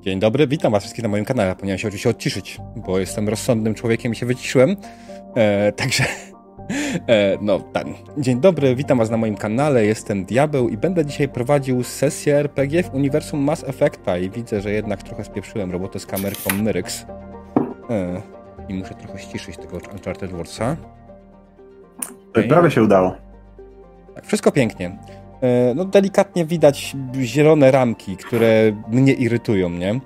Dzień dobry, witam was wszystkich na moim kanale. Powinienem się oczywiście odciszyć, bo jestem rozsądnym człowiekiem i się wyciszyłem. E, także, e, no, ten. Dzień dobry, witam was na moim kanale. Jestem Diabeł i będę dzisiaj prowadził sesję RPG w uniwersum Mass Effecta i widzę, że jednak trochę spieprzyłem robotę z kamerką Myryx. E, I muszę trochę ściszyć tego Uncharted Warsa. Okay. Prawie się udało. Tak, wszystko pięknie. E, no delikatnie widać zielone ramki, które mnie irytują, nie?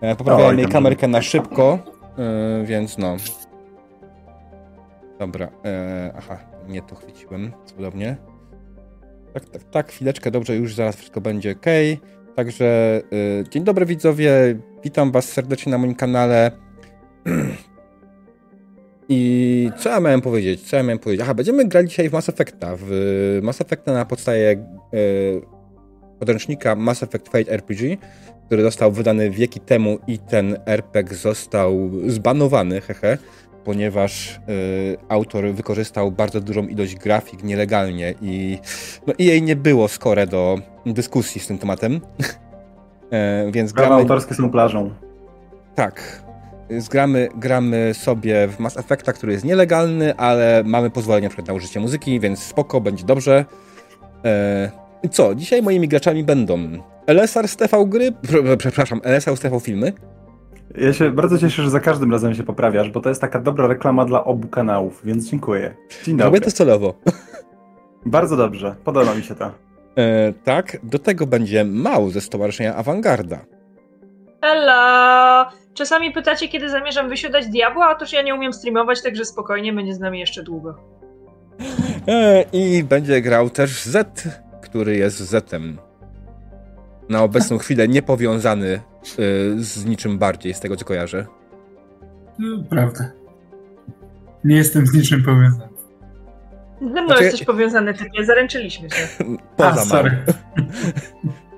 E, poprawiałem jej kamerkę na szybko, e, więc no. Dobra, aha, nie to chwyciłem, cudownie. Tak, tak, tak, chwileczkę, dobrze, już zaraz wszystko będzie ok. Także dzień dobry widzowie, witam was serdecznie na moim kanale. I co ja miałem powiedzieć? Co ja miałem powiedzieć? Aha, będziemy grali dzisiaj w Mass Effecta. W Mass Effecta na podstawie e, podręcznika Mass Effect Fate RPG, który został wydany wieki temu i ten RPG został zbanowany, hehe, ponieważ e, autor wykorzystał bardzo dużą ilość grafik nielegalnie i, no, i jej nie było skore do dyskusji z tym tematem. e, więc Prawa gramy... autorskie są plażą. Tak, Zgramy, gramy sobie w Mass Effecta, który jest nielegalny, ale mamy pozwolenie na użycie muzyki, więc spoko, będzie dobrze. Eee, co? Dzisiaj moimi graczami będą LSR z TV gry, przepraszam, LSR z TV filmy. Ja się bardzo cieszę, że za każdym razem się poprawiasz, bo to jest taka dobra reklama dla obu kanałów, więc dziękuję. Dzień dobry. Robię to celowo. Bardzo dobrze, podoba mi się to. Eee, tak, do tego będzie Mał ze Stowarzyszenia Awangarda. Hello! Czasami pytacie, kiedy zamierzam wysiadać diabła, a toż ja nie umiem streamować, także spokojnie, będzie z nami jeszcze długo. E, I będzie grał też Z, który jest Zetem. Na obecną chwilę niepowiązany e, z niczym bardziej, z tego co kojarzę. No, prawda. Nie jestem z niczym powiązany. Ze mną znaczy... jesteś powiązany, typie, zaręczyliśmy się. Poza a, sorry.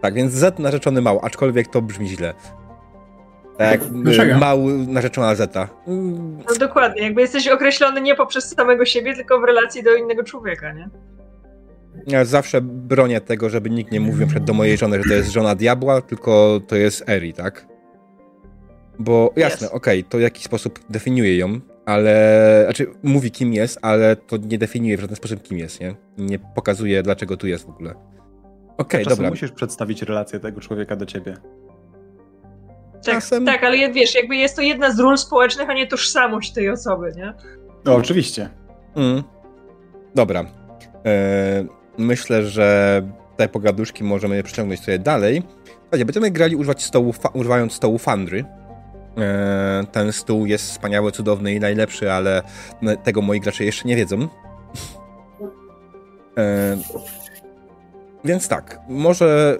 tak, więc Z narzeczony mał, aczkolwiek to brzmi źle. Tak, mały narzeczona Zeta. No dokładnie, jakby jesteś określony nie poprzez samego siebie, tylko w relacji do innego człowieka, nie? Ja zawsze bronię tego, żeby nikt nie mówił przed do mojej żony, że to jest żona diabła, tylko to jest Eri, tak? Bo jasne, yes. okej, okay, to w jakiś sposób definiuje ją, ale. Znaczy, mówi kim jest, ale to nie definiuje w żaden sposób kim jest, nie? Nie pokazuje, dlaczego tu jest w ogóle. Okej, okay, dobra. musisz przedstawić relację tego człowieka do ciebie. Tak, Czasem... tak, ale wiesz, jakby jest to jedna z ról społecznych, a nie tożsamość tej osoby, nie? No, oczywiście. Mm. Dobra. E, myślę, że te pogaduszki możemy je przeciągnąć sobie dalej. Słuchajcie, będziemy grali używać stołu, używając stołu Fandry. E, ten stół jest wspaniały, cudowny i najlepszy, ale tego moi gracze jeszcze nie wiedzą. E, więc tak, może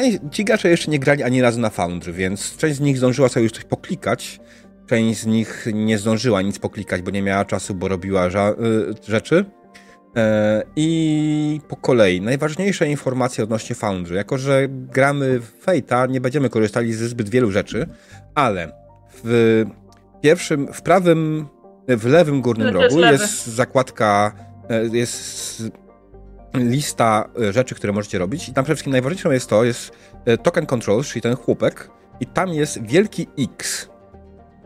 część, ci gracze jeszcze nie grali ani razu na Foundry, więc część z nich zdążyła sobie już coś poklikać, część z nich nie zdążyła nic poklikać, bo nie miała czasu, bo robiła y, rzeczy. E, I po kolei, najważniejsze informacje odnośnie Foundry. Jako, że gramy w Fate'a, nie będziemy korzystali ze zbyt wielu rzeczy, ale w pierwszym, w prawym, w lewym górnym rogu jest zakładka, e, jest lista e, rzeczy, które możecie robić i tam przede wszystkim najważniejszą jest to, jest e, token controls, czyli ten chłopek i tam jest wielki X.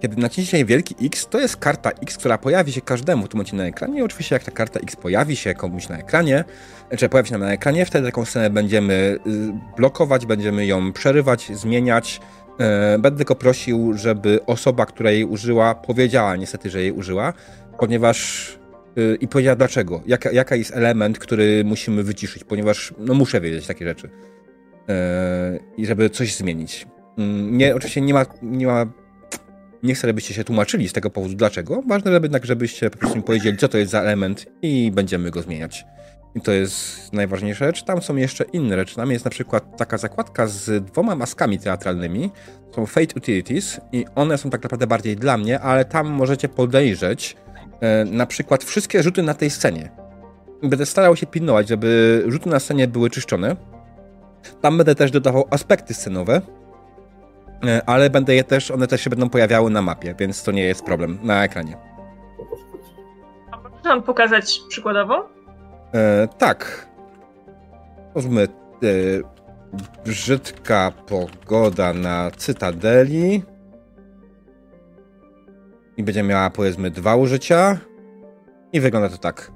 Kiedy naciśniecie wielki X, to jest karta X, która pojawi się każdemu w tym momencie na ekranie i oczywiście jak ta karta X pojawi się komuś na ekranie, czy pojawi się nam na ekranie, wtedy taką scenę będziemy y, blokować, będziemy ją przerywać, zmieniać. E, będę tylko prosił, żeby osoba, która jej użyła, powiedziała niestety, że jej użyła, ponieważ i powiedziała dlaczego, jaka, jaka jest element, który musimy wyciszyć, ponieważ no muszę wiedzieć takie rzeczy. Yy, I żeby coś zmienić. Yy, nie, oczywiście nie ma, nie ma nie chcę, żebyście się tłumaczyli z tego powodu dlaczego. Ważne jednak, żebyście po prostu mi powiedzieli, co to jest za element i będziemy go zmieniać. I to jest najważniejsza rzecz. Tam są jeszcze inne rzeczy. Tam jest na przykład taka zakładka z dwoma maskami teatralnymi. Są Fate Utilities i one są tak naprawdę bardziej dla mnie, ale tam możecie podejrzeć, E, na przykład wszystkie rzuty na tej scenie. Będę starał się pilnować, żeby rzuty na scenie były czyszczone. Tam będę też dodawał aspekty scenowe, e, ale będę je też, one też się będą pojawiały na mapie, więc to nie jest problem na ekranie. A możesz nam pokazać przykładowo? E, tak. Możemy. E, brzydka pogoda na Cytadeli. I będzie miała powiedzmy dwa użycia. I wygląda to tak.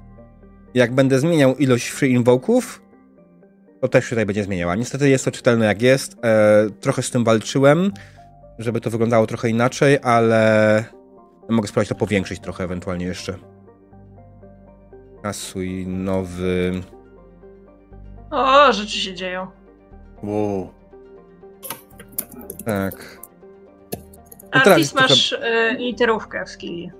Jak będę zmieniał ilość free invoków, to też tutaj będzie zmieniała. Niestety jest to czytelne jak jest. E, trochę z tym walczyłem, żeby to wyglądało trochę inaczej, ale mogę spróbować to powiększyć trochę ewentualnie jeszcze. Kasuj nowy. O, rzeczy się dzieją. Wow. Tak. Artis masz trochę... y, literówkę w skilli.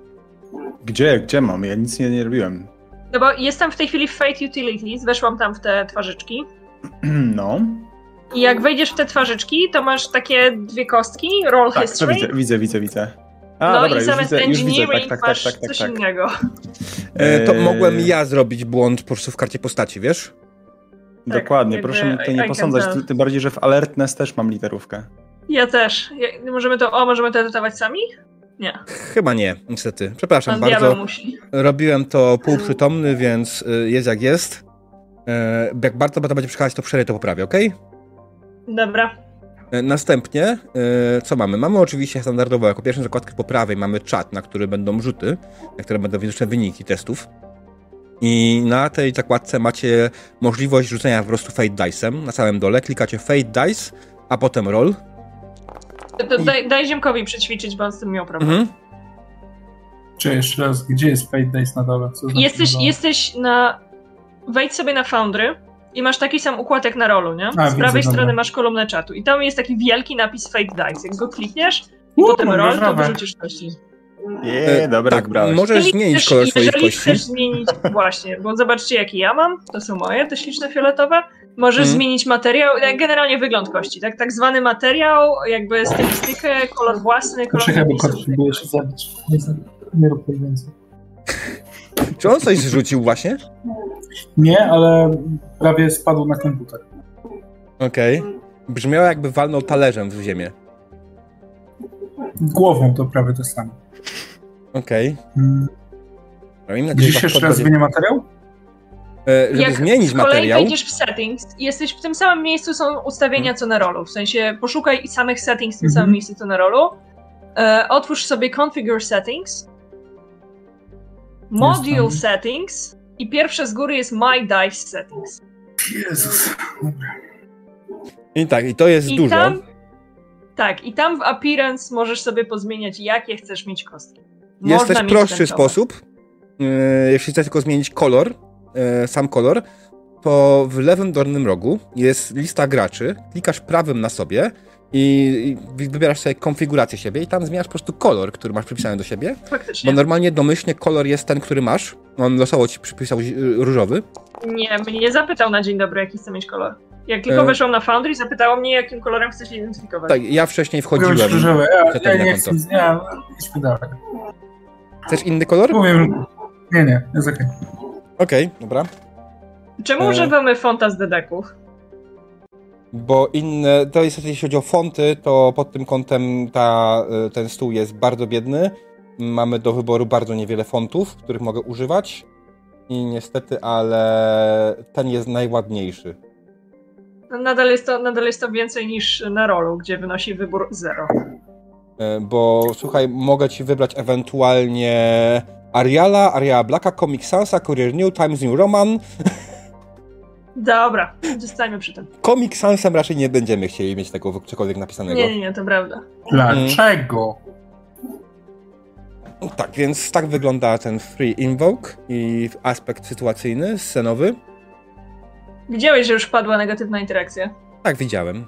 Gdzie? Gdzie mam? Ja nic nie, nie robiłem. No bo jestem w tej chwili w Fate Utilities, weszłam tam w te twarzyczki. No. I jak wejdziesz w te twarzyczki, to masz takie dwie kostki, roll tak, history. widzę, widzę, widzę, widzę. A, no dobra, i zamiast widzę, engineering tak, tak, masz tak, tak, coś tak. innego. E, to mogłem ja zrobić błąd po prostu w karcie postaci, wiesz? Tak, Dokładnie, proszę mi tutaj nie posądzać, tym bardziej, że w Alertness też mam literówkę. Ja też. możemy to, o, możemy to edytować sami? Nie. Chyba nie, niestety. Przepraszam Pan bardzo. Musi. Robiłem to półprzytomny, więc y, jest jak jest. E, jak bardzo to będzie przychodzić, to przerwę to poprawię, ok? Dobra. E, następnie, e, co mamy? Mamy oczywiście standardowo, jako pierwszą zakładkę po prawej mamy czat, na który będą rzuty, na które będą widoczne wyniki testów. I na tej zakładce macie możliwość rzucenia po prostu Fate Dice'em. Na samym dole klikacie Fate Dice, a potem Roll. To daj, daj Ziemkowi przećwiczyć, bo on z tym miał problem. Mhm. Czy jeszcze raz, gdzie jest Fate Dice na dole? Znaczy jesteś, na dole? jesteś na... Wejdź sobie na Foundry i masz taki sam układ jak na rolu, nie? A, z prawej widzę, strony dobra. masz kolumnę czatu i tam jest taki wielki napis Fate Dice. Jak go klikniesz i potem roll, to wyrzucisz kości. Nie, dobra, tak, brałeś. Możesz zmienić kolor swoich kości. Jeżeli chcesz zmienić, właśnie, bo zobaczcie jakie ja mam, to są moje, te śliczne fioletowe. Możesz hmm. zmienić materiał, generalnie wygląd kości, tak, tak zwany materiał, jakby stylistykę, kolor własny, kolor Poczekaj, bo kot próbuje się zabić. Nie, nie rób więcej. Czy on coś zrzucił właśnie? Nie, ale prawie spadł na komputer. Okej. Okay. Brzmiało jakby walnął talerzem w ziemię. Głową to prawie to samo. Okej. Okay. Hmm. Dziś jeszcze raz zmienię materiał? E, żeby Jak zmienić materiał. Jak wejdziesz w settings, jesteś w tym samym miejscu są ustawienia hmm. co na rolu. W sensie poszukaj samych settings w tym samym mhm. miejscu co na rolu. E, otwórz sobie configure settings. Module settings. I pierwsze z góry jest my dice settings. Jezus. I tak, i to jest I dużo. Tam, tak, i tam w appearance możesz sobie pozmieniać, jakie chcesz mieć kostki. Można jest też prostszy sposób. Yy, jeśli chcesz tylko zmienić kolor, sam kolor, to w lewym dolnym rogu jest lista graczy. Klikasz prawym na sobie i wybierasz sobie konfigurację siebie i tam zmieniasz po prostu kolor, który masz przypisany do siebie. Faktycznie. Bo normalnie domyślnie kolor jest ten, który masz. On losowo ci przypisał różowy. Nie, mnie nie zapytał na dzień dobry, jaki chcę mieć kolor. Jak tylko e... weszłam na Foundry, zapytało mnie, jakim kolorem chcesz się identyfikować. Tak, ja wcześniej wchodziłem. Ja, ja nie chcę, ja, idźmy dalej. Chcesz inny kolor? Powiem. Nie, nie, jest okej. Okay. Okej, okay, dobra. Czemu e... używamy fonta z dedeków? Bo inne, to jest jeśli chodzi o fonty, to pod tym kątem ta, e, ten stół jest bardzo biedny. Mamy do wyboru bardzo niewiele fontów, których mogę używać. I niestety, ale ten jest najładniejszy. Nadal jest, to, nadal jest to więcej niż na rolu, gdzie wynosi wybór 0. E, bo słuchaj, mogę ci wybrać ewentualnie Ariala, Ariala Blacka, Comic Sansa, Courier New, Times New Roman. Dobra, zostańmy przy tym. Comic Sansem raczej nie będziemy chcieli mieć tego cokolwiek napisanego. Nie, nie, nie, to prawda. Dlaczego? Tak, więc tak wygląda ten Free Invoke i aspekt sytuacyjny, scenowy. Widziałeś, że już padła negatywna interakcja? Tak, widziałem.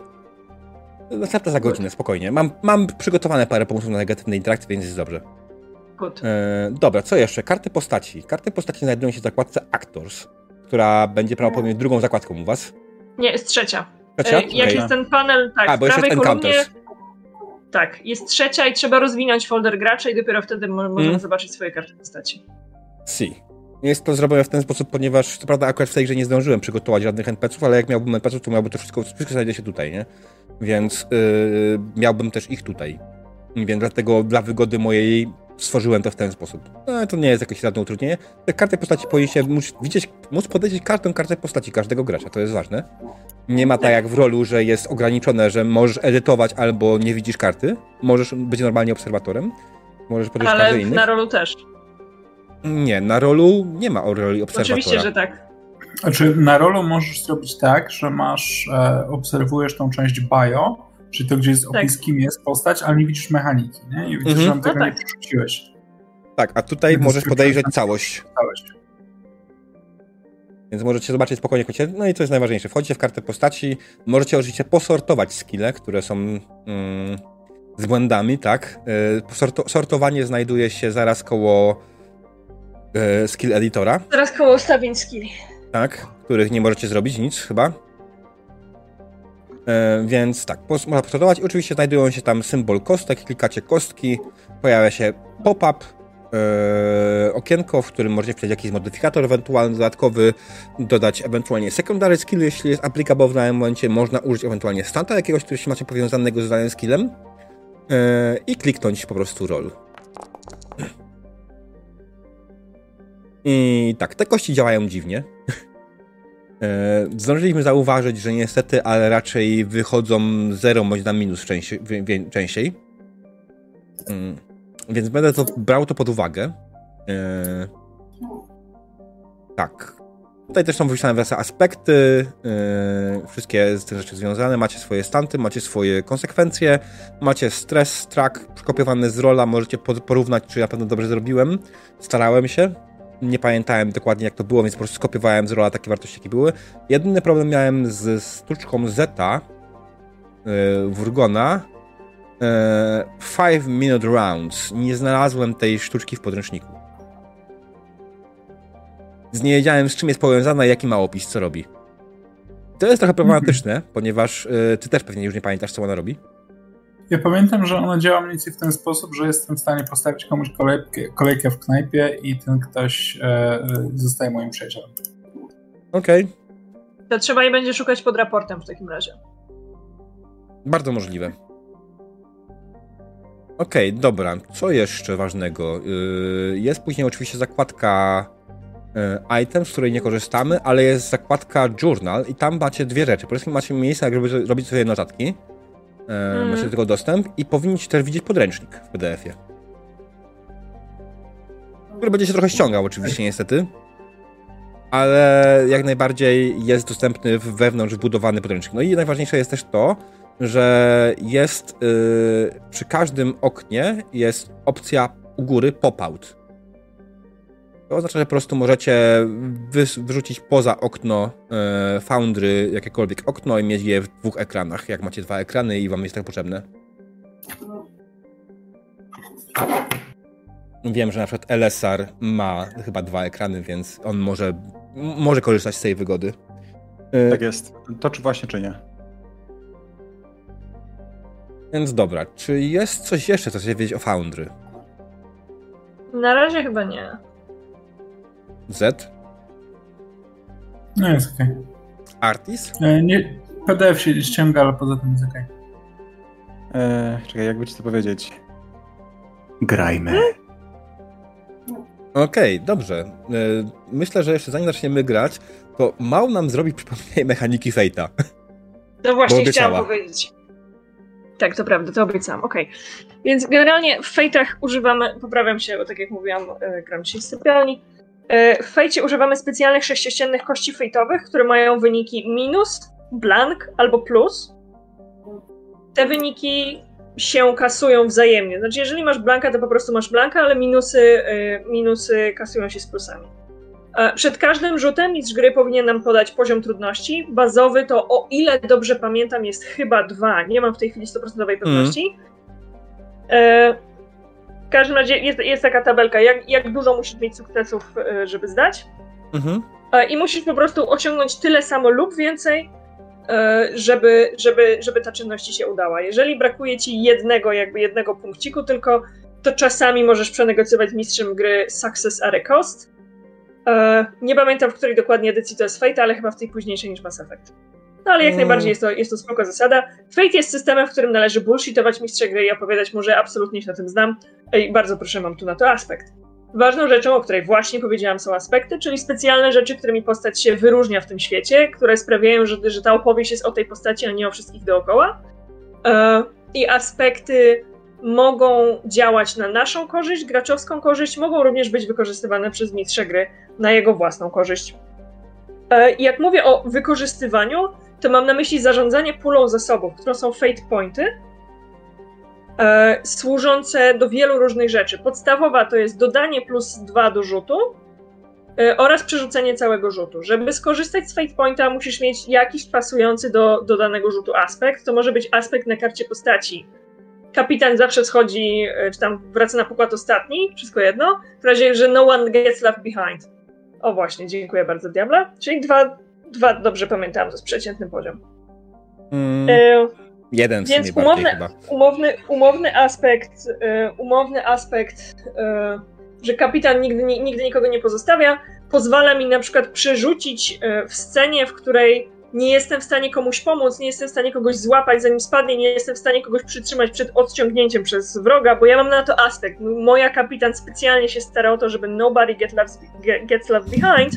Następna za godzinę, spokojnie. Mam, mam przygotowane parę pomysłów na negatywne interakcje, więc jest dobrze. Good. E, dobra, co jeszcze? Karty postaci. Karty postaci znajdują się w zakładce Actors, która będzie prawdopodobnie drugą zakładką u was. Nie, jest trzecia. Trzecia? E, jak okay. jest ten panel, tak, A, bo prawej kolumnie... Tak, jest trzecia i trzeba rozwinąć folder gracza i dopiero wtedy możemy hmm. zobaczyć swoje karty postaci. Si. Jest to zrobione w ten sposób, ponieważ co prawda akurat w tej grze nie zdążyłem przygotować żadnych NPC-ów, ale jak miałbym NPC-ów, to miałby to wszystko, wszystko znajdzie się tutaj, nie? Więc yy, miałbym też ich tutaj. Więc dlatego dla wygody mojej stworzyłem to w ten sposób. No, to nie jest jakieś żadne utrudnienie. Te karty postaci powinniście móc widzieć, móc podejrzeć każdą kartę postaci każdego gracza, to jest ważne. Nie ma tak jak w rolu, że jest ograniczone, że możesz edytować albo nie widzisz karty. Możesz być normalnie obserwatorem. Możesz podejść Ale innych. na rolu też. Nie, na rolu nie ma roli obserwatora. Oczywiście, że tak. Znaczy, na rolu możesz zrobić tak, że masz, e, obserwujesz tą część bio, czyli to, gdzie jest opis, Tak. kim jest postać, ale nie widzisz mechaniki, nie? I widzisz, Mhm. że tam tego No nie tak. przerzuciłeś. Tak, a tutaj Więc możesz podejrzeć całość. Całość. Więc możecie zobaczyć spokojnie, jak chcecie. no i co jest najważniejsze, wchodzicie w kartę postaci, możecie oczywiście posortować skille, które są mm, z błędami, tak? Y, Sorto, sortowanie znajduje się zaraz koło y, skill editora, Teraz koło ustawień skilli. tak? Których nie możecie zrobić nic chyba. Y, więc tak, można posortować. Oczywiście znajdują się tam symbol kostek, klikacie kostki, pojawia się pop-up, e, okienko, w którym możecie wpisać jakiś modyfikator ewentualny, dodatkowy, dodać ewentualnie secondary skill, jeśli jest applicable w danym momencie, można użyć ewentualnie stanta jakiegoś, który się macie powiązanego z danym skillem e, i kliknąć po prostu roll. I tak, te kości działają dziwnie. E, Zdążyliśmy zauważyć, że niestety, ale raczej wychodzą 0 bądź na minus częściej. częściej. Mm. Więc będę to brał to pod uwagę. E, tak. Tutaj też są wypisane wreszcie aspekty, e, wszystkie z tych rzeczy związane. Macie swoje stanty, macie swoje konsekwencje, macie stres, track przykopiowany z rola, możecie porównać, czy na pewno dobrze zrobiłem. Starałem się. Nie pamiętałem dokładnie jak to było, więc po prostu skopiowałem z rola takie wartości, jakie były. Jedyny problem miałem z sztuczką Zeta, yy, Wurgona, 5 minute rounds. Nie znalazłem tej sztuczki w podręczniku. Nie wiedziałem, z czym jest powiązana i jaki ma opis, co robi. To jest trochę problematyczne, ponieważ y, ty też pewnie już nie pamiętasz, co ona robi. Ja pamiętam, że ona działa mniej więcej w ten sposób, że jestem w stanie postawić komuś kolejkę, kolejkę w knajpie i ten ktoś e, e, zostaje moim przyjacielem. Okej, To trzeba jej będzie szukać pod raportem w takim razie. bardzo możliwe. Okej, dobra. Co jeszcze ważnego? Yy, Jest później oczywiście zakładka yy, item, z której nie korzystamy, ale jest zakładka journal i tam macie dwie rzeczy. Po prostu macie miejsce, jak żeby robić sobie notatki. Yy, Mhm. Macie do tego dostęp i powinniście też widzieć podręcznik w PDF-ie. Który będzie się trochę ściągał oczywiście niestety. Ale jak najbardziej jest dostępny w- wewnątrz wbudowany podręcznik. No i najważniejsze jest też to, że jest yy, przy każdym oknie jest opcja u góry pop-out. To oznacza, że po prostu możecie wyrzucić poza okno yy, Foundry jakiekolwiek okno i mieć je w dwóch ekranach, jak macie dwa ekrany i wam jest tak potrzebne. Wiem, że na przykład LSR ma chyba dwa ekrany, więc on może, może korzystać z tej wygody. Yy, Tak jest. To czy właśnie, czy nie? Więc dobra, czy jest coś jeszcze, co chcecie wiedzieć o Foundry? Na razie chyba nie. Z? No jest okej. Artis? E, Nie, PDF się ściąga, ale poza tym jest okej. Eee, czekaj, jakby ci to powiedzieć. Grajmy. Okej, dobrze. E, Myślę, że jeszcze zanim zaczniemy grać, to mało nam zrobi przypomnienie mechaniki Fate'a. No właśnie chciałam obiecała. powiedzieć. Tak, to prawda, to obiecałam, okej. Więc generalnie w fejtach używamy, poprawiam się, bo tak jak mówiłam, e, gram dzisiaj z sypialni. E, W fejcie używamy specjalnych sześciościennych kości fejtowych, które mają wyniki minus, blank albo plus. Te wyniki się kasują wzajemnie. Znaczy, jeżeli masz blanka, to po prostu masz blanka, ale minusy, e, minusy kasują się z plusami. E, Przed każdym rzutem mistrz gry powinien nam podać poziom trudności. Bazowy to, o ile dobrze pamiętam, jest chyba dwa. Nie mam w tej chwili 100% pewności. E, W każdym razie jest, jest taka tabelka, jak, jak dużo musisz mieć sukcesów, e, żeby zdać. Mhm. E, I musisz po prostu osiągnąć tyle samo lub więcej, e, żeby, żeby, żeby ta czynność ci się udała. Jeżeli brakuje ci jednego, jakby jednego punkciku tylko, to czasami możesz przenegocjować z mistrzem gry success at a cost. Nie pamiętam, w której dokładnie edycji to jest Fate, ale chyba w tej późniejszej niż Mass Effect. No ale jak mm. najbardziej jest to, jest to spoko zasada. Fate jest systemem, w którym należy bullshitować mistrza gry i opowiadać mu, że absolutnie się na tym znam. I bardzo proszę, mam tu na to aspekt. Ważną rzeczą, o której właśnie powiedziałam, są aspekty, czyli specjalne rzeczy, którymi postać się wyróżnia w tym świecie, które sprawiają, że, że ta opowieść jest o tej postaci, a nie o wszystkich dookoła. E, I aspekty mogą działać na naszą korzyść, graczowską korzyść, mogą również być wykorzystywane przez mistrza gry na jego własną korzyść. E, jak mówię o wykorzystywaniu, to mam na myśli zarządzanie pulą zasobów, którą są fate pointy, e, służące do wielu różnych rzeczy. Podstawowa to jest dodanie plus dwa do rzutu e, oraz przerzucenie całego rzutu. Żeby skorzystać z fate pointa, musisz mieć jakiś pasujący do, do danego rzutu aspekt. To może być aspekt na karcie postaci. Kapitan zawsze schodzi, e, czy tam wraca na pokład ostatni, wszystko jedno, w razie, że no one gets left behind. O właśnie, dziękuję bardzo, Diabla. Czyli dwa, dwa dobrze pamiętam, to jest przeciętny poziom. Mm, e, jeden Więc umowny, chyba. Umowny, umowny aspekt, e, umowny aspekt, e, że kapitan nigdy, nigdy nikogo nie pozostawia, pozwala mi na przykład przerzucić e, w scenie, w której nie jestem w stanie komuś pomóc, nie jestem w stanie kogoś złapać zanim spadnie, nie jestem w stanie kogoś przytrzymać przed odciągnięciem przez wroga, bo ja mam na to aspekt. Moja kapitan specjalnie się stara o to, żeby nobody get left, get, gets left behind,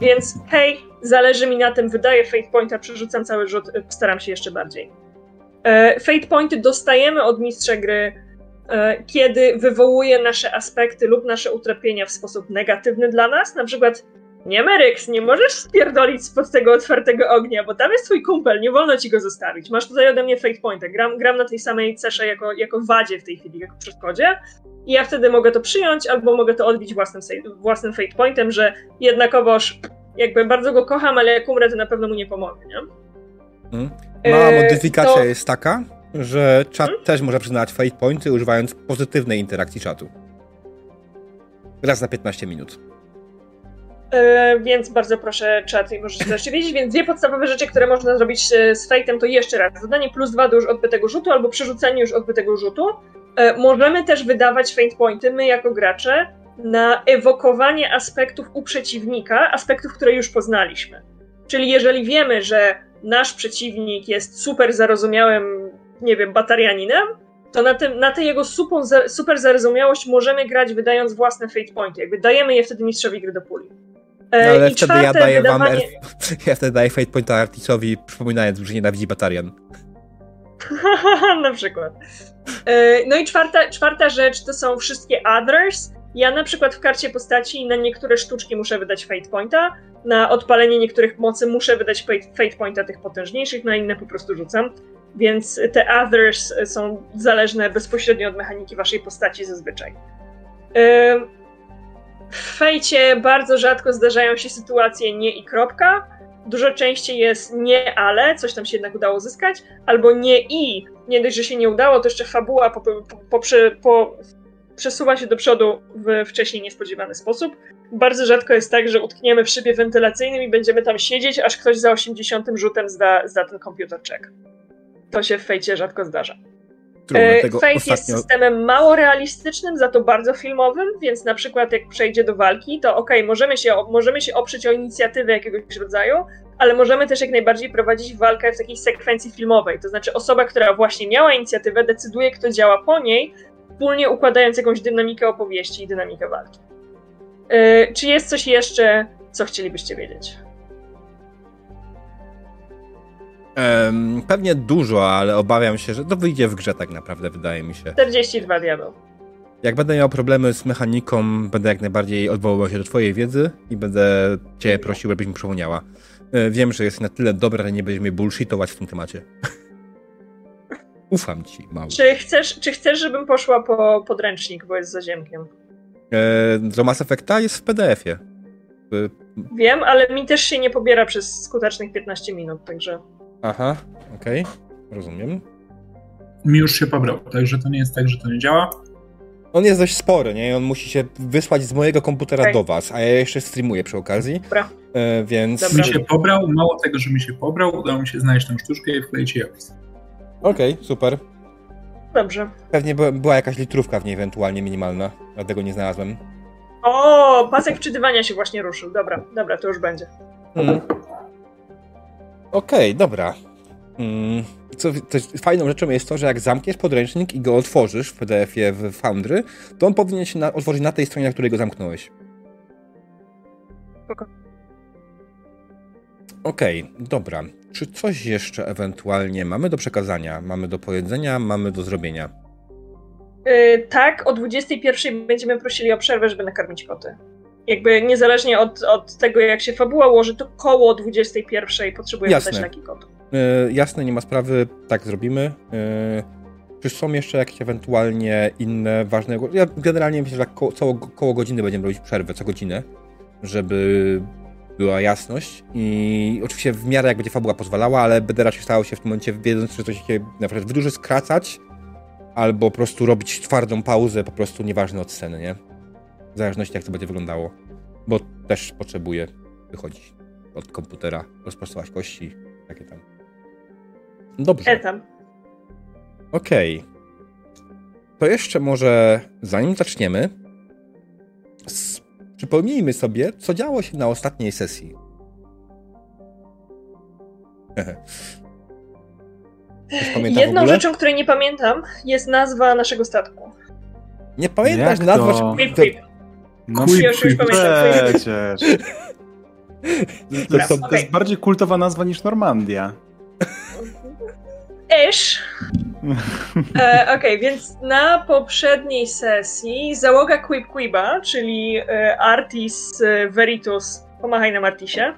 więc hej, zależy mi na tym, wydaję fate pointa, przerzucam cały rzut, staram się jeszcze bardziej. E, fate pointy dostajemy od mistrza gry, e, kiedy wywołuje nasze aspekty lub nasze utrapienia w sposób negatywny dla nas, na przykład nie, Meryks, nie możesz spierdolić spod tego otwartego ognia, bo tam jest twój kumpel, nie wolno ci go zostawić. Masz tutaj ode mnie fate pointer. Gram, gram na tej samej cesze jako, jako wadzie w tej chwili, jako przeszkodzie. I ja wtedy mogę to przyjąć, albo mogę to odbić własnym, własnym fate pointem, że jednakowoż jakby bardzo go kocham, ale jak umrę, to na pewno mu nie pomogę, nie? Hmm. Mała modyfikacja to... jest taka, że czat hmm? też może przyznawać fate pointy używając pozytywnej interakcji czatu. Raz na 15 minut. E, więc bardzo proszę czat i możecie też wiedzieć. Więc dwie podstawowe rzeczy, które można zrobić e, z fejtem, to jeszcze raz zadanie plus dwa do już odbytego rzutu albo przerzucenie już odbytego rzutu. E, możemy też wydawać faint pointy, my jako gracze, na ewokowanie aspektów u przeciwnika, aspektów, które już poznaliśmy. Czyli jeżeli wiemy, że nasz przeciwnik jest super zarozumiałym, nie wiem, batarianinem, to na, tym, na tę jego super, super zarozumiałość możemy grać wydając własne fate pointy. Jakby dajemy je wtedy mistrzowi gry do puli. E, no, ale wtedy ja daję wydawanie... wam. Ja wtedy daję Fate Pointa Artisowi, przypominając, że nienawidzi Batarian. na przykład. E, no i czwarta, czwarta rzecz to są wszystkie others. Ja na przykład w karcie postaci na niektóre sztuczki muszę wydać Fate Pointa, na odpalenie niektórych mocy muszę wydać Fate Pointa tych potężniejszych, na inne po prostu rzucam. Więc te others są zależne bezpośrednio od mechaniki waszej postaci zazwyczaj. E, w fejcie bardzo rzadko zdarzają się sytuacje nie i kropka. Dużo częściej jest nie, ale, coś tam się jednak udało zyskać, albo nie i, nie dość, że się nie udało, to jeszcze fabuła po, po, po, po przesuwa się do przodu w wcześniej niespodziewany sposób. Bardzo rzadko jest tak, że utkniemy w szybie wentylacyjnym i będziemy tam siedzieć, aż ktoś za 80 rzutem zda, zda ten komputer check. To się w fejcie rzadko zdarza. E, Fate ostatnio... jest systemem mało realistycznym, za to bardzo filmowym, więc na przykład jak przejdzie do walki, to okej, okay, możemy, się, możemy się oprzeć o inicjatywę jakiegoś rodzaju, ale możemy też jak najbardziej prowadzić walkę w takiej sekwencji filmowej. To znaczy osoba, która właśnie miała inicjatywę, decyduje, kto działa po niej, wspólnie układając jakąś dynamikę opowieści i dynamikę walki. Yy, czy jest coś jeszcze, co chcielibyście wiedzieć? Um, pewnie dużo, ale obawiam się, że to wyjdzie w grze tak naprawdę, wydaje mi się. 42 diabeł. Jak będę miał problemy z mechaniką, będę jak najbardziej odwoływał się do twojej wiedzy i będę cię prosił, żebyś mi przypomniała. E, wiem, że jest na tyle dobra, że nie będziesz mnie bullshitować w tym temacie. Ufam ci, mało. Czy chcesz, czy chcesz, żebym poszła po podręcznik, bo jest za ziemkiem? E, Mass Effecta jest w PDF-ie. Wiem, ale mi też się nie pobiera przez skutecznych 15 minut, także... Aha, okej, okay. rozumiem. Mi już się pobrał, także to nie jest tak, że to nie działa. On jest dość spory, nie? On musi się wysłać z mojego komputera okay. do was, a ja jeszcze streamuję przy okazji. Dobra. E, więc... Dobra. Mi się pobrał, mało tego, że mi się pobrał, udało mi się znaleźć tę sztuczkę i wkleić je Okej, okay, super. Dobrze. Pewnie była jakaś litrówka w niej ewentualnie minimalna, dlatego nie znalazłem. O, pasek wczytywania się właśnie ruszył. Dobra, dobra, to już będzie. Mhm. Okej, okay, dobra. Mm, co, fajną rzeczą jest to, że jak zamkniesz podręcznik i go otworzysz w PDF-ie w Foundry, to on powinien się na, otworzyć na tej stronie, na której go zamknąłeś. Okej, okay, dobra. Czy coś jeszcze ewentualnie mamy do przekazania, mamy do powiedzenia, mamy do zrobienia? Yy, tak, o 21 będziemy prosili o przerwę, żeby nakarmić koty. Jakby niezależnie od, od tego, jak się fabuła ułoży, to koło 21 potrzebujemy Jasne. dać leki kotu. Yy, jasne, nie ma sprawy, tak zrobimy. Yy, czy są jeszcze jakieś ewentualnie inne ważne... Ja generalnie myślę, że tak koło, koło godziny będziemy robić przerwę, co godzinę, żeby była jasność i oczywiście w miarę jak będzie fabuła pozwalała, ale będę raczej starał się w tym momencie, wiedząc, że coś się na przykład w duży skracać, albo po prostu robić twardą pauzę, po prostu nieważne od sceny, nie? W zależności jak to będzie wyglądało. Bo też potrzebuję wychodzić od komputera, rozprostować kości, takie tam. Dobrze. Etam. Okej. Okay. To jeszcze może, zanim zaczniemy, Przypomnijmy sobie, co działo się na ostatniej sesji. Jedną rzeczą, której nie pamiętam, jest nazwa naszego statku. Nie pamiętasz nazwy? Quip, quip. No, quip, już, już pamiętam. Przecież. To, to, to jest bardziej kultowa nazwa niż Normandia. Ish. E, Okej, okay, więc na poprzedniej sesji załoga Quip Quiba, czyli e, Artis e, Veritus, pomachaj na Martisie.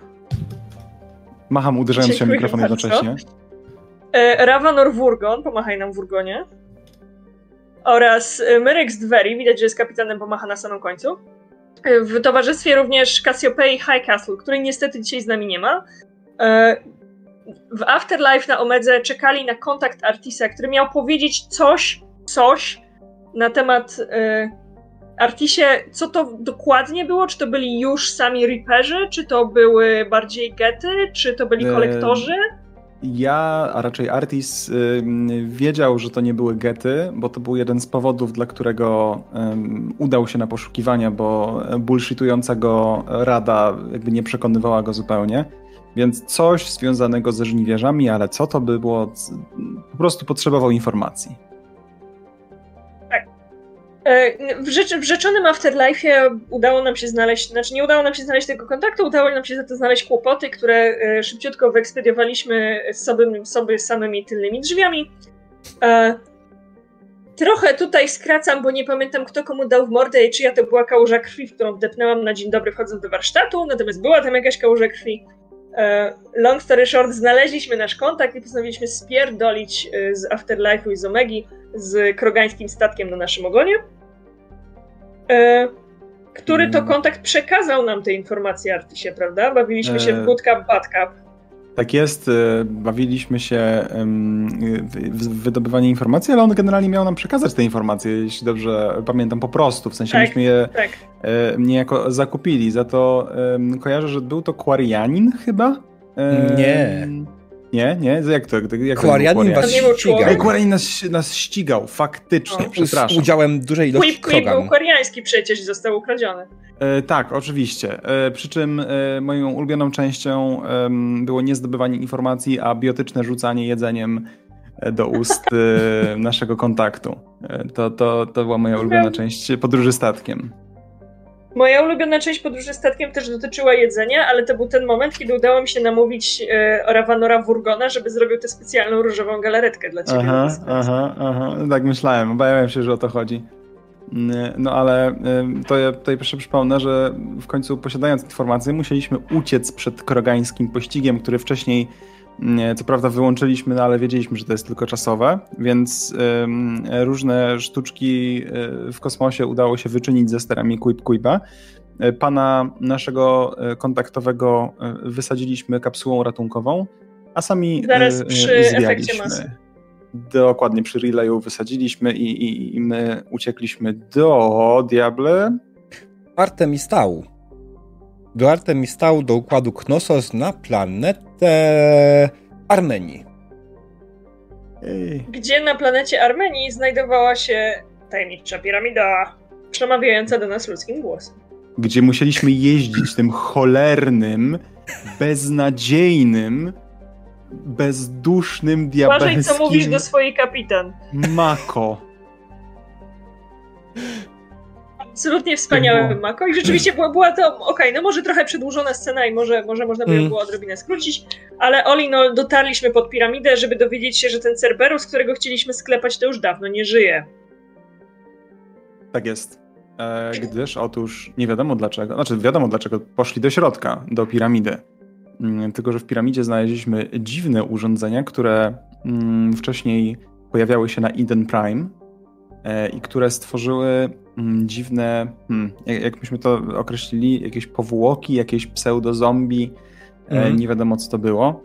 Macham uderzając się mikrofon jednocześnie. E, Ravanor Wurgon, pomachaj nam Wurgonie. Oraz e, Myrex Dveri, widać, że jest kapitanem, pomacha na samym końcu. W towarzystwie również Cassiopeia High Castle, której niestety dzisiaj z nami nie ma w Afterlife na Omedze czekali na kontakt Artisa, który miał powiedzieć coś, coś na temat y, Artisie, co to dokładnie było? Czy to byli już sami Reaperzy? Czy to były bardziej gety? Czy to byli kolektorzy? Ja, a raczej Artis, y, wiedział, że to nie były gety, bo to był jeden z powodów, dla którego y, udał się na poszukiwania, bo bullshitująca go rada jakby nie przekonywała go zupełnie. Więc coś związanego ze żniwiarzami, ale co to by było, po prostu potrzebował informacji. Tak. E, w, rzecz, w rzeczonym Afterlife'ie udało nam się znaleźć, znaczy nie udało nam się znaleźć tego kontaktu, udało nam się za to znaleźć kłopoty, które e, szybciutko wyekspediowaliśmy sobie, sobie samymi tylnymi drzwiami. E, trochę tutaj skracam, bo nie pamiętam kto komu dał w mordę i czyja to była kałuża krwi, w którą wdepnęłam na dzień dobry wchodząc do warsztatu, natomiast była tam jakaś kałuża krwi. E, long story short, znaleźliśmy nasz kontakt i postanowiliśmy spierdolić e, z Afterlife'u i z Omegi z krogańskim statkiem na naszym ogonie, e, który to mm. kontakt przekazał nam te informacje Artisie, prawda? Bawiliśmy się w Good Cup, Bad Cup. Tak jest, y, bawiliśmy się w wydobywanie informacji, ale on generalnie miał nam przekazać te informacje, jeśli dobrze pamiętam, po prostu. W sensie tak, myśmy je tak. E, niejako zakupili. Za to kojarzę, że był to Quarianin chyba? Nie. Nie, nie? Jak to? Jak Kwarianin was ścigał. Kwarianin nas, nas ścigał, faktycznie, no. przepraszam. Z udziałem dużej ilości Quip, Quip był kwariański przecież i został ukradziony. E, tak, oczywiście. E, przy czym e, moją ulubioną częścią e, było nie zdobywanie informacji, a biotyczne rzucanie jedzeniem e, do ust e, naszego kontaktu. To, to, to była moja ulubiona część podróży statkiem. Moja ulubiona część podróży statkiem też dotyczyła jedzenia, ale to był ten moment, kiedy udało mi się namówić e, Ravanora Wurgona, żeby zrobił tę specjalną różową galaretkę dla ciebie. Aha, aha, aha. Tak myślałem, obawiałem się, że o to chodzi. Mm, no ale to ja tutaj proszę przypomnę, że w końcu posiadając informacje musieliśmy uciec przed krogańskim pościgiem, który wcześniej co prawda wyłączyliśmy, no ale wiedzieliśmy, że to jest tylko czasowe, więc różne sztuczki e, w kosmosie udało się wyczynić ze sterami Quip Quiba. E, pana naszego e, kontaktowego wysadziliśmy kapsułą ratunkową, a sami Zaraz przy zwialiśmy. Dokładnie przy relayu wysadziliśmy i, i, i my uciekliśmy do Diable. Artemistału do Artemistału do układu Knossos na planetę Armenii. Gdzie na planecie Armenii znajdowała się tajemnicza piramida, przemawiająca do nas ludzkim głosem. Gdzie musieliśmy jeździć tym cholernym, beznadziejnym bezdusznym, diabelskim... Uważaj, co mówisz do swojej kapitan. Mako. Absolutnie wspaniały Mako i rzeczywiście była, była to, okej, okay, no może trochę przedłużona scena i może, może można by ją mm. było odrobinę skrócić, ale Oli, no dotarliśmy pod piramidę, żeby dowiedzieć się, że ten Cerberus, którego chcieliśmy sklepać, to już dawno nie żyje. Tak jest. E, gdyż otóż nie wiadomo dlaczego, znaczy wiadomo dlaczego poszli do środka, do piramidy. Mm, tylko, że w piramidzie znaleźliśmy dziwne urządzenia, które mm, wcześniej pojawiały się na Eden Prime i które stworzyły mm, dziwne, hmm, jak myśmy to określili, jakieś powłoki, jakieś pseudo-zombie, mm. nie wiadomo co to było.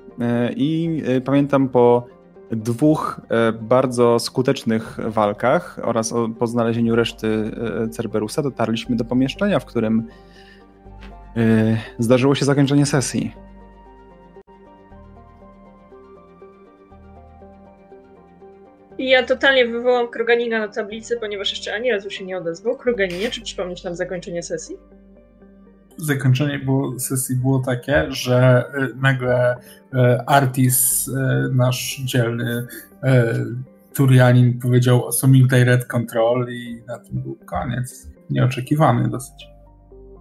I pamiętam po dwóch bardzo skutecznych walkach oraz po znalezieniu reszty Cerberusa dotarliśmy do pomieszczenia, w którym zdarzyło się zakończenie sesji. I ja totalnie wywołam Kroganina na tablicy, ponieważ jeszcze ani razu się nie odezwał. Kroganinie, czy przypomnisz nam zakończenie sesji? Zakończenie było, sesji było takie, że y, nagle y, Artis, y, nasz dzielny Turianin powiedział Assuming Direct Control i na tym był koniec. Nieoczekiwany dosyć.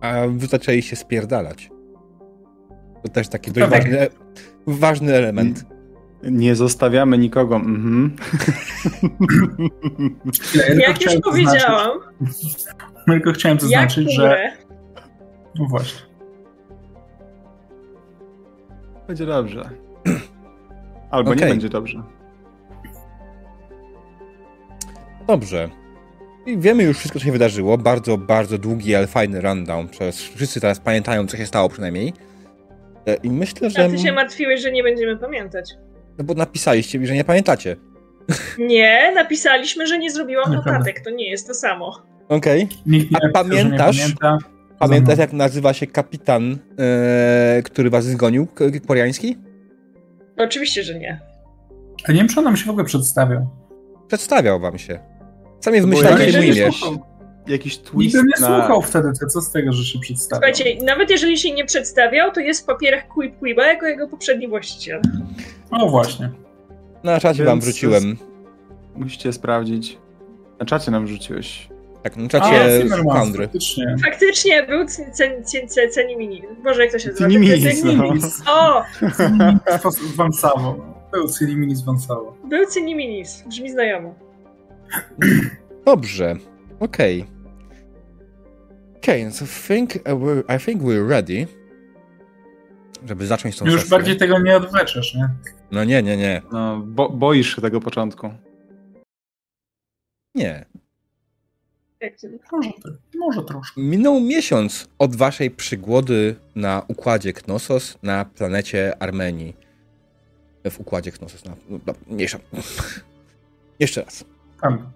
A wy zaczęli się spierdalać. To też taki dość ważny, ważny element. Nie zostawiamy nikogo. Mhm. Ja, Jak już powiedziałam. Tylko chciałem zaznaczyć, że. No właśnie. Będzie dobrze. Albo okay. nie będzie dobrze. Dobrze. I wiemy już wszystko, co się wydarzyło. Bardzo, bardzo długi, ale fajny rundown. Przez wszyscy teraz pamiętają, co się stało przynajmniej. E, I myślę, że. A ty się martwiłeś, że nie będziemy pamiętać. No bo napisaliście mi, że nie pamiętacie. Nie, napisaliśmy, że nie zrobiłam notatek. To nie jest to samo. Okej. Okay. A pamiętasz, pamięta. pamiętasz jak nazywa się kapitan, e, który was zgonił, koreański? Oczywiście, że nie. A nie wiem, czy on nam się w ogóle przedstawiał. Przedstawiał wam się. Sami wymyślali się imiesz. Jakiś twist Nikt nie na... słuchał wtedy, to co z tego, że się przedstawiał? Słuchajcie, nawet jeżeli się nie przedstawiał, to jest w papierach Quip Quiba jako jego poprzedni właściciel. No właśnie. Na czacie Więc wam wrzuciłem. Musicie sprawdzić. Na czacie nam wrzuciłeś. Tak, na czacie Foundry. Faktycznie. Faktycznie był Cenimini. Boże, jak to się nazywa? Ceniminis. No. O! z Wansawo. Był Ceniminis Wansawo. Był Ceniminis. Brzmi znajomo. Dobrze. Okej. Okay. Okay, so think, uh, I think we're ready żeby zacząć tą Już sesję. bardziej tego nie odwleczesz, nie? No nie, nie, nie. No, bo, boisz się tego początku. Nie. Może, może troszkę. Minął miesiąc od waszej przygody na układzie Knossos na planecie Armenii. W układzie Knossos. Na, no, mniejsza. Jeszcze raz. Tam.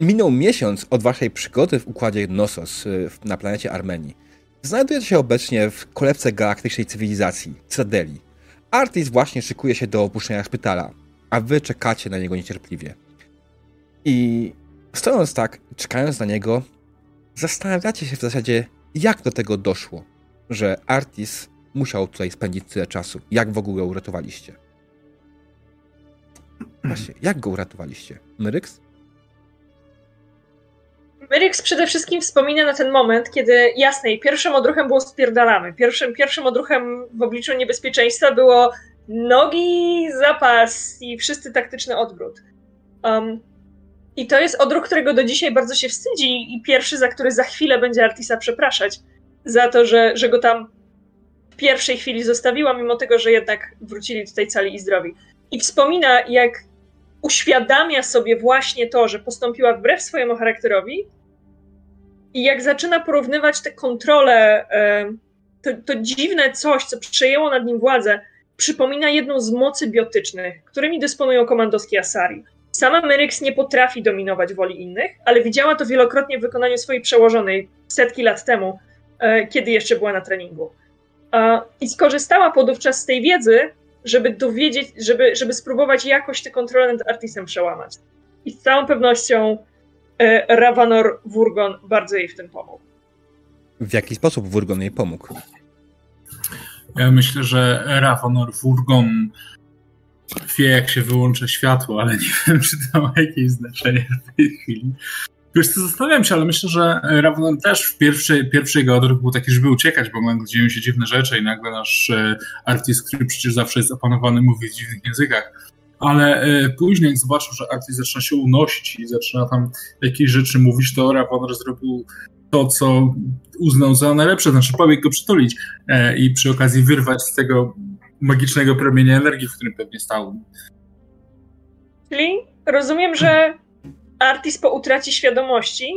Minął miesiąc od waszej przygody w układzie Knossos y, na planecie Armenii. Znajduje się obecnie w kolebce galaktycznej cywilizacji, Cytadeli. Artis właśnie szykuje się do opuszczenia szpitala, a wy czekacie na niego niecierpliwie. I stojąc tak, czekając na niego, zastanawiacie się w zasadzie, jak do tego doszło, że Artis musiał tutaj spędzić tyle czasu. Jak w ogóle uratowaliście? Właśnie, jak go uratowaliście? Myryks? Merix przede wszystkim wspomina na ten moment, kiedy jasne, pierwszym odruchem było spierdalamy. Pierwszym, pierwszym odruchem w obliczu niebezpieczeństwa było nogi, zapas i wszyscy taktyczny odwrót. Um, I to jest odruch, którego do dzisiaj bardzo się wstydzi i pierwszy, za który za chwilę będzie Artisa przepraszać. Za to, że, że go tam w pierwszej chwili zostawiła, mimo tego, że jednak wrócili tutaj cali i zdrowi. I wspomina, jak uświadamia sobie właśnie to, że postąpiła wbrew swojemu charakterowi, i jak zaczyna porównywać te kontrole, to, to dziwne coś, co przejęło nad nim władzę, przypomina jedną z mocy biotycznych, którymi dysponują komandowski Asari. Sama Myryx nie potrafi dominować woli innych, ale widziała to wielokrotnie w wykonaniu swojej przełożonej setki lat temu, e, kiedy jeszcze była na treningu. I skorzystała podówczas z tej wiedzy, żeby dowiedzieć, żeby, żeby spróbować jakoś tę kontrolę nad Artisem przełamać. I z całą pewnością E, Ravanor Wurgon bardzo jej w tym pomógł. W jaki sposób Wurgon jej pomógł? Ja myślę, że Ravanor Wurgon wie, jak się wyłącza światło, ale nie wiem, czy to ma jakieś znaczenie w tej chwili. Wiesz co, zastanawiam się, ale myślę, że Ravenon też w pierwszej, pierwszej jego odruch był taki, żeby uciekać, bo nagle dzieją się dziwne rzeczy i nagle nasz e, artist, który przecież zawsze jest opanowany, mówi w dziwnych językach. Ale e, później, jak zobaczył, że artist zaczyna się unosić i zaczyna tam jakieś rzeczy mówić, to Ravenon zrobił to, co uznał za najlepsze, znaczy pobiegł go przytulić e, i przy okazji wyrwać z tego magicznego promienia energii, w którym pewnie stał. Czyli rozumiem, że Artis po utracie świadomości,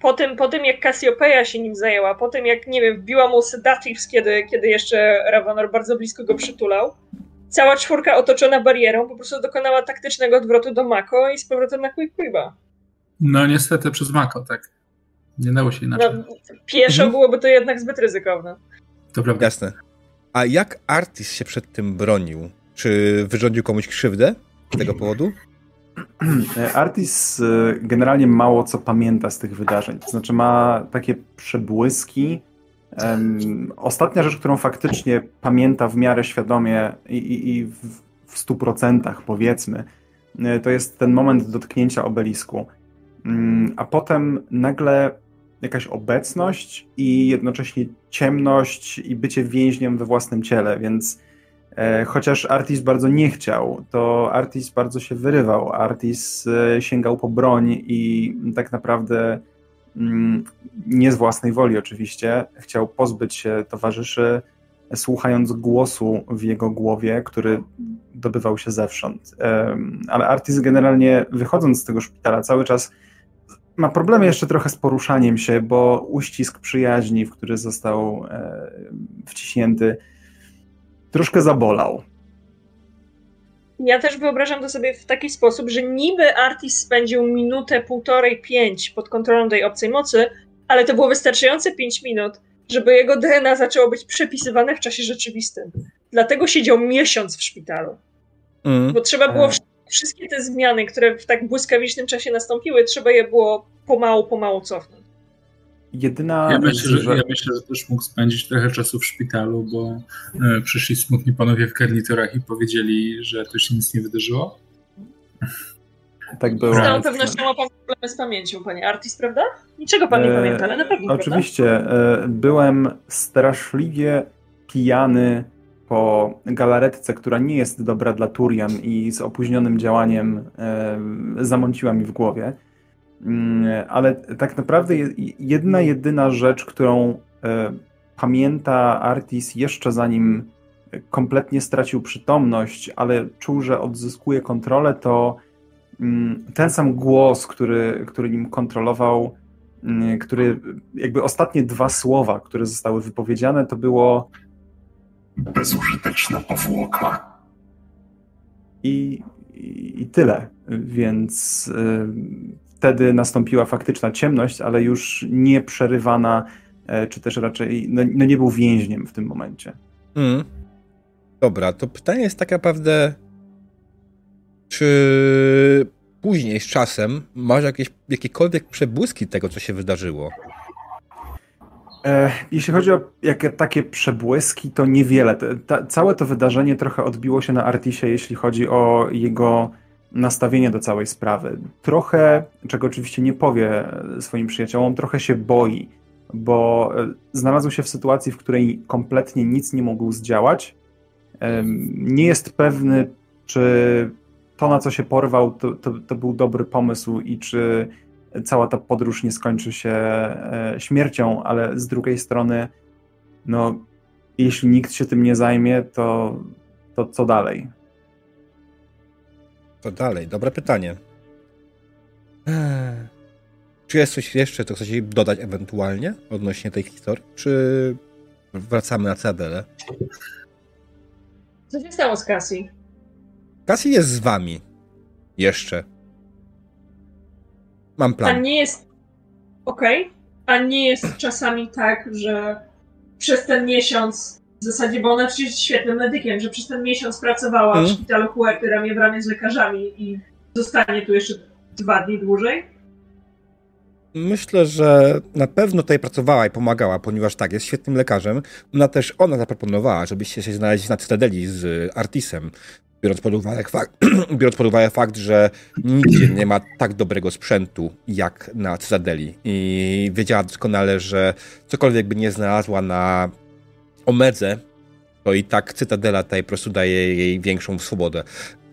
po tym, po tym jak Cassiopeia się nim zajęła, po tym jak, nie wiem, wbiła mu sedatives, kiedy, kiedy jeszcze Ravanor bardzo blisko go przytulał, cała czwórka otoczona barierą po prostu dokonała taktycznego odwrotu do Mako i z powrotem na Quickquiba. No niestety przez Mako, tak. Nie dało się inaczej. No, pieszo mhm. byłoby to jednak zbyt ryzykowne. To prawda. Jasne. A jak Artis się przed tym bronił? Czy wyrządził komuś krzywdę z tego powodu? Artis y, generalnie mało co pamięta z tych wydarzeń. To znaczy ma takie przebłyski. Um, ostatnia rzecz, którą faktycznie pamięta w miarę świadomie i, i, i w stu procentach powiedzmy, y, to jest ten moment dotknięcia obelisku. Um, a potem nagle jakaś obecność i jednocześnie ciemność i bycie więźniem we własnym ciele, więc e, chociaż Artis bardzo nie chciał, to Artis bardzo się wyrywał. Artis e, sięgał po broń i tak naprawdę nie z własnej woli oczywiście, chciał pozbyć się towarzyszy, słuchając głosu w jego głowie, który dobywał się zewsząd. Ale Artis generalnie wychodząc z tego szpitala cały czas ma problemy jeszcze trochę z poruszaniem się, bo uścisk przyjaźni, w który został e, wciśnięty, troszkę zabolał. Ja też wyobrażam to sobie w taki sposób, że niby Artis spędził minutę, półtorej, pięć pod kontrolą tej obcej mocy, ale to było wystarczające pięć minut, żeby jego DNA zaczęło być przepisywane w czasie rzeczywistym. Dlatego siedział miesiąc w szpitalu. Mm. Bo trzeba było e wszystkie te zmiany, które w tak błyskawicznym czasie nastąpiły, trzeba je było pomału, pomału cofnąć. Jedyna. Ja myślę, że, ja myślę, że też mógł spędzić trochę czasu w szpitalu, bo e, przyszli smutni panowie w garniturach i powiedzieli, że to się nic nie wydarzyło. Tak było. Z całą pewnością ma pan problemy z pamięcią, panie Artis, prawda? Niczego pan nie e, pamięta, ale na pewno. Oczywiście. E, byłem straszliwie pijany po galaretce, która nie jest dobra dla Turian i z opóźnionym działaniem e, zamąciła mi w głowie. Mm, ale tak naprawdę jedna, jedyna rzecz, którą e, pamięta Artis jeszcze zanim kompletnie stracił przytomność, ale czuł, że odzyskuje kontrolę, to mm, ten sam głos, który, który nim kontrolował, mm, który jakby ostatnie dwa słowa, które zostały wypowiedziane, to było bezużyteczna powłoka. I, i, i tyle. Więc y, wtedy nastąpiła faktyczna ciemność, ale już nie przerywana, y, czy też raczej no, no, nie był więźniem w tym momencie. Mm. Dobra, to pytanie jest tak naprawdę, czy później z czasem masz jakieś, jakiekolwiek przebłyski tego, co się wydarzyło? E, jeśli chodzi o jakie, takie przebłyski, to niewiele. Ta, całe to wydarzenie trochę odbiło się na Artisie, jeśli chodzi o jego nastawienie do całej sprawy. Trochę, czego oczywiście nie powie swoim przyjaciołom, trochę się boi, bo e, znalazł się w sytuacji, w której kompletnie nic nie mógł zdziałać. Nie jest pewny, czy to, na co się porwał, to, to, to był dobry pomysł i czy cała ta podróż nie skończy się e, śmiercią, ale z drugiej strony, no, jeśli nikt się tym nie zajmie, to, to co dalej? Co dalej? Dobre pytanie. Czy jest coś jeszcze, co chcecie dodać ewentualnie odnośnie tej historii? Czy wracamy na Cadelę? Co się stało z Cassie? Cassie jest z wami. Jeszcze. Mam plan. A nie jest. Okej. Okay. A nie jest czasami tak, że przez ten miesiąc, w zasadzie, bo ona przecież jest świetnym medykiem, że przez ten miesiąc pracowała w szpitalu Huerty ramię w ramię z lekarzami i zostanie tu jeszcze dwa dni dłużej? Myślę, że na pewno tutaj pracowała i pomagała, ponieważ tak, jest świetnym lekarzem. Ona też, ona zaproponowała, żebyście się znaleźli na Cytadeli z Artisem. Biorąc pod, uwagę fakt, biorąc pod uwagę fakt, że nigdzie nie ma tak dobrego sprzętu jak na Cytadeli. I wiedziała doskonale, że cokolwiek by nie znalazła na Omedze, to i tak Cytadela tutaj po prostu daje jej większą swobodę.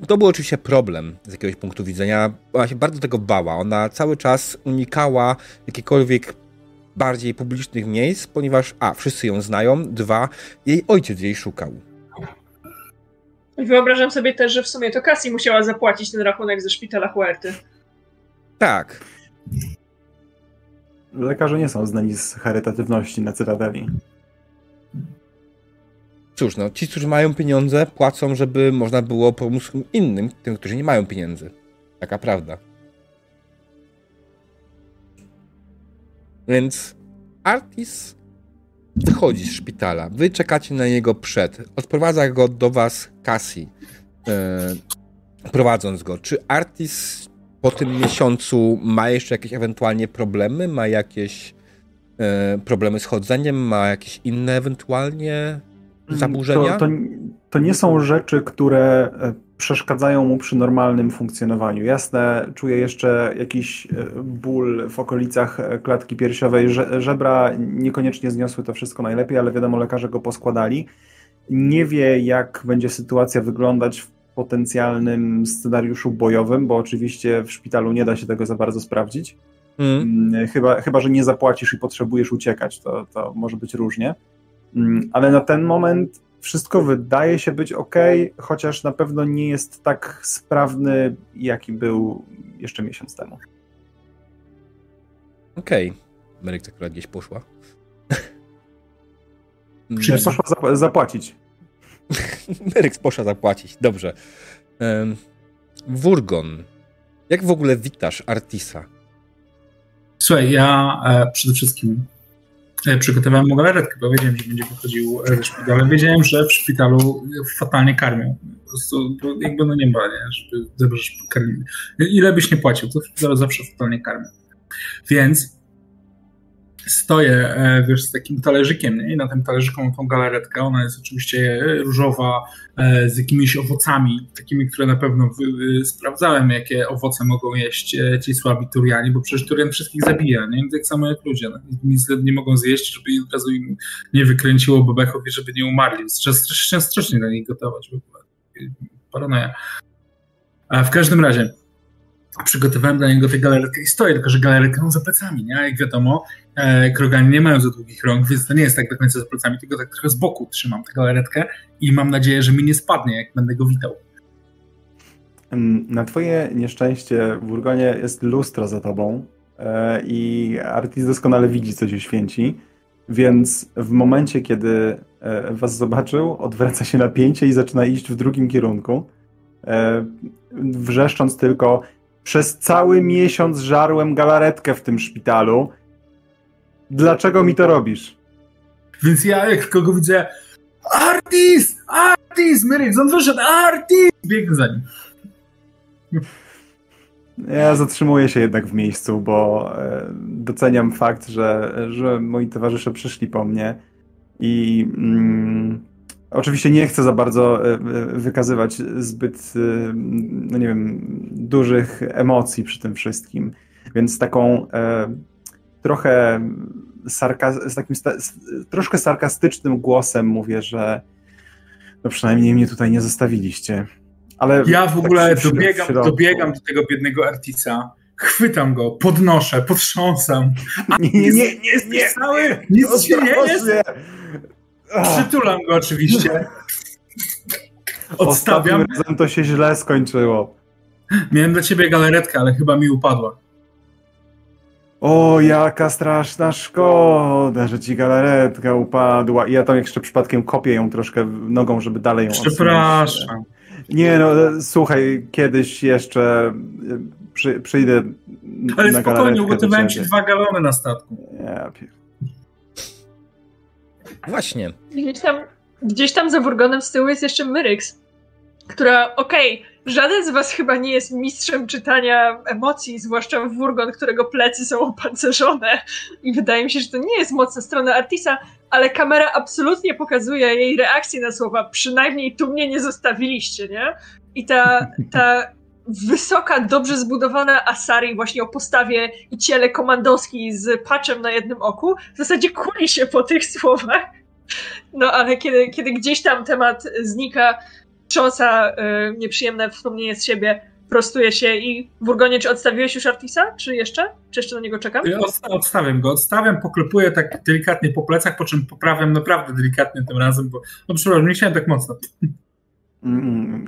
To był oczywiście problem z jakiegoś punktu widzenia. Ona się bardzo tego bała. Ona cały czas unikała jakichkolwiek bardziej publicznych miejsc, ponieważ a, wszyscy ją znają, dwa, jej ojciec jej szukał. Wyobrażam sobie też, że w sumie to Cassie musiała zapłacić ten rachunek ze szpitala Huerty. Tak. Lekarze nie są znani z charytatywności na Cytadeli. Cóż, no, ci, którzy mają pieniądze, płacą, żeby można było pomóc innym, tym, którzy nie mają pieniędzy. Taka prawda. Więc Artis wychodzi z szpitala. Wy czekacie na niego przed. Odprowadza go do was Cassie, yy, prowadząc go. Czy Artis po tym miesiącu ma jeszcze jakieś ewentualnie problemy? Ma jakieś yy, problemy z chodzeniem? Ma jakieś inne ewentualnie zaburzenia? To, to, to, nie są rzeczy, które e, przeszkadzają mu przy normalnym funkcjonowaniu. Jasne, czuję jeszcze jakiś e, ból w okolicach e, klatki piersiowej. Żebra niekoniecznie zniosły to wszystko najlepiej, ale wiadomo, lekarze go poskładali. Nie wie, jak będzie sytuacja wyglądać w potencjalnym scenariuszu bojowym, bo oczywiście w szpitalu nie da się tego za bardzo sprawdzić. Mm. Chyba, chyba, że nie zapłacisz i potrzebujesz uciekać, to, to może być różnie. Mm, ale na ten moment wszystko wydaje się być ok, chociaż na pewno nie jest tak sprawny, jaki był jeszcze miesiąc temu. Okej. Okay. Meryk akurat gdzieś poszła. Czy poszła zapłacić? Meryk poszła zapłacić, dobrze. Um, Wurgon. Jak w ogóle witasz Artisa? Słuchaj, ja e, przede wszystkim przygotowałem mu galaretkę, bo wiedziałem, że będzie wychodził ze szpitalu, ale wiedziałem, że w szpitalu fatalnie karmią. Po prostu jakby no nie ma, nie? żeby dobrze karmili. Ile byś nie płacił, to zawsze fatalnie karmią. Więc stoję, e, wiesz, z takim talerzykiem, nie? I na tym talerzyku mam tą galaretkę, ona jest oczywiście różowa, e, z jakimiś owocami, takimi, które na pewno sprawdzałem, jakie owoce mogą jeść e, ci słabi Turiani, bo przecież Turian wszystkich zabija, nie? Tak samo jak ludzie, no. nic nie mogą zjeść, żeby od razu im nie wykręciło bebechów i żeby nie umarli. Trzeba strasznie, strasznie dla nich gotować, ogóle. Paranoja. A w każdym razie, przygotowałem dla niego tę galaretkę i stoję, tylko że galaretkę mam za plecami, nie? Jak wiadomo, e, krogani nie mają za długich rąk, więc to nie jest tak do końca za plecami, tylko tak trochę z boku trzymam tę galaretkę i mam nadzieję, że mi nie spadnie, jak będę go witał. Na twoje nieszczęście w Urgonie jest lustro za tobą e, i Artis doskonale widzi, co się święci, więc w momencie, kiedy e, was zobaczył, odwraca się napięcie i zaczyna iść w drugim kierunku, wrzeszcząc tylko przez cały miesiąc żarłem galaretkę w tym szpitalu. Dlaczego mi to robisz? Więc ja jak kogo widzę Artis! Artis! Myrix, on wyszedł! Artis! Biegnę za nim. Ja zatrzymuję się jednak w miejscu, bo e, doceniam fakt, że, że moi towarzysze przyszli po mnie i mm, Oczywiście nie chcę za bardzo e, e, wykazywać zbyt, no nie wiem, dużych emocji przy tym wszystkim, więc taką e, trochę sarka- z takim troszkę sarkastycznym głosem mówię, że no przynajmniej mnie tutaj nie zostawiliście. Ale ja w ogóle tak dobiegam, dobiegam do tego biednego Artisa, chwytam go, podnoszę, potrząsam. Nie, nie, nie, nie, nie, cały, nic się nie jest. Przytulam go oczywiście. Odstawiam. Razem to się źle skończyło. Miałem dla ciebie galaretkę, ale chyba mi upadła. O, jaka straszna szkoda, że ci galaretka upadła. I ja tam jeszcze przypadkiem kopię ją troszkę nogą, żeby dalej ją Przepraszam. Nie no, słuchaj, kiedyś jeszcze przy, przyjdę Ale na spokojnie, ugotowałem ci dwa galony na statku. Ja pier... Właśnie. Gdzieś tam, gdzieś tam za Wurgonem z tyłu jest jeszcze Myryx, która, okej, okay, żaden z was chyba nie jest mistrzem czytania emocji, zwłaszcza Wurgon, którego plecy są opancerzone i wydaje mi się, że to nie jest mocna strona Artisa, ale kamera absolutnie pokazuje jej reakcję na słowa, przynajmniej tu mnie nie zostawiliście, nie? I ta, ta wysoka, dobrze zbudowana Asari właśnie o postawie i ciele komandowskiej z patchem na jednym oku w zasadzie kuli się po tych słowach. No ale kiedy, kiedy gdzieś tam temat znika, trząsa y, nieprzyjemne wspomnienie z siebie, prostuje się i Wurgonie, czy odstawiłeś już Artisa? Czy jeszcze? Czy jeszcze na niego czekam? Odstawiam go, odstawiam, poklepuję tak delikatnie po plecach, po czym poprawiam naprawdę delikatnie tym razem, bo no przepraszam, nie chciałem tak mocno.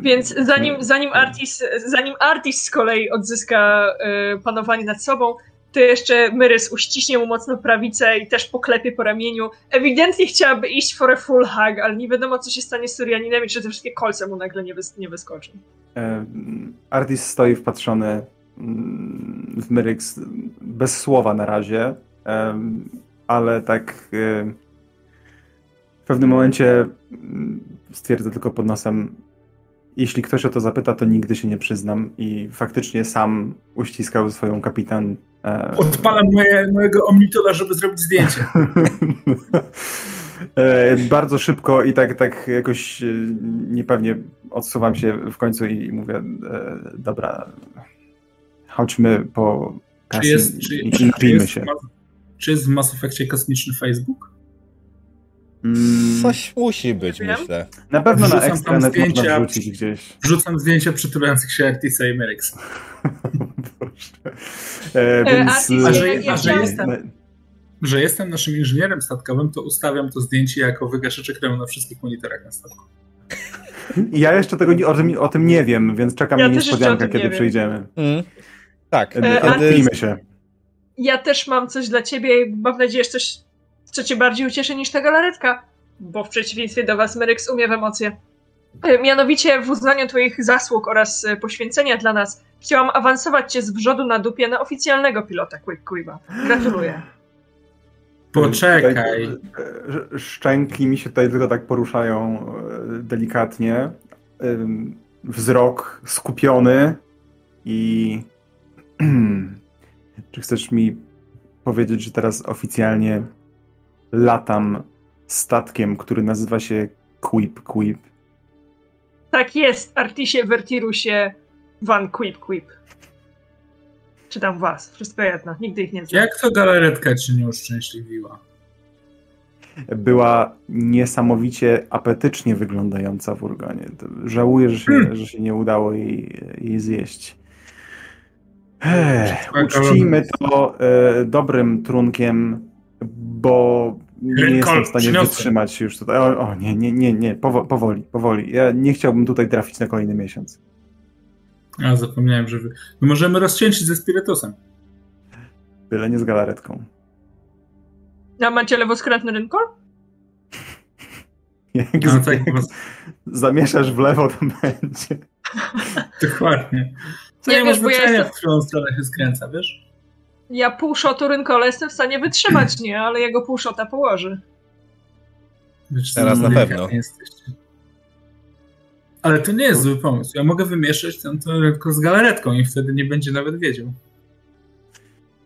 Więc zanim, zanim, Artis, zanim Artis z kolei odzyska y, panowanie nad sobą, to jeszcze Myrys uściśnie mu mocno prawicę i też poklepie po ramieniu. Ewidentnie chciałaby iść for a full hug, ale nie wiadomo, co się stanie z Surianinem i czy te wszystkie kolce mu nagle nie, wys nie wyskoczą. Artis stoi wpatrzony mm, w Myryx bez słowa na razie, ale tak w pewnym momencie mm, stwierdzę tylko pod nosem jeśli ktoś o to zapyta, to nigdy się nie przyznam i faktycznie sam uściskał swoją kapitan. E... Odpalam moje, mojego omnitola, żeby zrobić zdjęcie. e, bardzo szybko i tak, tak jakoś e, niepewnie odsuwam się w końcu i mówię, e, dobra, chodźmy po czy jest, czy, i, czy, czy jest, się. Czy jest w Mass Effectie kosmiczny Facebook? Mm. Coś musi być, myślę. Na pewno Wrzucam na ekstranet zdjęcia, można wrzucić gdzieś. Wrzucam zdjęcia przytulających się Artisa i Merix. e, więc... A że, a że, jestem, że jestem naszym inżynierem statkowym, to ustawiam to zdjęcie jako wygaszycze kremu na wszystkich monitorach na statku. Ja jeszcze tego o tym, o tym nie wiem, więc czekam ja na niespodziankę, kiedy przyjdziemy. Mm. Tak. E, się. Ja też mam coś dla ciebie. Mam nadzieję, że coś co cię bardziej ucieszy niż ta galaretka, bo w przeciwieństwie do was Meryx umie w emocje. E, mianowicie w uznaniu twoich zasług oraz e, poświęcenia dla nas chciałam awansować cię z wrzodu na dupie na oficjalnego pilota Quick Quiba. Gratuluję. Poczekaj. E, szczęki mi się tutaj tylko tak poruszają delikatnie. Wzrok skupiony i czy chcesz mi powiedzieć, że teraz oficjalnie latam statkiem, który nazywa się Quip Quip. Tak jest, Artisie Vertirusie Van Quip Quip. Czytam was, wszystko jedno, nigdy ich nie znam. Jak to galaretka ci nie uszczęśliwiła? Była niesamowicie apetycznie wyglądająca w urgonie. Żałuję, że się, hmm. że się nie udało jej, jej zjeść. Ech, uczcijmy to e, dobrym trunkiem bo nie jestem w stanie wytrzymać już tutaj. O, o, nie, nie, nie, nie, powoli, powoli. Ja nie chciałbym tutaj trafić na kolejny miesiąc. A, zapomniałem, że wy... My możemy rozcięcić ze spirytusem. Byle nie z galaretką. A macie lewoskrętny rynkol? Jak no, tak, zamieszasz w lewo, to będzie. Dokładnie. Co nie, nie masz znaczenia, ja w którą stronę się skręca, wiesz? Ja pół szotu rynkola jestem w stanie wytrzymać, nie? Ale jego pół szota położy. Teraz na pewno. Ale to nie jest zły pomysł. Ja mogę wymieszać ten, rynko z galaretką i wtedy nie będzie nawet wiedział.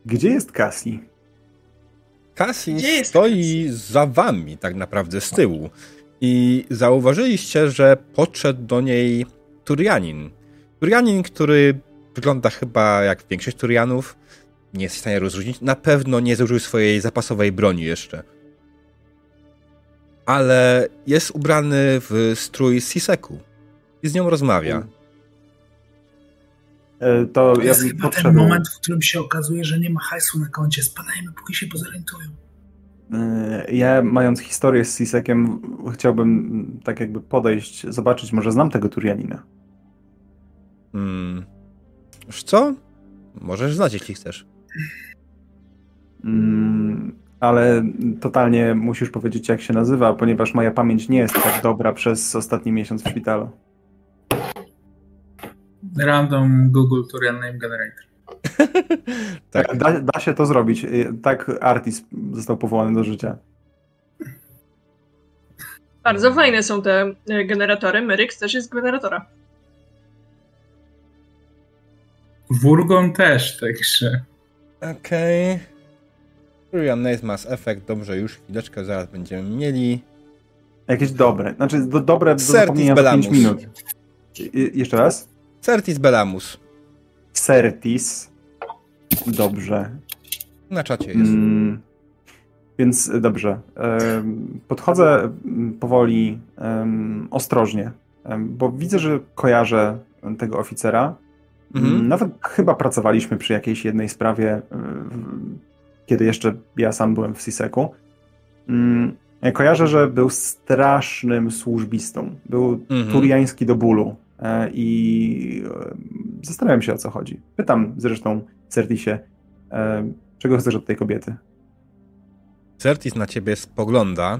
Gdzie jest Cassie? Cassie stoi Cassie? za wami tak naprawdę z tyłu. I zauważyliście, że podszedł do niej Turianin. Turianin, który wygląda chyba jak większość Turianów, nie jest w stanie rozróżnić. Na pewno nie zużył swojej zapasowej broni jeszcze. Ale jest ubrany w strój Siseku i z nią rozmawia. E, to, to jest ja chyba ten moment, w którym się okazuje, że nie ma hajsu na koncie. Spadajmy, póki się pozorientują. E, ja, mając historię z Sisekiem, chciałbym tak jakby podejść, zobaczyć, może znam tego Turianina. Hmm. Wiesz co? Możesz znać, jeśli chcesz. Mm, ale totalnie musisz powiedzieć, jak się nazywa, ponieważ moja pamięć nie jest tak dobra przez ostatni miesiąc w szpitalu. Random Google Turian Name Generator. tak. Da, da, się to zrobić. Tak Artis został powołany do życia. Bardzo fajne są te e, generatory. Myryx też jest generatora. Wurgon też, także. Okej. Okay. Turian Nace Mass Effect, dobrze, już chwileczkę, zaraz będziemy mieli. Jakieś dobre, znaczy do, dobre do za 5 minut. Jeszcze raz? Certis Bellamus. Certis. Dobrze. Na czacie jest. Mm, więc dobrze. Podchodzę powoli, ostrożnie, bo widzę, że kojarzę tego oficera. Mhm. Nawet chyba pracowaliśmy przy jakiejś jednej sprawie, kiedy jeszcze ja sam byłem w Siseku. Mm, ja kojarzę, że był strasznym służbistą. Był mhm. turiański do bólu. E, I zastanawiam się, o co chodzi. Pytam zresztą Certisie, e, czego chcesz od tej kobiety? Certis na ciebie spogląda.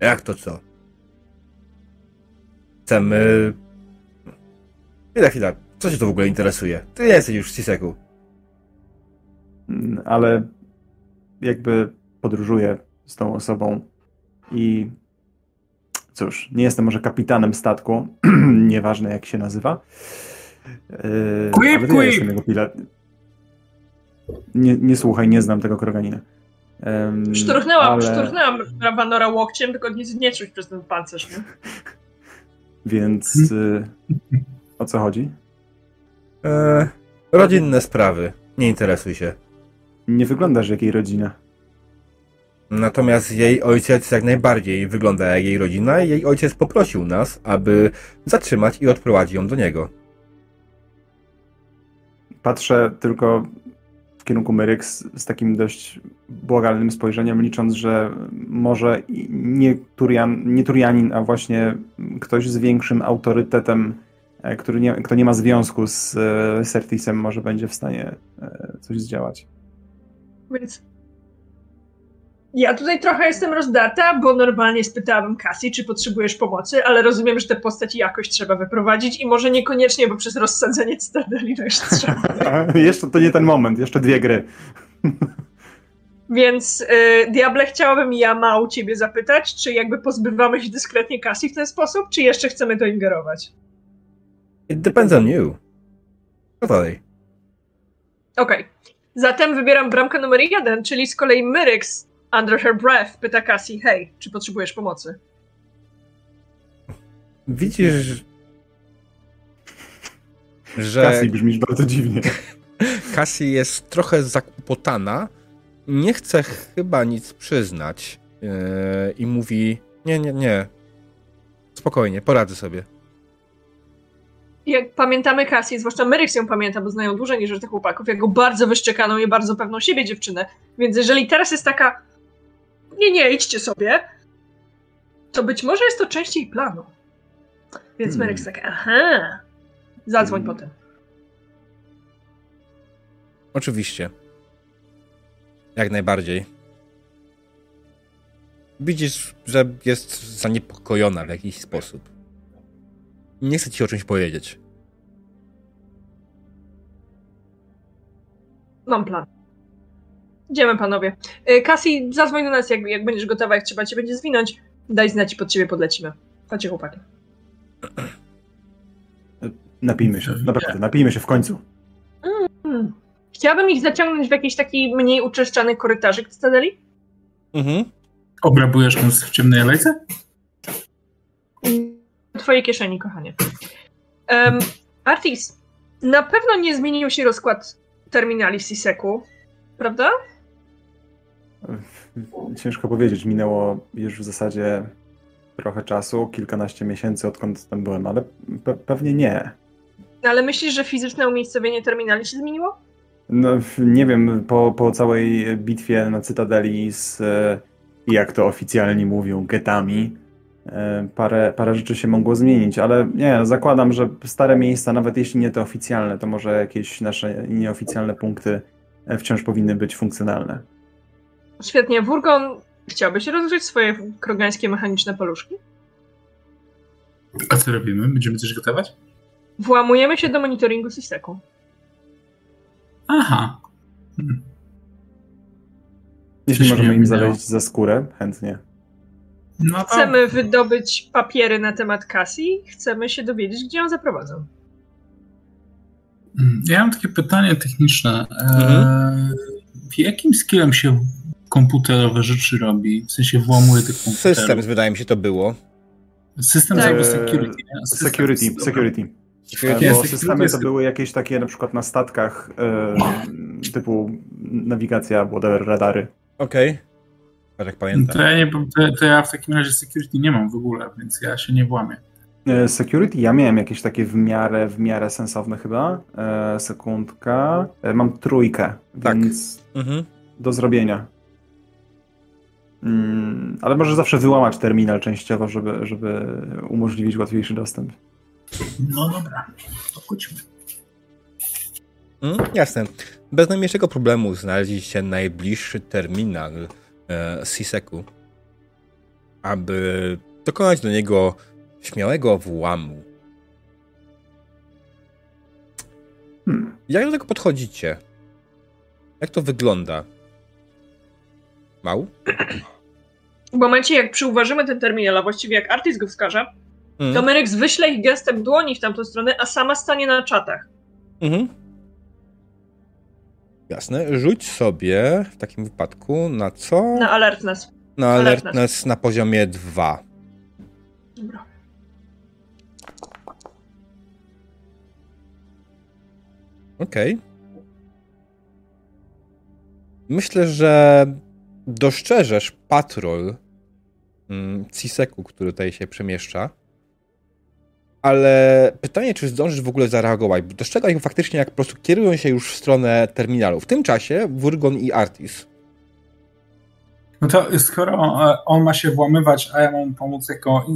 Jak to co? Chcemy... Chwila, chwila. Co cię to w ogóle interesuje? Ty jesteś już w Ciseku. Mm, ale jakby podróżuję z tą osobą i cóż, nie jestem może kapitanem statku, nieważne jak się nazywa. Quip, ale jestem jego pilot. Nie, nie słuchaj, nie znam tego kroganina. Um, szturchnęłam, ale... szturchnęłam Ravanora łokciem, tylko nie, nie czuć przez ten pancerz, nie? Więc y, o co chodzi? E, rodzinne sprawy. Nie interesuj się. Nie wyglądasz jak jej rodzina. Natomiast jej ojciec jak najbardziej wygląda jak jej rodzina i jej ojciec poprosił nas, aby zatrzymać i odprowadzić ją do niego. Patrzę tylko w kierunku Myryx z takim dość błagalnym spojrzeniem, licząc, że może nie, Turian, nie Turianin, a właśnie ktoś z większym autorytetem, e, który nie, kto nie ma związku z e, Sertisem, może będzie w stanie e, coś zdziałać. Więc ja tutaj trochę jestem rozdarta, bo normalnie spytałabym Cassie, czy potrzebujesz pomocy, ale rozumiem, że tę postać jakoś trzeba wyprowadzić i może niekoniecznie, bo przez rozsadzenie Cytadeli to jeszcze trzeba. jeszcze to nie ten moment, jeszcze dwie gry. Więc y, Diable, chciałabym ja ma u ciebie zapytać, czy jakby pozbywamy się dyskretnie Cassie w ten sposób, czy jeszcze chcemy to ingerować? It depends on you. Co dalej? Okej. Okay. Zatem wybieram bramkę numer jeden, czyli z kolei Myryx Under her breath pyta Cassie, hej, czy potrzebujesz pomocy? Widzisz, że... Cassie brzmisz bardzo dziwnie. Cassie jest trochę zakłopotana, nie chce chyba nic przyznać yy, i mówi, nie, nie, nie, spokojnie, poradzę sobie. Jak pamiętamy Cassie, zwłaszcza Merix ją pamięta, bo znają dłużej niż tych chłopaków, jako bardzo wyszczekaną i bardzo pewną siebie dziewczynę. Więc jeżeli teraz jest taka, nie, nie, idźcie sobie, to być może jest to część jej planu. Więc hmm. Merrick tak, aha, zadzwoń hmm. potem. Oczywiście. Jak najbardziej. Widzisz, że jest zaniepokojona w jakiś sposób. Nie chce ci o czymś powiedzieć. Mam plan. Idziemy, panowie. Y, Cassie, zadzwoń do nas, jak, jak będziesz gotowa, jak trzeba cię będzie zwinąć. Daj znać i pod ciebie podlecimy. Chodźcie, chłopaki. Napijmy się, naprawdę, napijmy się w końcu. Mm. Chciałabym ich zaciągnąć w jakiś taki mniej uczeszczany korytarzyk Cytadeli. Mhm. Obrabujesz nas w ciemnej alejce? W twojej kieszeni, kochanie. Um, Artis, na pewno nie zmienił się rozkład terminali Siseku, prawda? Ciężko powiedzieć, minęło już w zasadzie trochę czasu, kilkanaście miesięcy odkąd tam byłem, ale pe pewnie nie. Ale myślisz, że fizyczne umiejscowienie terminali się zmieniło? No, nie wiem, po, po całej bitwie na Cytadeli z, e, jak to oficjalnie mówią, getami, e, parę, parę rzeczy się mogło zmienić, ale nie, no, zakładam, że stare miejsca, nawet jeśli nie te oficjalne, to może jakieś nasze nieoficjalne punkty e, wciąż powinny być funkcjonalne. Świetnie. Wurgon, chciałbyś rozgrzeć swoje krogańskie mechaniczne paluszki? A co robimy? Będziemy coś gotować? Włamujemy się do monitoringu Systeku. Aha. Hmm. Jeśli możemy im zawieźć za skórę, chętnie. No to... Chcemy wydobyć papiery na temat Cassie, chcemy się dowiedzieć, gdzie ją zaprowadzą. Mm, ja mam takie pytanie techniczne. E, mhm. jakim skillem się komputerowe rzeczy robi? W sensie włamuje tych komputerów? System, wydaje mi się, to było. System tak. albo security. System, security, security. security. Bo systemy to były jakieś takie na przykład na statkach yy, typu nawigacja, whatever, radary. Okej. Okay. Tak pamiętam. To ja, nie, to, to ja w takim razie security nie mam w ogóle, więc ja się nie włamię. E, security, ja miałem jakieś takie w miarę, w miarę sensowne chyba. E, sekundka. E, mam trójkę, tak. więc mhm. do zrobienia. Mm, ale może zawsze wyłamać terminal częściowo, żeby, żeby umożliwić łatwiejszy dostęp. No dobra, to chodźmy. Mm, jasne. Bez najmniejszego problemu znaleźliście najbliższy terminal e, CISEC-u, aby dokonać do niego śmiałego włamu. Hmm. Jak do tego podchodzicie? Jak to wygląda? Mał? W momencie, jak przyuważymy ten terminal, a właściwie jak artyst go wskaże, hmm. to Meryx wyśle ich gestem dłoni w tamtą stronę, a sama stanie na czatach. Mhm. Jasne. Rzuć sobie w takim wypadku na co? Na alertness. Na alertness, alertness na poziomie 2. Dobra. Okej. Okay. Myślę, że dostrzeżesz patrol Ciseku, który tutaj się przemieszcza. Ale pytanie, czy zdążysz w ogóle zareagować? Dostrzegaj faktycznie, jak po prostu kierują się już w stronę terminalu. W tym czasie Wurgon i Artis. No to skoro e, on ma się włamywać, a ja mam pomóc jako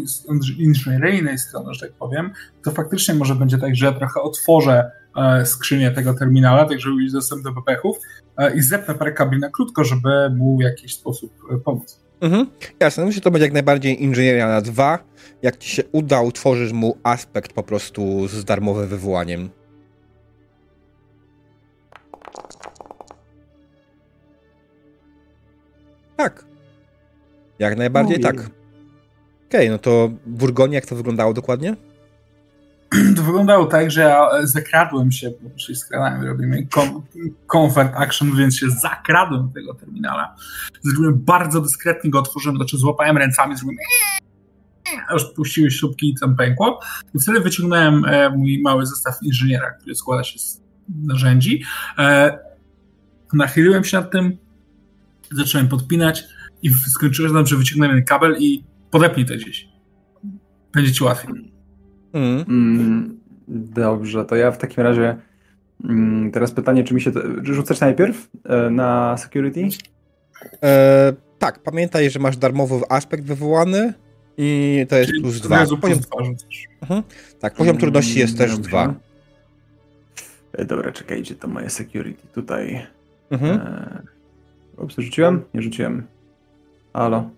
inżynieryjnej strony, że tak powiem, to faktycznie może będzie tak, że ja trochę otworzę E, skrzynię tego terminala, tak żeby mieć dostęp do bepechów e, i zepnę parę kabli na krótko, żeby mu w jakiś sposób pomóc. Mhm. Jasne, myślę, że to będzie jak najbardziej inżynieria na dwa. Jak ci się uda, utworzysz mu aspekt po prostu z darmowym wywołaniem. Tak. Jak najbardziej tak. Okej, okay, no to w Burgonii jak to wyglądało dokładnie? to wyglądało tak, że ja zakradłem się, bo się skradałem, robimy comfort action, więc się zakradłem do tego terminala. Zrobiłem bardzo dyskretnie, go otworzyłem, znaczy złapałem ręcami, zrobiłem aż puściły śrubki i tam pękło. I wtedy wyciągnąłem e, mój mały zestaw inżyniera, który składa się z narzędzi. E, nachyliłem się nad tym, zacząłem podpinać i skończyłem że wyciągnąłem kabel i podepnij to gdzieś. Będzie ci łatwiej. Mm. Mm, dobrze, to ja w takim razie mm, teraz pytanie, czy mi się to, rzucasz najpierw e, na security? E, tak, pamiętaj, że masz darmowy aspekt wywołany i to jest Czyli plus dwa. Poziom... Mhm. Tak, poziom mm, trudności jest też dobrze. dwa. E, dobra, czekajcie, to moje security tutaj. Mhm. E... Ups, rzuciłem? Nie rzuciłem. Halo?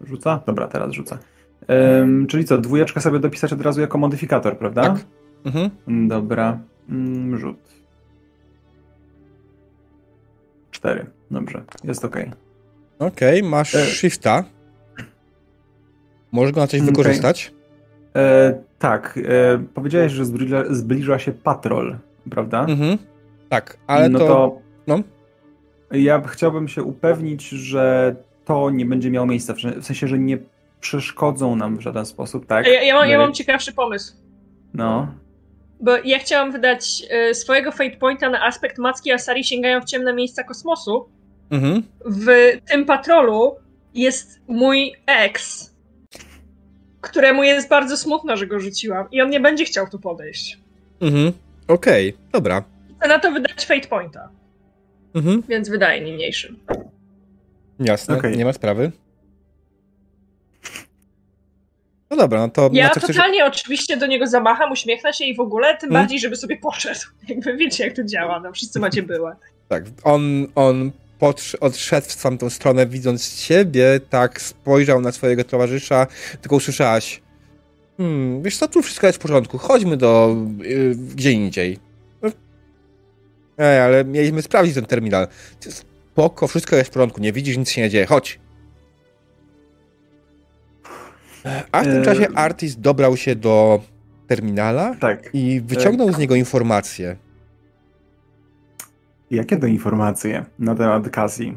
Rzuca? Dobra, teraz rzuca. Um, czyli co, dwójeczkę sobie dopisać od razu jako modyfikator, prawda? Tak. Mhm. Dobra. Mm, rzut. Cztery. Dobrze, jest ok. Okej, okay, masz e... shifta. Możesz go na coś okay. wykorzystać? E, tak. E, powiedziałeś, że zbliża, zbliża, się patrol, prawda? Mhm. Tak, ale no to... to... No. Ja chciałbym się upewnić, że to nie będzie miało miejsca. W sensie, że nie przeszkodzą nam w żaden sposób, tak? Ja, ja, mam, ja mam ciekawszy pomysł. No. Bo ja chciałam wydać y, swojego Fate Pointa na aspekt Macki Asari sięgają w ciemne miejsca kosmosu. Mhm. W tym patrolu jest mój ex, któremu jest bardzo smutno, że go rzuciłam i on nie będzie chciał tu podejść. Mhm. Okej, okay. dobra. Chcę na to wydać Fate Pointa. Mhm. Więc wydaje niniejszym. Jasne, okay. nie ma sprawy. No dobra, no to... Ja totalnie chcesz... oczywiście do niego zamacham, uśmiechnę się i w ogóle, tym hmm? bardziej, żeby sobie poszedł. Jakby wiecie, jak to działa, no wszyscy macie byłe. Tak, on, on odszedł w tamtą stronę, widząc ciebie, tak spojrzał na swojego towarzysza, tylko usłyszałaś hmm, wiesz co, tu wszystko jest w porządku, chodźmy do yy, gdzie indziej. Ej, ale mieliśmy sprawdzić ten terminal. Spoko, wszystko jest w porządku, nie widzisz, nic się nie dzieje, chodź. A w tym czasie Artis dobrał się do terminala tak. i wyciągnął z niego informację. Jakie to informacje na temat Cassie?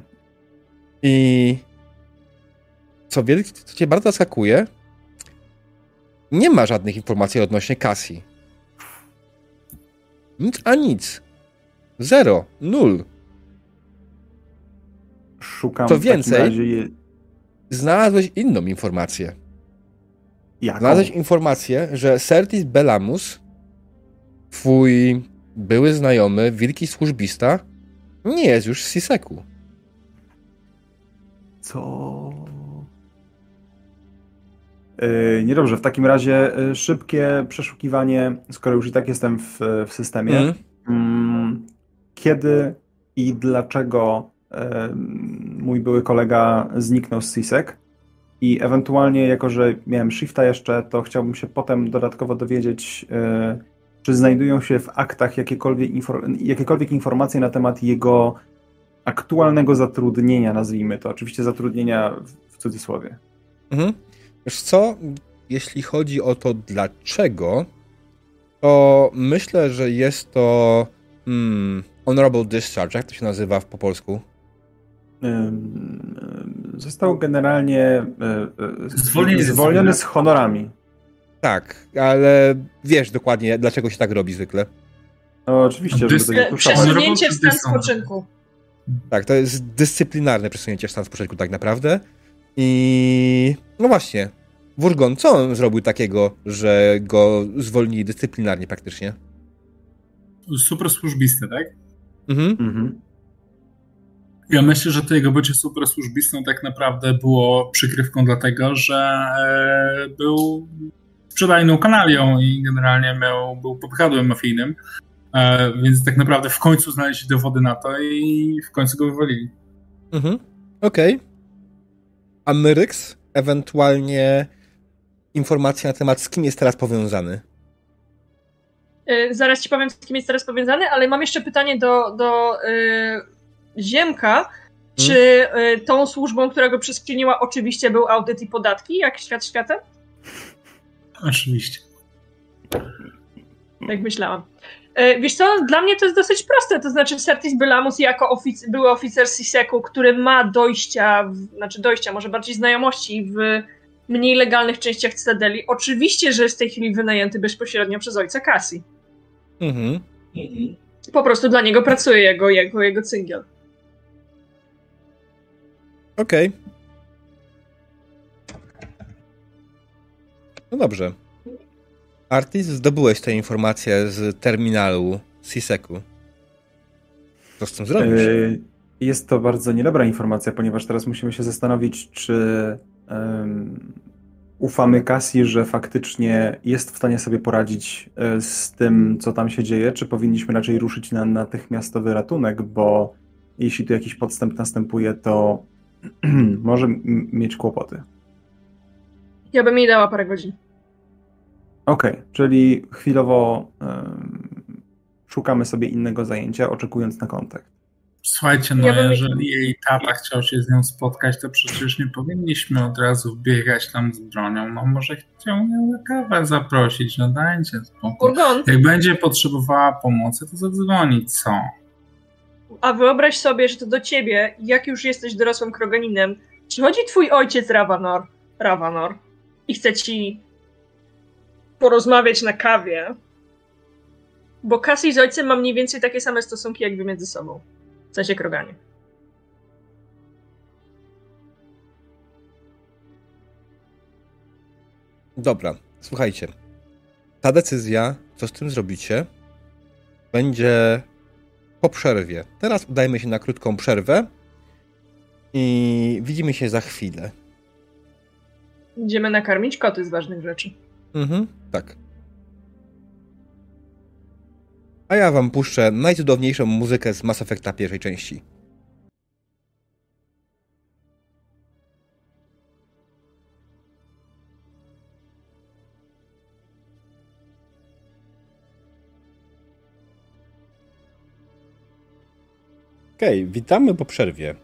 I co, co cię bardzo zaskakuje, nie ma żadnych informacji odnośnie Cassie. Nic a nic. Zero. Nul. Szukam Co więcej, znalazłeś inną informację. Jaką? Znalazłeś informację, że Sertis Belamus, twój były znajomy, wielki służbista, nie jest już w Siseku. Co? Yy, niedobrze, w takim razie yy, szybkie przeszukiwanie, skoro już i tak jestem w, w systemie. Mm. Yy, kiedy i dlaczego yy, mój były kolega zniknął z CISEC? I ewentualnie, jako że miałem shifta jeszcze, to chciałbym się potem dodatkowo dowiedzieć, yy, czy znajdują się w aktach jakiekolwiek, jakiekolwiek informacje na temat jego aktualnego zatrudnienia, nazwijmy to. Oczywiście zatrudnienia w, w cudzysłowie. Mhm. Wiesz co, jeśli chodzi o to dlaczego, to myślę, że jest to hmm, honorable discharge, jak to się nazywa po polsku? Został generalnie e, e, zwolniony, zwolniony z honorami. Tak, ale wiesz dokładnie, dlaczego się tak robi zwykle. No, oczywiście, Dys- żeby to Przesunięcie w stan spoczynku. Tak, to jest dyscyplinarne przesunięcie w stan spoczynku tak naprawdę. I no właśnie, Wurgon, co on zrobił takiego, że go zwolnili dyscyplinarnie praktycznie? Super służbisty, tak? Mhm. mhm. Ja myślę, że to jego bycie super służbistą tak naprawdę było przykrywką dlatego, że e, był sprzedajną kanalią i generalnie miał, był popychadłem mafijnym, e, więc tak naprawdę w końcu znaleźli dowody na to i w końcu go wywalili. Mhm, okej. Okay. A Myryx ewentualnie informacja na temat, z kim jest teraz powiązany? Yy, zaraz ci powiem, z kim jest teraz powiązany, ale mam jeszcze pytanie do, do yy, Ziemka. Czy yy, tą służbą, która go przyskrzyniła, oczywiście był audyt i podatki, jak świat światem? Oczywiście. Tak myślałam. Wiesz co, dla mnie to jest dosyć proste, to znaczy Sertis Bylamus jako ofic były oficer Siseku, który ma dojścia, w, znaczy dojścia, może bardziej znajomości w mniej legalnych częściach Cytadeli. Oczywiście, że jest w tej chwili wynajęty bezpośrednio przez ojca Cassie. Mhm. Po prostu dla niego pracuje jego, jego, jego cyngiel. Okej. Okay. No dobrze. Artis, zdobyłeś te informacje z terminalu Siseku. Co z tym zrobisz? E, jest to bardzo niedobra informacja, ponieważ teraz musimy się zastanowić, czy um, ufamy Cassie, że faktycznie jest w stanie sobie poradzić e, z tym, co tam się dzieje, czy powinniśmy raczej ruszyć na natychmiastowy ratunek, bo jeśli tu jakiś podstęp następuje, to może mieć kłopoty. Ja bym jej dała parę godzin. Okej, okay, czyli chwilowo um, szukamy sobie innego zajęcia, oczekując na kontakt. Słuchajcie, no ja jeżeli jej tata chciał się z nią spotkać, to przecież nie powinniśmy od razu biegać tam z bronią. No może chciał ją na kawę zaprosić, no dajcie spokój. Jak będzie potrzebowała pomocy, to zadzwoni, co? A wyobraź sobie, że to do ciebie, jak już jesteś dorosłym kroganinem, przychodzi twój ojciec Ravanor, Ravanor i chce ci porozmawiać na kawie, bo Cassie z ojcem ma mniej więcej takie same stosunki jak wy między sobą. W sensie kroganie. Dobra, słuchajcie. Ta decyzja, co z tym zrobicie, będzie po przerwie. Teraz udajmy się na krótką przerwę i widzimy się za chwilę. Idziemy nakarmić koty z ważnych rzeczy. Mhm, tak. A ja wam puszczę najcudowniejszą muzykę z Mass Effecta pierwszej części. Okej, okay, witamy po przerwie.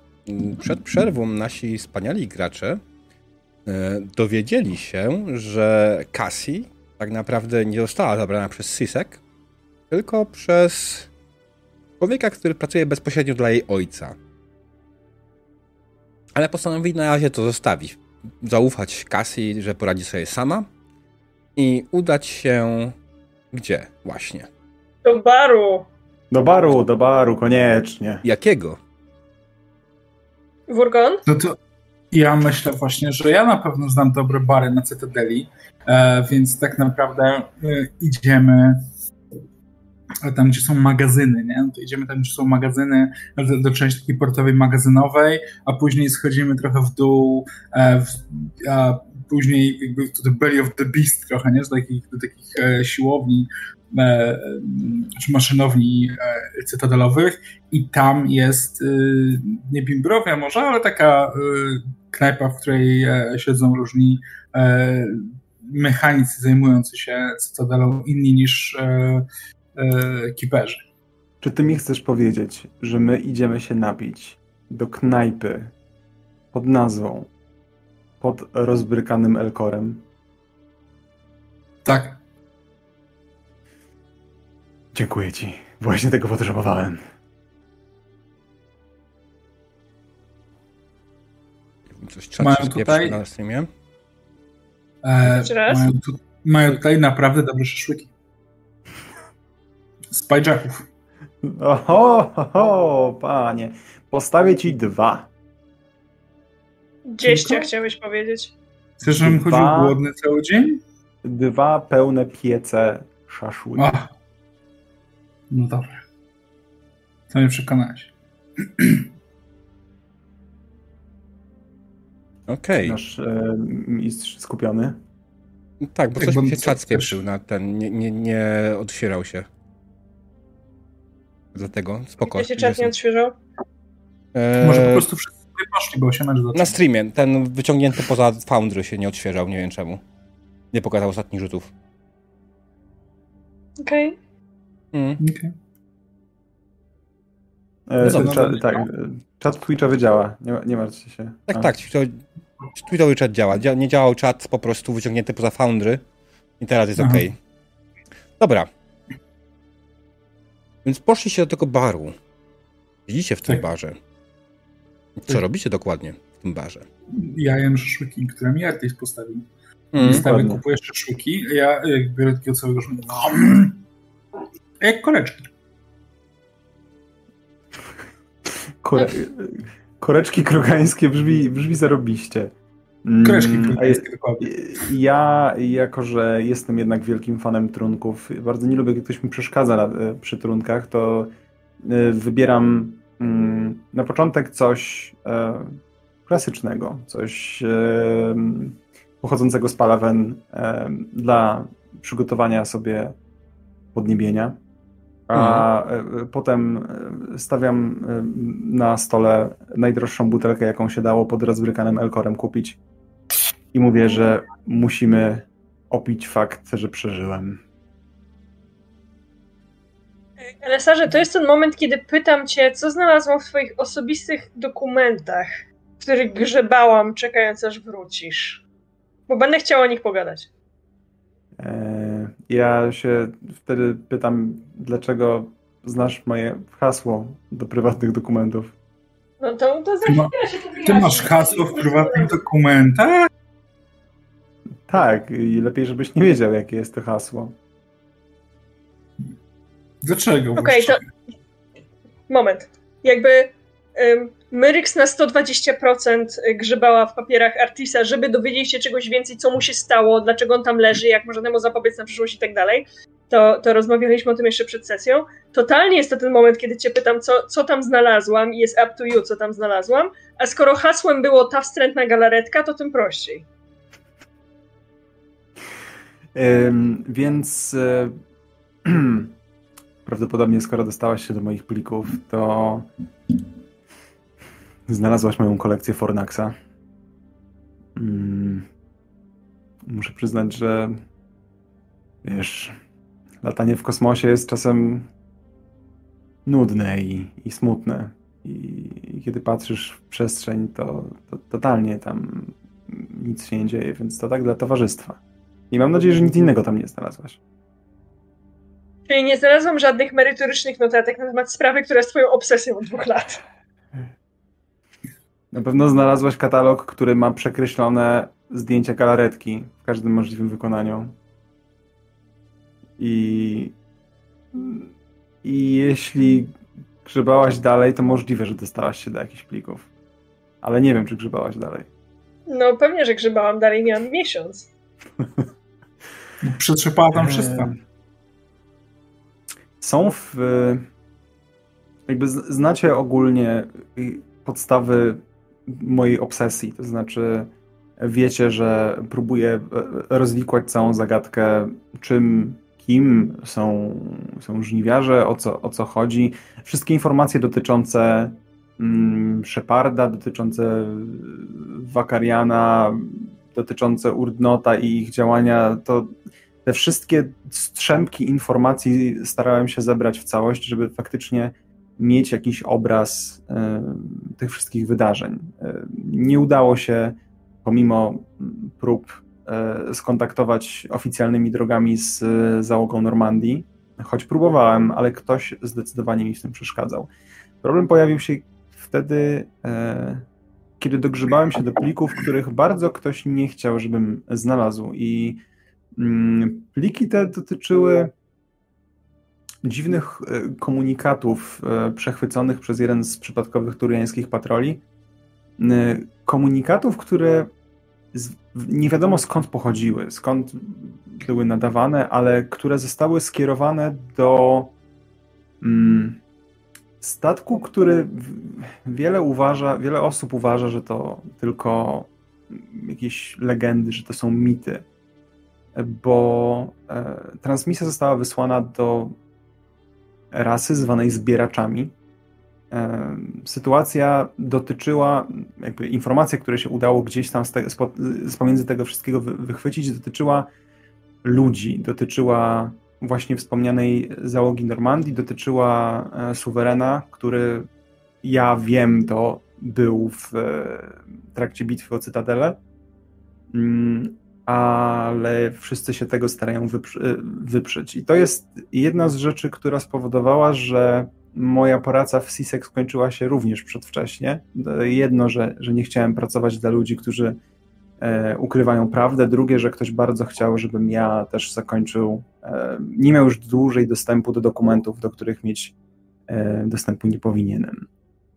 Przed przerwą nasi wspaniali gracze e, dowiedzieli się, że Cassie tak naprawdę nie została zabrana przez Sisek, tylko przez człowieka, który pracuje bezpośrednio dla jej ojca. Ale postanowi na razie to zostawić. Zaufać Cassie, że poradzi sobie sama i udać się gdzie właśnie? Do baru. Do baru, do baru, koniecznie. Jakiego? Wurgon? No to ja myślę właśnie, że ja na pewno znam dobre bary na Cytadeli, e, więc tak naprawdę e, idziemy tam, gdzie są magazyny, nie? No to idziemy tam, gdzie są magazyny, do, do części takiej portowej magazynowej, a później schodzimy trochę w dół, e, w, a później jakby to the belly of the beast trochę, nie? Do takich, do takich e, siłowni e, czy maszynowni e, cytadelowych i tam jest nie bimbrowia może, ale taka knajpa, w której siedzą różni mechanicy zajmujący się cytadelą inni niż kiperzy. Czy ty mi chcesz powiedzieć, że my idziemy się napić do knajpy pod nazwą pod rozbrykanym Elkorem? Tak. Dziękuję ci. Właśnie tego potrzebowałem. Coś mają tutaj na streamie? E, mają, tu, mają tutaj naprawdę dobre szaszłyki. Spyjacków. Oho, oho, panie. Postawię ci dwa. Dzieścia chciałeś powiedzieć. Chcesz, żebym chodził głodny cały dzień? Dwa pełne piece szaszłyki. No dobra. To mnie przekonałeś. Okej. Okay. Nasz e, mistrz skupiony. Tak, bo coś mi się czat spieprzył na ten, nie, nie, nie odświeżał się. Dlatego spoko. Ja się czat nie odświeżał? Eee... Może po prostu wszyscy sobie poszli, bo się mecz Na streamie. Ten wyciągnięty poza Foundry się nie odświeżał, nie wiem czemu. Nie pokazał ostatnich rzutów. Okej. Okay. Mm. okay. E, no, cza, tak, czat Twitcha działa, nie, nie martwcie się. Tak, A. tak, Twitchowy czat działa. Nie działał czat po prostu wyciągnięty poza Foundry i teraz jest ok. Dobra, więc poszliście do tego baru. Widzicie w tym tak. barze. Co robicie dokładnie w tym barze? Ja jem szaszłyki, które mi Artis postawił. Mm, Stawię, kupuję szaszłyki, ja biorę takiego całego żołnierza. Jak koreczki. Kore... Koreczki krogańskie brzmi, brzmi zarobiście. Kreszki mm, Ja, jako że jestem jednak wielkim fanem trunków, bardzo nie lubię, jak ktoś mi przeszkadza e, przy trunkach, to e, wybieram mm, na początek coś e, klasycznego, coś pochodzącego z palawen dla przygotowania sobie podniebienia. A mhm. potem stawiam na stole najdroższą butelkę, jaką się dało pod rozbrykanym Elkorem kupić i mówię, że musimy opić fakt, że przeżyłem. Lesarze, to jest ten moment, kiedy pytam cię, co znalazłam w twoich osobistych dokumentach, w których grzebałam, czekając aż wrócisz. Bo będę chciała o nich pogadać. E, ja się wtedy pytam, dlaczego znasz moje hasło do prywatnych dokumentów. No to, to za chwilę się to Ty masz hasło w prywatnych dokumentach? Tak, i lepiej, żebyś nie wiedział, jakie jest to hasło. Dlaczego? Okej, okay, to. Moment. Jakby um, Myryx na 120% grzebała w papierach Artisa, żeby dowiedzieć się czegoś więcej, co mu się stało, dlaczego on tam leży, jak można mu zapobiec na przyszłość i tak dalej. To, to rozmawialiśmy o tym jeszcze przed sesją. Totalnie jest to ten moment, kiedy cię pytam, co, co tam znalazłam i jest up to you, co tam znalazłam. A skoro hasłem było ta wstrętna galaretka, to tym prościej. Więc e, prawdopodobnie, skoro dostałaś się do moich plików, to znalazłaś moją kolekcję Fornaxa. Mm, muszę przyznać, że wiesz, latanie w kosmosie jest czasem nudne i, i smutne. I, I, kiedy patrzysz w przestrzeń, to, to totalnie tam nic się nie dzieje, więc to tak dla towarzystwa. I mam nadzieję, że nic innego tam nie znalazłaś. Czyli nie znalazłam żadnych merytorycznych notatek na temat sprawy, która jest twoją obsesją od dwóch lat. Na pewno znalazłaś katalog, który ma przekreślone zdjęcia galaretki w każdym możliwym wykonaniu. I, i jeśli grzebałaś dalej, to możliwe, że dostałaś się do jakichś plików. Ale nie wiem, czy grzebałaś dalej. No pewnie, że grzebałam dalej, miałam miesiąc. Przetrzepała tam wszystko. Są w... Jakby znacie ogólnie podstawy mojej obsesji, to znaczy wiecie, że próbuję e, rozwikłać całą zagadkę, czym, kim są, są żniwiarze, o co, o co chodzi. Wszystkie informacje dotyczące mm, Sheparda, dotyczące Wakariana, dotyczące Urdnota i ich działania, to te wszystkie strzępki informacji starałem się zebrać w całość, żeby faktycznie mieć jakiś obraz y, tych wszystkich wydarzeń. Y, nie udało się, pomimo prób, y, skontaktować oficjalnymi drogami z załogą Normandii, choć próbowałem, ale ktoś zdecydowanie mi w tym przeszkadzał. Problem pojawił się wtedy, kiedy dogrzebałem się do plików, których bardzo ktoś nie chciał, żebym znalazł. I pliki te dotyczyły dziwnych e, komunikatów e, przechwyconych przez jeden z przypadkowych turiańskich patroli. E, komunikatów, które nie wiadomo skąd pochodziły, skąd były nadawane, ale które zostały skierowane do mm, statku, który wiele uważa, wiele osób uważa, że to tylko jakieś legendy, że to są mity, bo transmisja została wysłana do rasy zwanej zbieraczami. Sytuacja dotyczyła, jakby informacja, które się udało gdzieś tam z, te, z pomiędzy tego wszystkiego wychwycić, dotyczyła ludzi, dotyczyła właśnie wspomnianej załogi Normandii, dotyczyła e, suwerena, który ja wiem, to był w trakcie bitwy o Cytadelę. Ale wszyscy się tego starają wyprzeć. I to jest jedna z rzeczy, która spowodowała, że moja praca w CISEC skończyła się również przedwcześnie. Jedno, że, że nie chciałem pracować dla ludzi, którzy e, ukrywają prawdę, drugie, że ktoś bardzo chciał, żebym ja też zakończył, e, nie miał już dłużej dostępu do dokumentów, do których mieć e, dostępu nie powinienem.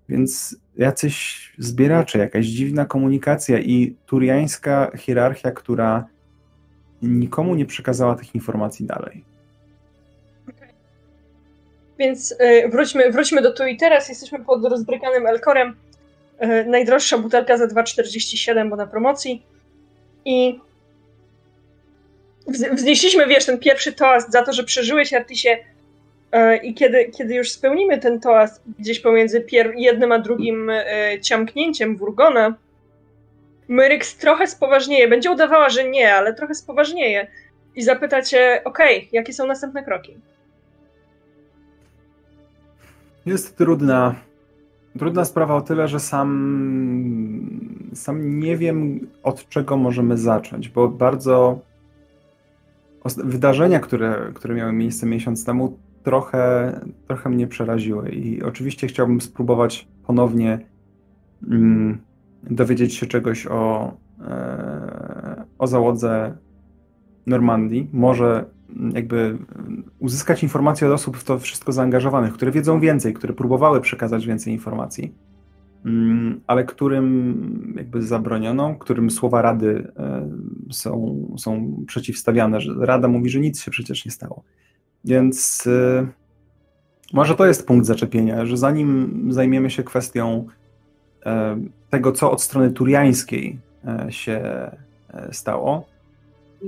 Więc jacyś zbieracze, jakaś dziwna komunikacja i turiańska hierarchia, która nikomu nie przekazała tych informacji dalej. Więc y, wróćmy, wróćmy do tu i teraz. Jesteśmy pod rozbrykanym Elkorem. Y, najdroższa butelka za 2,47, bo na promocji. I wznieśliśmy, wiesz, ten pierwszy toast za to, że przeżyłeś, Artisie, I kiedy, kiedy już spełnimy ten toast gdzieś pomiędzy jednym a drugim e, ciamknięciem Wurgona, Myryks trochę spoważnieje. Będzie udawała, że nie, ale trochę spoważnieje. I zapyta cię, okej, okay, jakie są następne kroki? Jest trudna. Trudna sprawa o tyle, że sam, sam nie wiem, od czego możemy zacząć, bo bardzo wydarzenia, które, które miały miejsce miesiąc temu, trochę, trochę mnie przeraziły i oczywiście chciałbym spróbować ponownie mm, dowiedzieć się czegoś o, e, o załodze Normandii. Może jakby uzyskać informacje od osób w to wszystko zaangażowanych, które wiedzą więcej, które próbowały przekazać więcej informacji, mm, ale którym jakby zabroniono, którym słowa Rady e, są, są przeciwstawiane, że Rada mówi, że nic się przecież nie stało. Więc y, może to jest punkt zaczepienia, że zanim zajmiemy się kwestią y, tego, co od strony turiańskiej y, się e, stało,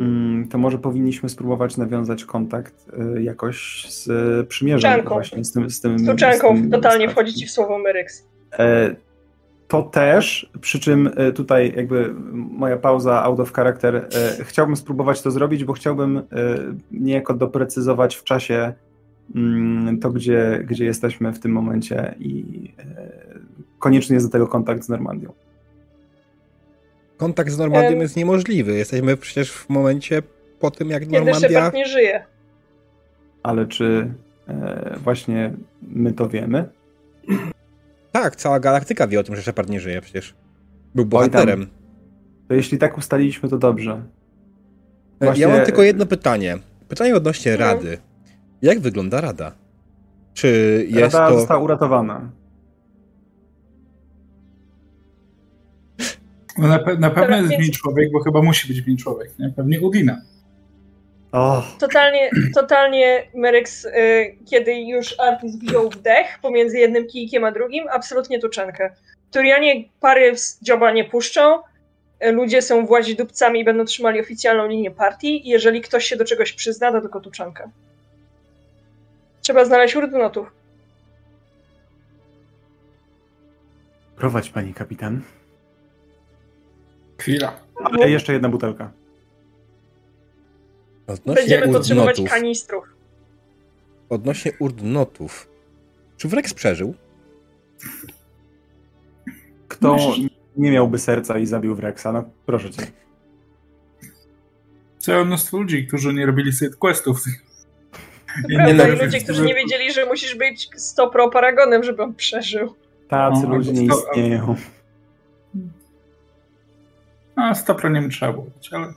mm, to może powinniśmy spróbować nawiązać kontakt jakoś z przymierzem. Właśnie, z tym, z tym, z Tuczanką z tym totalnie wchodzi ci w słowo Myryks. To też, przy czym e, tutaj jakby moja pauza out of character, e, chciałbym spróbować to zrobić, bo chciałbym e, niejako doprecyzować w czasie mm, to, gdzie, gdzie jesteśmy w tym momencie i koniecznie jest do tego kontakt z Normandią. Kontakt z Normandią jest niemożliwy. Jesteśmy przecież w momencie po tym, jak Kiedy Normandia... Kiedy nie żyje. ale czy e, właśnie my to wiemy? Tak, cała galaktyka wie o tym, że Shepard nie żyje przecież. Był bohaterem. To jeśli tak ustaliliśmy, to dobrze. Właśnie... Ja mam tylko jedno pytanie. Pytanie odnośnie no. Rady. Jak wygląda Rada? Czy jest Rada to... została uratowana. No na, pe na pewno jest w nim człowiek, bo chyba musi być w nim człowiek, nie? Pewnie Udina. Oh. Totalnie, totalnie Meryx, y, kiedy już Artis wziął wdech pomiędzy jednym kijkiem a drugim, absolutnie tuczenkę. Turianie pary z dzioba nie puszczą, y, ludzie są włazi dupcami i będą trzymali oficjalną linię partii. Jeżeli ktoś się do czegoś przyzna, to tylko tuczenkę. Trzeba znaleźć urdnotów. Prowadź, pani kapitan. Chwila. Ale jeszcze jedna butelka. Odnośnie Będziemy potrzebować kanistrów. Odnośnie urdnotów. Czy Wrex przeżył? Kto nie miałby serca i zabił Wrexa? No proszę cię. Całe mnóstwo ludzi, którzy nie robili side questów. Prawda, i ludzie, którzy nie wiedzieli, że musisz być 100 pro paragonem, żeby on przeżył. Tacy ludzie nie istnieją. A 100 pro nie trzeba było być, ale...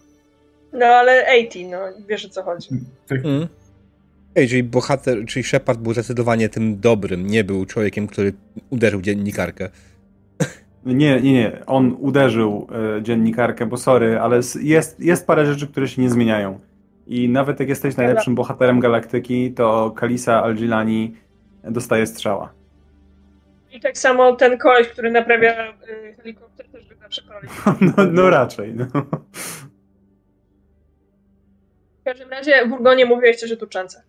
No ale 80, no wiesz o co chodzi. Tak. Mm. Ej, czyli bohater, czyli Shepard był zdecydowanie tym dobrym, nie był człowiekiem, który uderzył dziennikarkę. Nie, nie, nie. On uderzył y, dziennikarkę, bo sorry, ale jest, jest parę rzeczy, które się nie zmieniają. I nawet jak jesteś najlepszym bohaterem galaktyki, to Kalisa Algilani dostaje strzała. I tak samo ten koleś, który naprawia y, helikopter, też by zawsze. No, no raczej, no. W każdym razie w Urgonie mówiłeś coś o tuczance.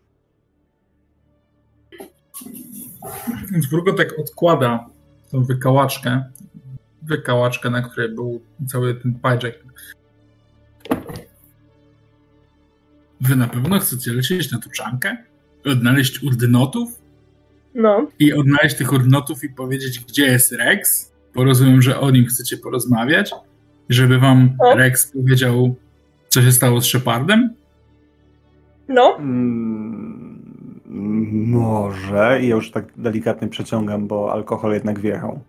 Więc Urgon tak odkłada tą wykałaczkę, wykałaczkę, na której był cały ten pajczek. Wy na pewno chcecie lecieć na tuczankę? Odnaleźć urdynotów? No. I odnaleźć tych urdynotów i powiedzieć, gdzie jest Rex? Bo rozumiem, że o nim chcecie porozmawiać. Żeby wam no. Rex powiedział, co się stało z Shepardem? No. Mm, może. I ja już tak delikatnie przeciągam, bo alkohol jednak wjechał.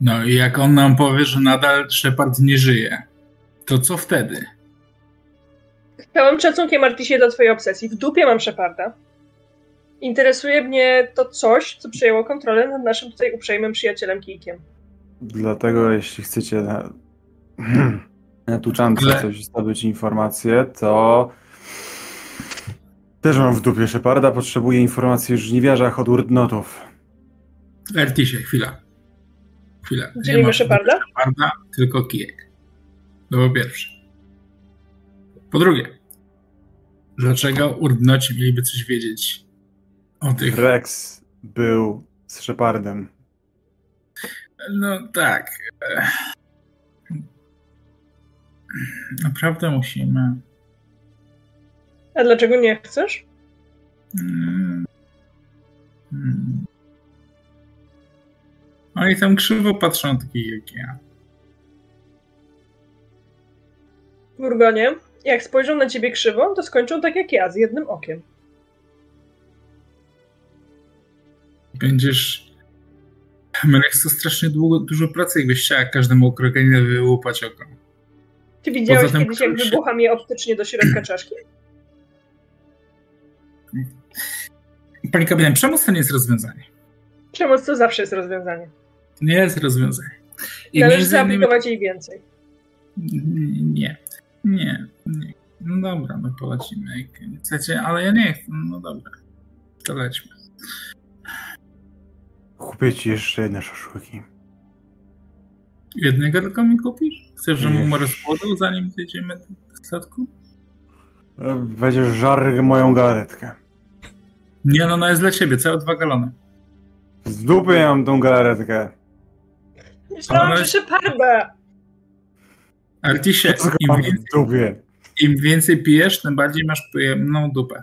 No i jak on nam powie, że nadal Shepard nie żyje, to co wtedy? Całym szacunkiem, Artisie, do twojej obsesji. W dupie mam Sheparda. Interesuje mnie to coś, co przejęło kontrolę nad naszym tutaj uprzejmym przyjacielem Kijkiem. Dlatego, jeśli chcecie na tuczance coś zdobyć informacje, to też mam w dupie Sheparda. Potrzebuję informacji o żniwiarzach od urdnotów. Artisie, chwila. Chwila. Dzielimy Sheparda? Sheparda, tylko kijek. To po pierwsze. Po drugie, dlaczego urdnoci mieliby coś wiedzieć o tych... Rex był z Shepardem. No tak. Naprawdę musimy. A dlaczego nie chcesz? Hmm. Hmm. Oni tam krzywo patrzą, taki jak ja. W Urgonie? Jak spojrzą na ciebie krzywo, to skończą tak jak ja, z jednym okiem. Będziesz... Melek to strasznie długo, dużo pracy, jakbyś chciała każdemu okroganie wyłupać oko. Ty widziałeś kiedyś, jak wybucha mnie optycznie do środka czaszki? Pani kapitan, przemoc to nie jest rozwiązanie. Przemoc to zawsze jest rozwiązanie. Nie jest rozwiązanie. I Należy zaaplikować jej więcej. Nie. Nie, nie. No dobra, no polecimy. Chcecie, ale ja nie chcę. No dobra, to lećmy. Kupię ci jeszcze jedne szaszłyki. Jednego tylko mi kupisz? Chcesz, żebym mu rozkładał, zanim zjedziemy do statku? Będziesz żar moją galaretkę. Nie, no ona jest dla ciebie, całe dwa galony. Z dupy mam tą galaretkę. Myślałam, że się parba. Artisie, im więcej, im więcej pijesz, tym bardziej masz pojemną dupę.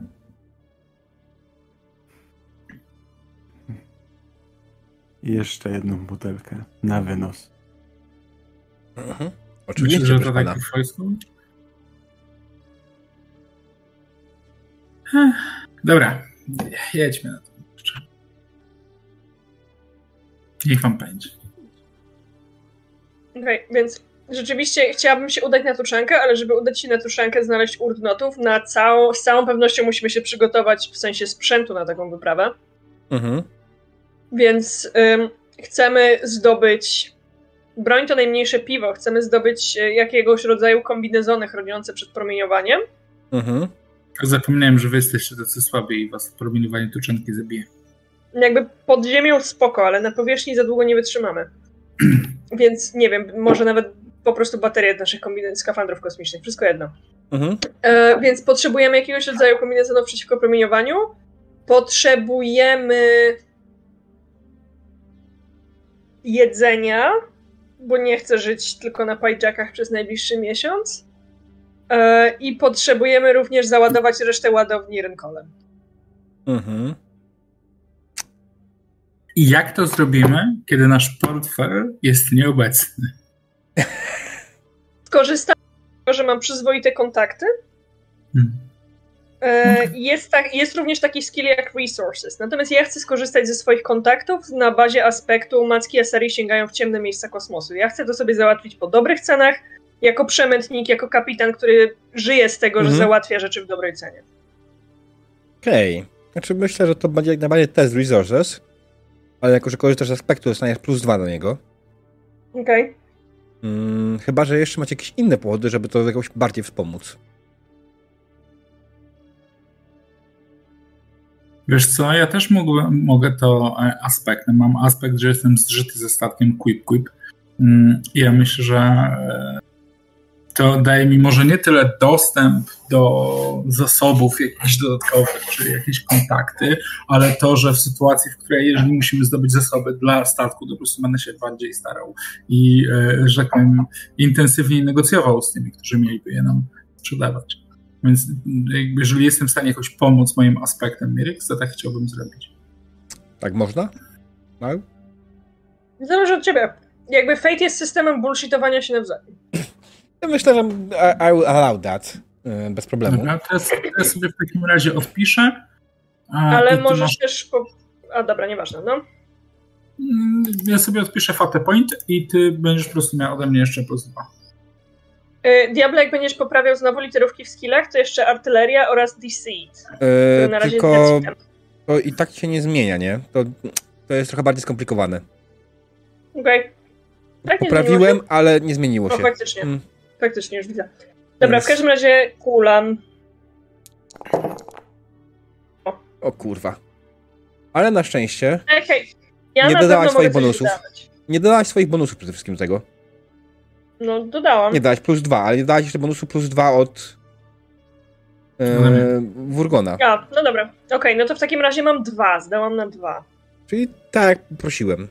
I jeszcze jedną butelkę na wynos. Mhm. Oczywiście, Myślę, że to tak po Dobra, jedźmy na to. Niech wam będzie. Okej, okay, więc rzeczywiście chciałabym się udać na tuszankę, ale żeby udać się na tuszankę, znaleźć urdnotów, na całą, z całą pewnością musimy się przygotować w sensie sprzętu na taką wyprawę. Mhm. Więc ym, chcemy zdobyć broń to najmniejsze piwo. Chcemy zdobyć e, jakiegoś rodzaju kombinezony chroniące przed promieniowaniem. Mhm. Zapomniałem, że wy jesteście tacy słabi i was promieniowanie tuczanki zabije. Jakby pod ziemią spoko, ale na powierzchni za długo nie wytrzymamy. Więc nie wiem, może nawet po prostu baterie naszych skafandrów kosmicznych, wszystko jedno. Mhm. E, więc potrzebujemy jakiegoś rodzaju kombinezonów przeciwko promieniowaniu. Potrzebujemy jedzenia, bo nie chcę żyć tylko na pajczakach przez najbliższy miesiąc. E, I potrzebujemy również załadować resztę ładowni rynkolem. Mhm. I jak to zrobimy, kiedy nasz portfel jest nieobecny? Skorzystam z tego, że mam przyzwoite kontakty. Hmm. E, jest, tak, jest również taki skill jak resources. Natomiast ja chcę skorzystać ze swoich kontaktów na bazie aspektu Macki Asari sięgają w ciemne miejsca kosmosu. Ja chcę to sobie załatwić po dobrych cenach, jako przemętnik, jako kapitan, który żyje z tego, mhm. że załatwia rzeczy w dobrej cenie. Okej. Okay. Znaczy myślę, że to będzie jak najbardziej test resources, ale jako, że korzystasz z aspektu, dostaniesz plus dwa do niego. Okej. Okay. Hmm, chyba, że jeszcze macie jakieś inne powody, żeby to jakoś bardziej wspomóc. Wiesz co, ja też mogę, mogę to e, aspektem. Mam aspekt, że jestem zżyty ze statkiem Quip Quip. Mm, ja myślę, że e, to daje mi może nie tyle dostęp do zasobów jakichś dodatkowych, czy jakieś kontakty, ale to, że w sytuacji, w której jeżeli musimy zdobyć zasoby dla statku, to po prostu będę się bardziej starał i, e, że tak intensywniej negocjował z tymi, którzy mieliby je nam sprzedawać. Więc jakby, jeżeli jestem w stanie jakoś pomóc moim aspektem Mirix, to tak chciałbym zrobić. Tak można? No? Zależy od ciebie. Jakby Fate jest systemem bullshitowania się nawzajem. Ja myślę, że I will allow that. Y, bez problemu. Dobra, teraz, teraz sobie w takim razie odpiszę. Ale możesz masz... też. Po... A dobra, nieważne, no. Mm, ja sobie odpiszę Fate Point i ty będziesz po prostu miał ode mnie jeszcze plus dwa. Y, Diablo, jak będziesz poprawiał znowu literówki w skillach, to jeszcze artyleria oraz deceit. Yy, na razie tylko to i tak się nie zmienia, nie? To, to jest trochę bardziej skomplikowane. Okej. Okay. Tak Poprawiłem, ale nie zmieniło się. O, faktycznie. Hmm. Faktycznie, już widzę. Dobra, Więc... w każdym razie kulan. O. o kurwa. Ale na szczęście okay. ja nie na dodałaś swoich bonusów. Nie dodałaś swoich bonusów przede wszystkim tego. No, dodałam. Nie dałaś plus dwa, ale nie dałaś jeszcze bonusu plus dwa od e, Wurgona. Ja, no dobra. Okej, okay, no to w takim razie mam dwa. Zdałam na dwa. Czyli tak jak prosiłem.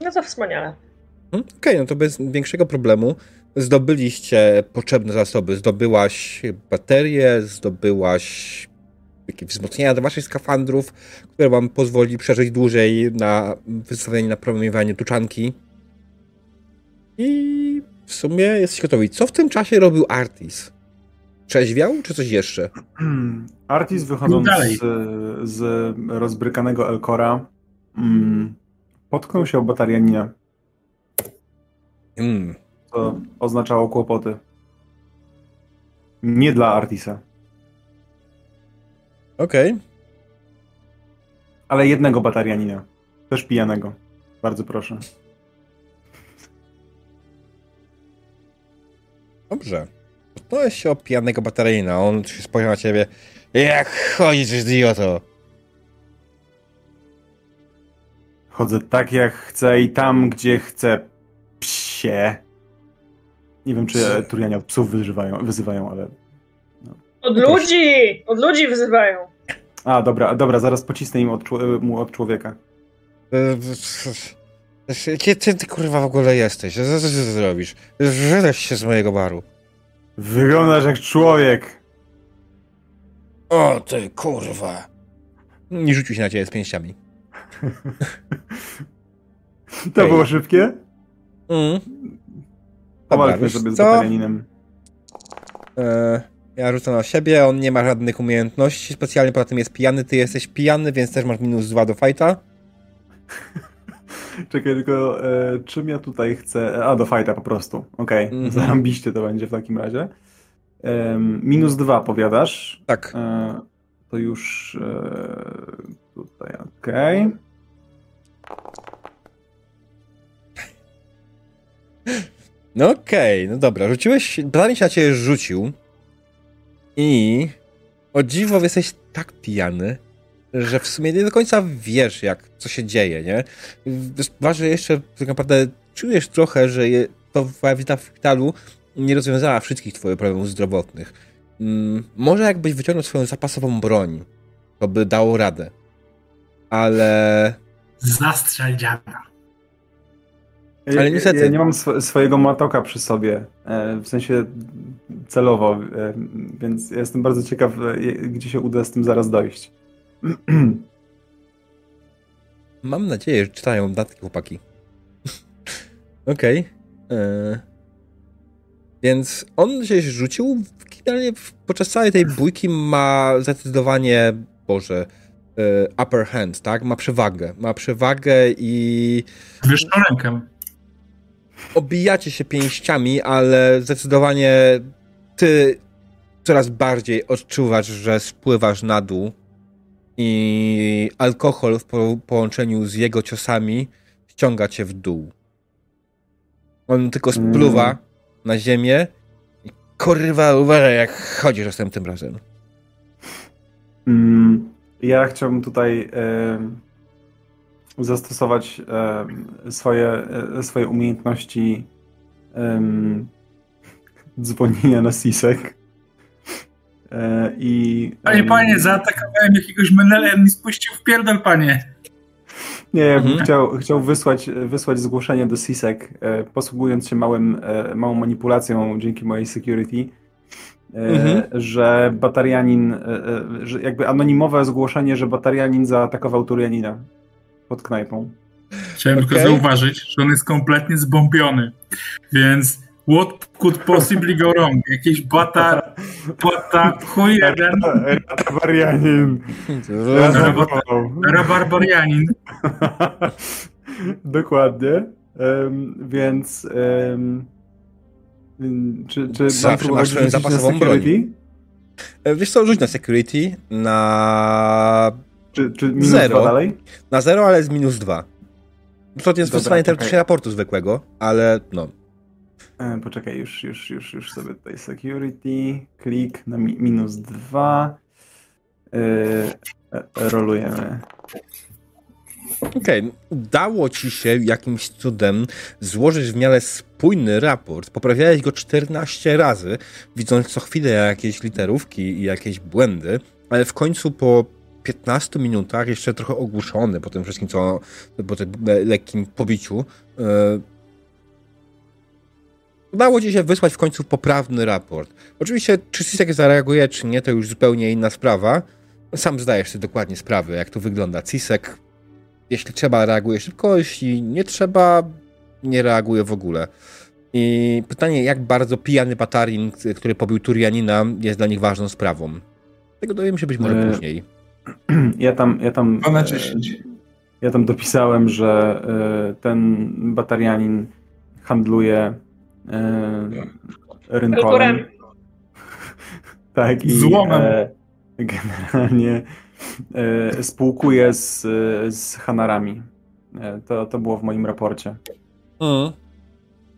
No to wspaniale. Hmm? Okej, okay, no to bez większego problemu zdobyliście potrzebne zasoby. Zdobyłaś baterie, zdobyłaś jakieś wzmocnienia do waszych skafandrów, które wam pozwoli przeżyć dłużej na wystawienie na promieniowanie tuczanki. I w sumie jesteś gotowi. Co w tym czasie robił Artis? Trzeźwiał, czy coś jeszcze? Artis wychodząc z, z rozbrykanego Elkora mm, potknął się o batarianinę. Mm. To oznaczało kłopoty. Nie dla Artisa. Okej. Okay. Ale jednego batarianina. Też pijanego. Bardzo proszę. Dobrze. To jest się o pijanego batarianina. On się spojrzał na ciebie. Jak chodzisz, idioto? Chodzę tak, jak chcę i tam, gdzie chcę. Psie. Nie wiem, czy Turianie od psów wyzywają, wyzywają ale... No. Od ludzi! Od ludzi wyzywają. A, dobra, dobra, zaraz pocisnę im od, mu od człowieka. Gdzie ty, ty kurwa w ogóle jesteś? Co ty zrobisz? Wydać się z mojego baru. Wyglądasz jak człowiek. O ty kurwa. Nie rzucił się na ciebie z pięściami. to Ej. było szybkie? Mm. Powalczmy sobie z Batarianinem. E, Ja rzucam na siebie, on nie ma żadnych umiejętności specjalnie, poza tym jest pijany, ty jesteś pijany, więc też masz minus dwa do fighta. Czekaj, tylko e, czym ja tutaj chcę... A, do fighta po prostu. Okej, okay. mm -hmm. to będzie w takim razie. E, minus dwa powiadasz. Tak. E, to już e, tutaj, okej. Okay. No okej, okay, no dobra. Rzuciłeś... Dani się na ciebie rzucił i o dziwo jesteś tak pijany, że w sumie nie do końca wiesz, jak, co się dzieje, nie? Ważne jeszcze, tak naprawdę czujesz trochę, że je, to wizyta w szpitalu nie rozwiązała wszystkich twoich problemów zdrowotnych. Hmm, może jakbyś wyciągnął swoją zapasową broń, to by dało radę. Ale... Zastrzel dziada. Ale niestety... Ja, ja nie mam sw swojego matoka przy sobie, e, w sensie celowo, e, więc jestem bardzo ciekaw, e, gdzie się uda z tym zaraz dojść. Mam nadzieję, że czytają datki chłopaki. Okej. Okay. E, więc on się rzucił. Generalnie podczas całej tej bójki ma zdecydowanie, Boże, e, upper hand, tak? Ma przewagę. Ma przewagę i... Wyższą rękę. Obijacie się pięściami, ale zdecydowanie ty coraz bardziej odczuwasz, że spływasz na dół i alkohol w połączeniu z jego ciosami ściąga cię w dół. On tylko spluwa mm. na ziemię i kurwa uważaj jak chodzisz następnym razem. Mm, ja chciałbym tutaj zastosować swoje, e, swoje umiejętności dzwonienia na sisek. E, I, panie, panie, zaatakowałem jakiegoś menela, i mi spuścił w pierdol, panie. Nie, ja bym mhm. chciał, chciał wysłać, wysłać zgłoszenie do CISEC, e, posługując się małym, e, małą manipulacją dzięki mojej security, mhm. że batarianin, że jakby anonimowe zgłoszenie, że batarianin zaatakował Turianina pod knajpą. Chciałem okay. tylko zauważyć, że on jest kompletnie zbombiony, więc What could possibly go wrong? Jakiś bata, bata, chuj jeden. Rabarbarianin. Rabarbarianin. Dokładnie. Um, więc um, czy, czy Zawsze masz zapasową broń. E, wiesz co, rzuć na security na czy, czy minus zero. dalej? Na zero, ale z minus dwa. To jest wysyłanie okay. raportu zwykłego, ale no. E, poczekaj, już, już, już, już sobie tutaj security, klik na mi, minus dwa. Yy, rolujemy. Okej, okay. udało ci się jakimś cudem złożyć w miarę spójny raport. Poprawiałeś go 14 razy, widząc co chwilę jakieś literówki i jakieś błędy, ale w końcu po 15 minutach, jeszcze trochę ogłuszony po tym wszystkim, co po tym lekkim pobiciu, udało ci się wysłać w końcu poprawny raport. Oczywiście, czy CISEK zareaguje, czy nie, to już zupełnie inna sprawa. Sam zdajesz sobie dokładnie sprawę, jak to wygląda. CISEK, jeśli trzeba, reaguje szybko, jeśli nie trzeba, nie reaguje w ogóle. I pytanie, jak bardzo pijany Patarin, który pobił Turianina, jest dla nich ważną sprawą. Tego dowiemy się być może e... później. Ja tam, ja tam, e... ja tam dopisałem, że e... ten Batarianin handluje e, rynkolem. tak, i Złomem. E, generalnie e, spółkuje z, z Hanarami. E, to, to było w moim raporcie. Mhm.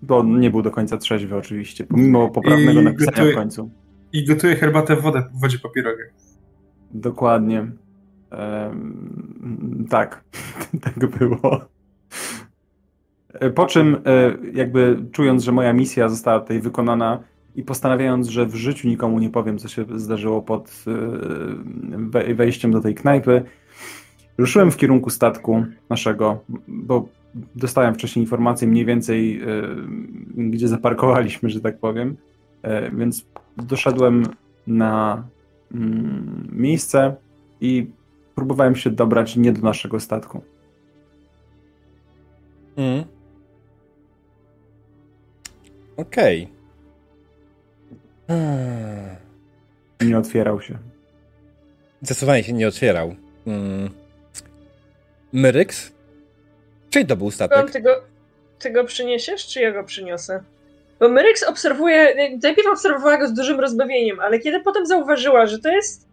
Bo nie był do końca trzeźwy oczywiście, pomimo poprawnego I napisania gotuje, w końcu. I gotuje herbatę w wodę, w wodzie papierowej. Dokładnie. tak, tak było. E, po czym, e, jakby czując, że moja misja została tutaj wykonana i postanawiając, że w życiu nikomu nie powiem, co się zdarzyło pod e, wejściem do tej knajpy, ruszyłem w kierunku statku naszego, bo dostałem wcześniej informację mniej więcej, gdzie zaparkowaliśmy, że tak powiem. Więc doszedłem na mm, miejsce i próbowałem się dobrać nie do naszego statku. Mm. Okej. Okay. nie otwierał się. Zdecydowanie się nie otwierał. Hmm. Myryks? Czyli to był statek? Ty go, ty go przyniesiesz, czy ja go przyniosę? Bo Myryks obserwuje, najpierw obserwowała go z dużym rozbawieniem, ale kiedy potem zauważyła, że to jest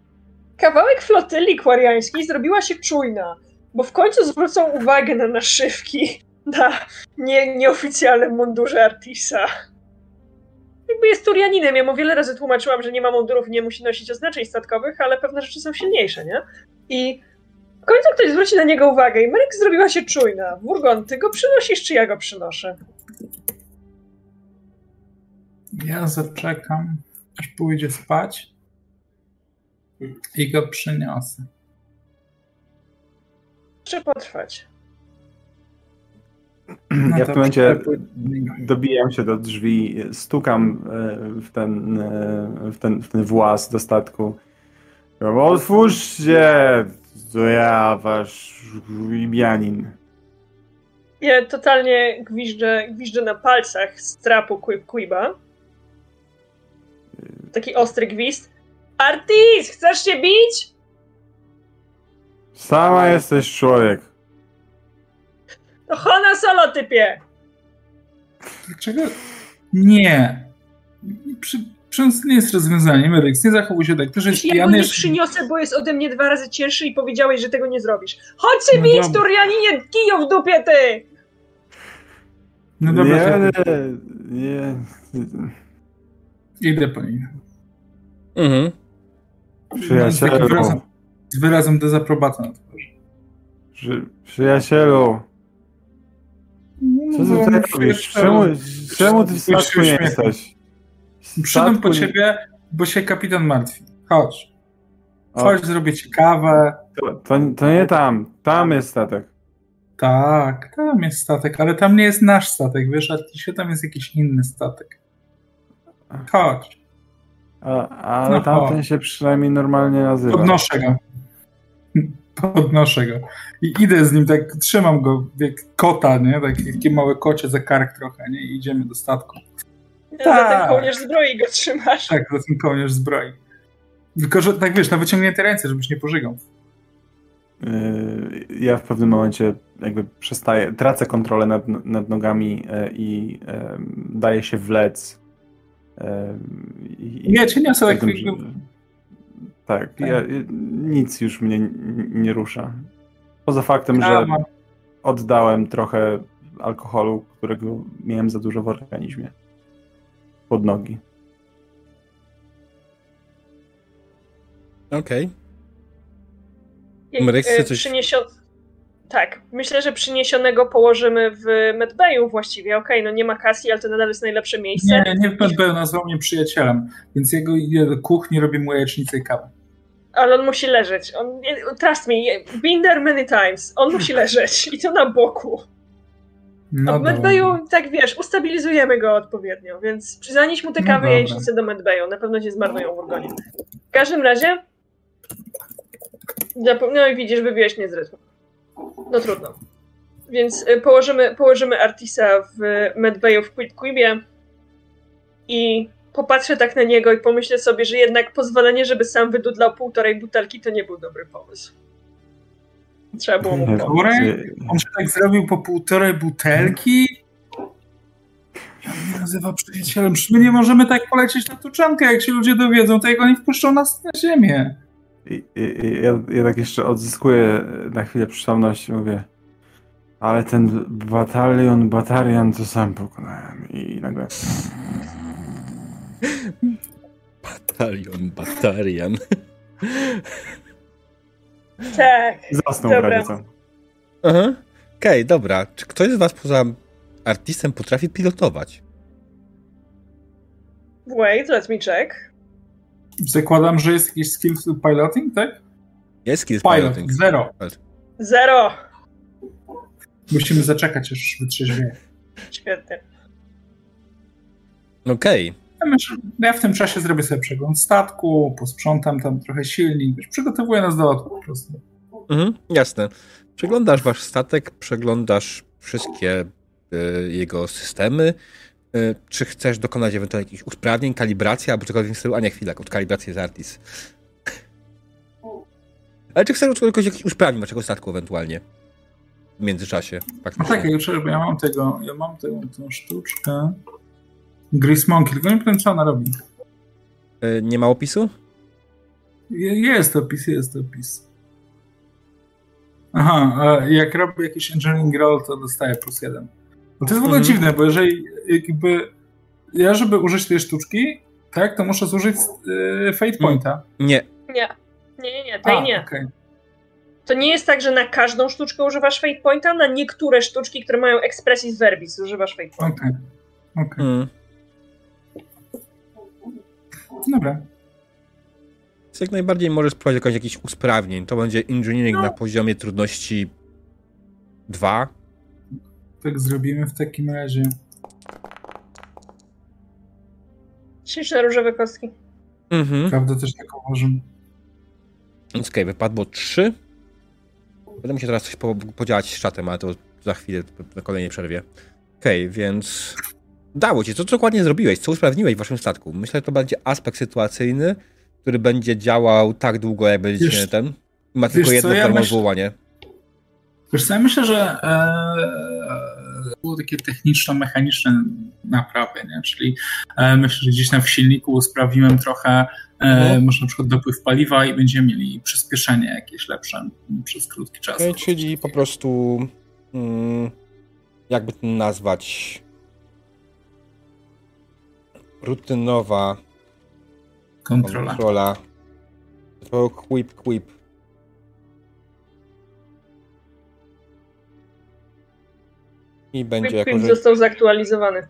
kawałek flotyli kwariańskiej, zrobiła się czujna, bo w końcu zwrócą uwagę na naszywki na nie, nieoficjalnym mundurze Artisa. Jakby jest Turianinem, ja mu wiele razy tłumaczyłam, że nie ma mundurów, nie musi nosić oznaczeń statkowych, ale pewne rzeczy są silniejsze, nie? I w końcu ktoś zwróci na niego uwagę i Myryk zrobiła się czujna. Wurgon, ty go przynosisz, czy ja go przynoszę? Ja zaczekam, aż pójdzie spać i go przyniosę. Czy potrwać? No ja w tym momencie dobijam się do drzwi, stukam e, w ten, e, w ten, w ten włas do statku. Otwórzcie! To ja, wasz Ibianin. Ja totalnie gwiżdżę, gwiżdżę na palcach z trapu Quiba. Taki ostry gwizd. Artis, chcesz się bić? Sama jesteś człowiek. To Hona Solo, typie! Dlaczego? Nie. Przy, Prząs nie jest rozwiązaniem, Eryks, nie zachowuj się tak. To, że jest ja go nie przyniosę, bo jest ode mnie dwa razy cięższy i powiedziałeś, że tego nie zrobisz. Chodź się no bić, Turianinie, kijo w dupie, ty! No dobra. Nie, nie, nie. Idę po nim. Mhm. Przyjacielu. Wyrazem, z wyrazem dezaprobaty na twarzy. Przy, przyjacielu. Co ty no, tutaj robisz? Czemu, czemu ty w statku nie jesteś? Przyjdę po ciebie, bo się kapitan martwi. Chodź. Chodź, o. zrobię ci kawę. To, to, to, nie tam. Tam jest statek. Tak, tam jest statek, ale tam nie jest nasz statek, wiesz, a dzisiaj tam jest jakiś inny statek. Chodź. A, ale no, tamten chodź. się przynajmniej normalnie nazywa. Podnoszę go. Podnoszę go. I idę z nim, tak trzymam go jak kota, nie? Takie małe kocie za kark trochę, nie? I idziemy do statku. Tak. Za ten kołnierz zbroi go trzymasz. Tak, za ten kołnierz zbroi. Tylko, że tak wiesz, na wyciągnięte ręce, żebyś nie pożygał. Yy, ja w pewnym momencie jakby przestaję, tracę kontrolę nad, nad nogami e, i e, daję się wlec. E, I, nie, czy nie są jak... Tak, tak. Ja, nic już mnie nie rusza. Poza faktem, że oddałem trochę alkoholu, którego miałem za dużo w organizmie pod nogi. Okej. Okay. E, coś... Przyniesio... Tak, myślę, że przyniesionego położymy w Medbayu właściwie. Okej, okay, no nie ma kasji, ale to nadal jest najlepsze miejsce. Nie, nie w Medbayu, nazwał mnie przyjacielem, więc jego kuchni, robię mu jajecznicę i kawę. Ale on musi leżeć. On, trust me, been there many times. On musi leżeć i to na boku. No A w Medbayu, tak wiesz, ustabilizujemy go odpowiednio, więc zanieś mu te kawy no jajecznice do Medbayu, na pewno się zmarnują w urgonie. W każdym razie, no i widzisz, wybiłeś mnie z rytmu. No trudno. Więc y, położymy, położymy Artisa w Medbayu w Quibie i popatrzę tak na niego i pomyślę sobie, że jednak pozwolenie, żeby sam wydudlał półtorej butelki, to nie był dobry pomysł. Trzeba było mu pomóc. On się tak zrobił po półtorej butelki? Ja mnie nazywa przyjacielem. My nie możemy tak polecieć na tuczankę. Jak się ludzie dowiedzą, to jak oni wpuszczą nas na ziemię. I, i, ja, ja tak jeszcze odzyskuję na chwilę przytomność i mówię ale ten batalion, batarian to sam pokonałem i nagle... Batalion, batarian. Tak. Zasnął co. Aha. Okej, okay, dobra. Czy ktoś z was poza artystem potrafi pilotować? Wait, let me check. Zakładam, że jest jakiś skill piloting, tak? Jest skill Pilot, piloting. Zero. Zero. Musimy zaczekać, aż wytrzeźwieje. Świetnie. Okej. Okay. Ja w tym czasie zrobię sobie przegląd statku, posprzątam tam trochę silnik, przygotowuję nas do lotu po prostu. Mhm, jasne. Przeglądasz wasz statek, przeglądasz wszystkie y, jego systemy, czy chcesz dokonać ewentualnie jakichś usprawnień, kalibracji albo czegoś w stylu? A nie, chwila, od kalibracji jest Artis. Ale czy chcesz czegoś jakiś usprawnić waszego statku ewentualnie? W międzyczasie. No tak, ja, ja mam tego, ja mam tę sztuczkę. Grease Monkey, tylko nie wiem co ona robi. Y, nie ma opisu? Jest opis, jest opis. Aha, jak robię jakiś engineering roll, to dostaję plus jeden. No to jest w ogóle mhm. dziwne, bo jeżeli jakby ja, żeby użyć tej sztuczki, tak, to muszę zużyć yy, Fate Pointa. Nie. Nie. Nie, nie, nie, tej A, nie. Okay. To nie jest tak, że na każdą sztuczkę używasz Fate Pointa, na niektóre sztuczki, które mają Expressis Verbis używasz Fate Pointa. Okej. Okay. okay. Mm. Dobra. Więc jak najbardziej możesz spróbować jakichś usprawnień. To będzie engineering no. na poziomie trudności 2. Tak zrobimy w takim razie. Śliczne różowe kostki. Mhm. Prawda też tak uważam. Okej, okay, wypadło 3. Będę musiał teraz coś po, podziałać z czatem, ale to za chwilę na kolejnej przerwie. Okej, okay, więc dało ci. Co, co dokładnie zrobiłeś? Co usprawniłeś w waszym statku? Myślę, że to będzie aspekt sytuacyjny, który będzie działał tak długo, jak będzie wiesz, ten. Ma tylko jedno ja formułowanie. Wiesz co, ja myślę, że e, było takie techniczno-mechaniczne naprawy, nie? czyli e, myślę, że gdzieś tam w silniku sprawdziłem trochę, e, mhm. może na przykład dopływ paliwa i będziemy mieli przyspieszenie jakieś lepsze przez krótki czas. Okay, czyli po prostu mm, jakby to nazwać rutynowa Kontrola. Kontrola. To quip, quip. I będzie jako, że... został zaktualizowany.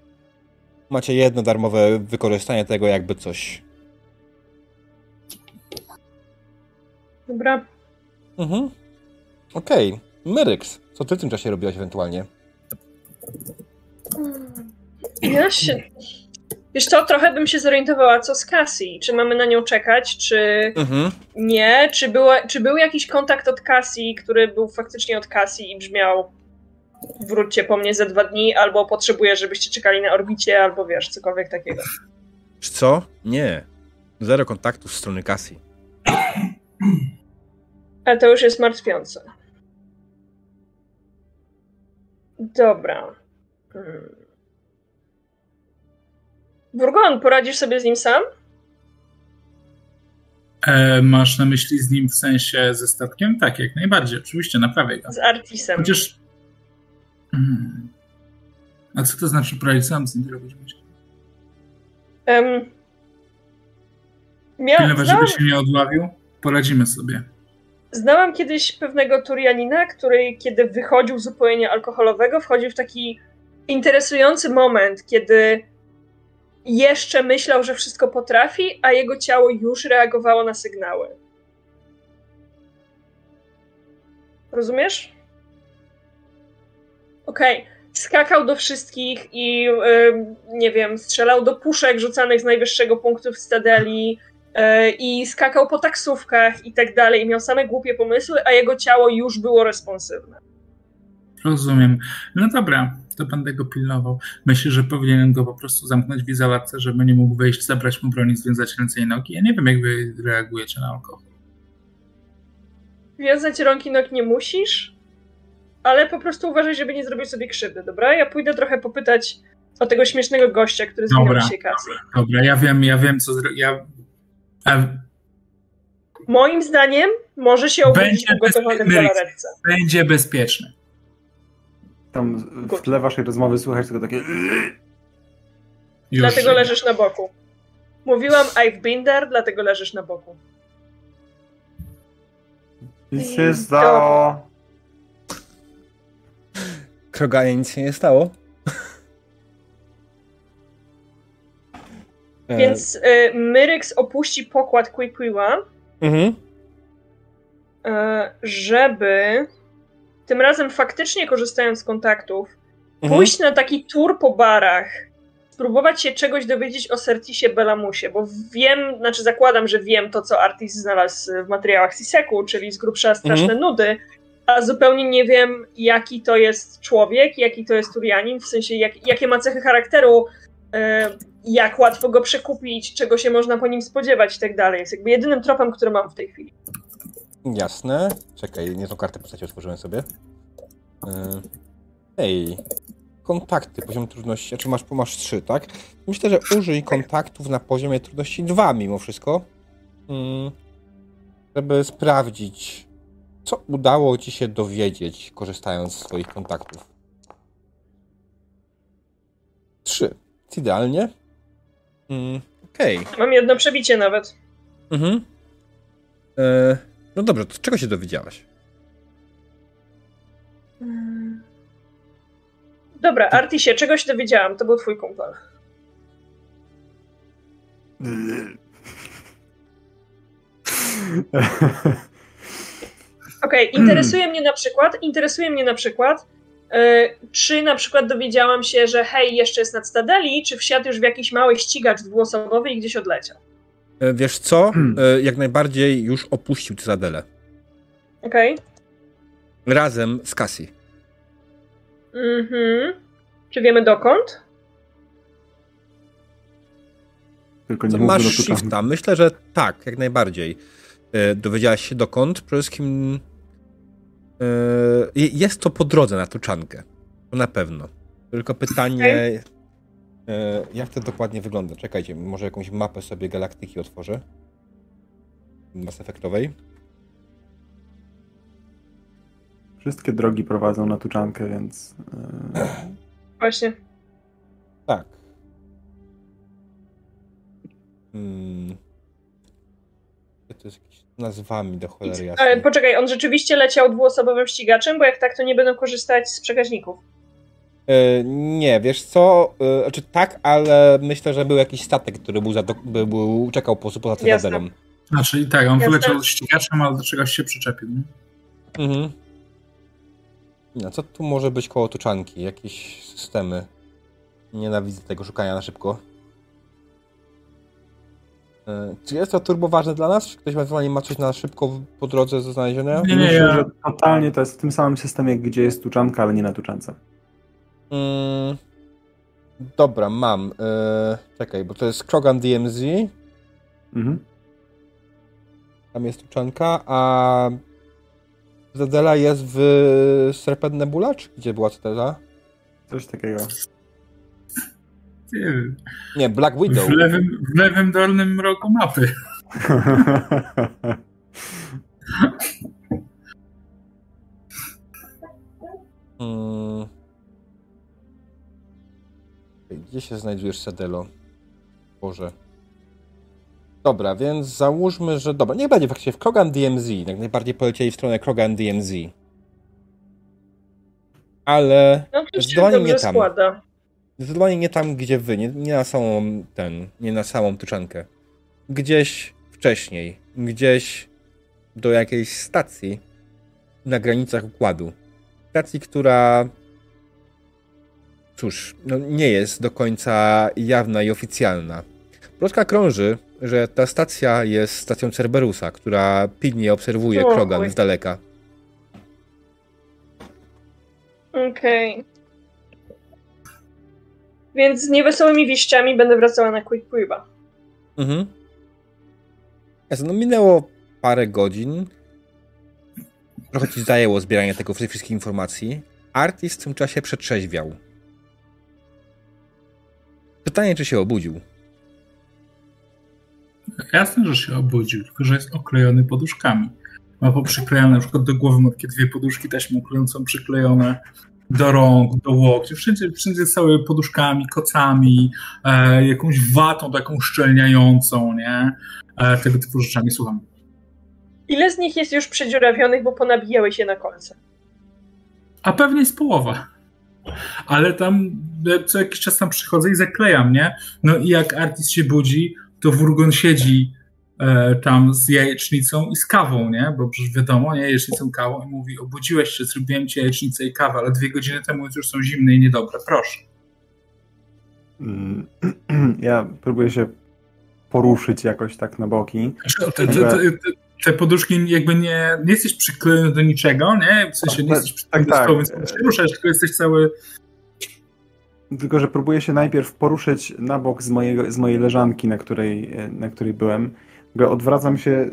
Macie jedno darmowe wykorzystanie tego, jakby coś. Dobra. Mhm. Okej. Okay. Myryks, co ty w tym czasie robiłaś ewentualnie? Ja się Wiesz co, trochę bym się zorientowała, co z Cassie. Czy mamy na nią czekać, czy mhm. nie? Czy, była, czy był jakiś kontakt od Cassie, który był faktycznie od Cassie i brzmiał wróćcie po mnie za dwa dni, albo potrzebuję, żebyście czekali na orbicie, albo wiesz, cokolwiek takiego. Co? Nie. Zero kontaktów z strony Cassie. Ale to już jest martwiące. Dobra. Hmm. Burgon, poradzisz sobie z nim sam? E, masz na myśli z nim w sensie ze statkiem? Tak, jak najbardziej, oczywiście, naprawię go. Z Artisem. Chociaż... Hmm. A co to znaczy poradzić sam z nim robić? Um, miał, Pilnować, żeby się nie odławił? Poradzimy sobie. Znałam kiedyś pewnego Turianina, który kiedy wychodził z upojenia alkoholowego, wchodził w taki interesujący moment, kiedy jeszcze myślał, że wszystko potrafi, a jego ciało już reagowało na sygnały. Rozumiesz? Okej. Okay. Skakał do wszystkich i yy, nie wiem, strzelał do puszek rzucanych z najwyższego punktu w Stadeli yy, i skakał po taksówkach i tak dalej. I miał same głupie pomysły, a jego ciało już było responsywne. Rozumiem. No dobra, to będę go pilnował. Myślę, że powinienem go po prostu zamknąć w izolacji, żeby nie mógł wejść, zabrać mu broni, związać ręce i nogi. Ja nie wiem, jak wy reagujecie na alkohol. Wiązać rąk i nóg nie musisz, ale po prostu uważaj, żeby nie zrobić sobie krzywdy, dobra? Ja pójdę trochę popytać o tego śmiesznego gościa, który zmienił się kasy. Dobra, ja wiem, ja wiem, co zrobić. Ja... Moim zdaniem może się obudzić ugotowanym w galaretce. Będzie bezpieczny. Tam w tle waszej rozmowy słychać tylko takie... Już. Dlatego leżysz na boku. Mówiłam I've been there, dlatego leżysz na boku. Nic się stało. Kroganie nic się nie stało. Więc y, Myryx opuści pokład Quiquiła, mhm. y, żeby tym razem faktycznie korzystając z kontaktów, mhm. pójść na taki tour po barach, spróbować się czegoś dowiedzieć o Sertisie Belamusie, bo wiem, znaczy zakładam, że wiem to, co Artis znalazł w materiałach Siseku, czyli z grubsza straszne mhm. nudy, a zupełnie nie wiem, jaki to jest człowiek, jaki to jest Turianin, w sensie jak, jakie ma cechy charakteru, jak łatwo go przekupić, czego się można po nim spodziewać i tak dalej. Jest jakby jedynym tropem, który mam w tej chwili. Jasne. Czekaj, nie tą kartę postaci otworzyłem sobie. Ej, kontakty, poziom trudności, czy znaczy masz, masz 3, tak? Myślę, że użyj kontaktów na poziomie trudności 2 mimo wszystko, mm, żeby sprawdzić, co udało ci się dowiedzieć, korzystając z swoich kontaktów. 3. Idealnie. Mm, Okej. Okay. Mam jedno przebicie nawet. Mhm. E, no dobrze, to czego się dowiedziałaś? Hmm. Dobra, Artisie, czegoś dowiedziałam. To był twój kumpel. Okej, okay, interesuje mnie na przykład, interesuje mnie na przykład, yy, czy na przykład dowiedziałam się, że hej, jeszcze jest nad Stadeli, czy wsiadł już w jakiś mały ścigacz dwuosobowy i gdzieś odleciał? E, wiesz co? E, jak najbardziej już opuścił Cytadelę. Okej. Okay. Razem z Cassie. Mhm. Czy wiemy dokąd? Tylko nie Masz shifta. Myślę, że tak, jak najbardziej. E, dowiedziałaś się dokąd? Przede wszystkim e, jest to po drodze na Tuczankę. To na pewno. Tylko pytanie, okay. e, jak to dokładnie wygląda? Czekajcie, może jakąś mapę sobie galaktyki otworzę. Mass Effectowej. Wszystkie drogi prowadzą na Tuczankę, więc... Yy... Właśnie. Tak. Hmm. To jest jakieś nazwami do cholery jasnej. Ale poczekaj, on rzeczywiście leciał dwuosobowym ścigaczem, bo jak tak, to nie będą korzystać z przekaźników. Yy, nie, wiesz co, yy, znaczy tak, ale myślę, że był jakiś statek, który był, za, był, był czekał po prostu poza cytadelą. Znaczy i tak, on Jasne. wyleciał ścigaczem, ale do czegoś się przyczepił, nie? Mhm. No, co tu może być koło tuczanki? Jakieś systemy. Nienawidzę tego szukania na szybko. E, czy jest to turbo ważne dla nas? Czy ktoś ewentualnie ma coś na szybko po drodze do znalezienia? Nie, nie, Myślę, że totalnie to jest w tym samym systemie, gdzie jest tuczanka, ale nie na tuczance. Mm, dobra, mam. E, czekaj, bo to jest Krogan DMZ. Mhm. Tam jest tuczanka, a Zadela jest w Serpent Nebula, czy gdzie była Zadela? Coś takiego. Nie, nie Black Widow. W lewym, w lewym dolnym rogu mapy. hmm. Gdzie się znajdujesz, Sedelo? Boże. Dobra, więc załóżmy, że dobra, niech będzie faktycznie w Krogan DMZ. Jak najbardziej polecieli w stronę Krogan DMZ. Ale no, zdecydowanie nie tam. Składa. Zdecydowanie nie tam, gdzie wy, nie, nie na samą ten, nie na samą tuczankę. Gdzieś wcześniej, gdzieś do jakiejś stacji na granicach układu. Stacji, która cóż, no nie jest do końca jawna i oficjalna. Plotka krąży, że ta stacja jest stacją Cerberusa, która pilnie obserwuje Krogan z daleka. Okej. Okay. Więc z niewesołymi wieściami będę wracała na Quick Quiva. Mhm. No minęło parę godzin. Trochę ci zajęło zbieranie tego wszystkich informacji. Artist w tym czasie przetrzeźwiał. Pytanie, czy się obudził. Jasne, że się obudził, tylko że jest oklejony poduszkami. Ma poprzyklejone, na przykład do głowy ma takie dwie poduszki taśmą klejącą przyklejone do rąk, do łokci, wszędzie, wszędzie cały poduszkami, kocami, e, jakąś watą taką szczelniającą, nie? E, tego typu rzeczami, słucham. Ile z nich jest już przedziurawionych, bo ponabijały się na kolce? A pewnie jest połowa. Ale tam co jakiś czas tam przychodzę i zaklejam, nie? No i jak artyst się budzi, to Wurgon siedzi tam z jajecznicą i z kawą, nie? Bo przecież wiadomo, nie? Jajecznicą, kawą i mówi, obudziłeś się, zrobiłem ci jajecznicę i kawę, ale dwie godziny temu już są zimne i niedobre, proszę. Mm, ja próbuję się poruszyć jakoś tak na boki. Te, te, te, te poduszki jakby nie, nie jesteś przyklejony do niczego, nie? W sensie nie jesteś przyklejony tak, do stołu, tak. więc się ruszasz, tylko jesteś cały tylko, że próbuję się najpierw poruszyć na bok z, mojego, z mojej leżanki, na której, na której byłem. Odwracam się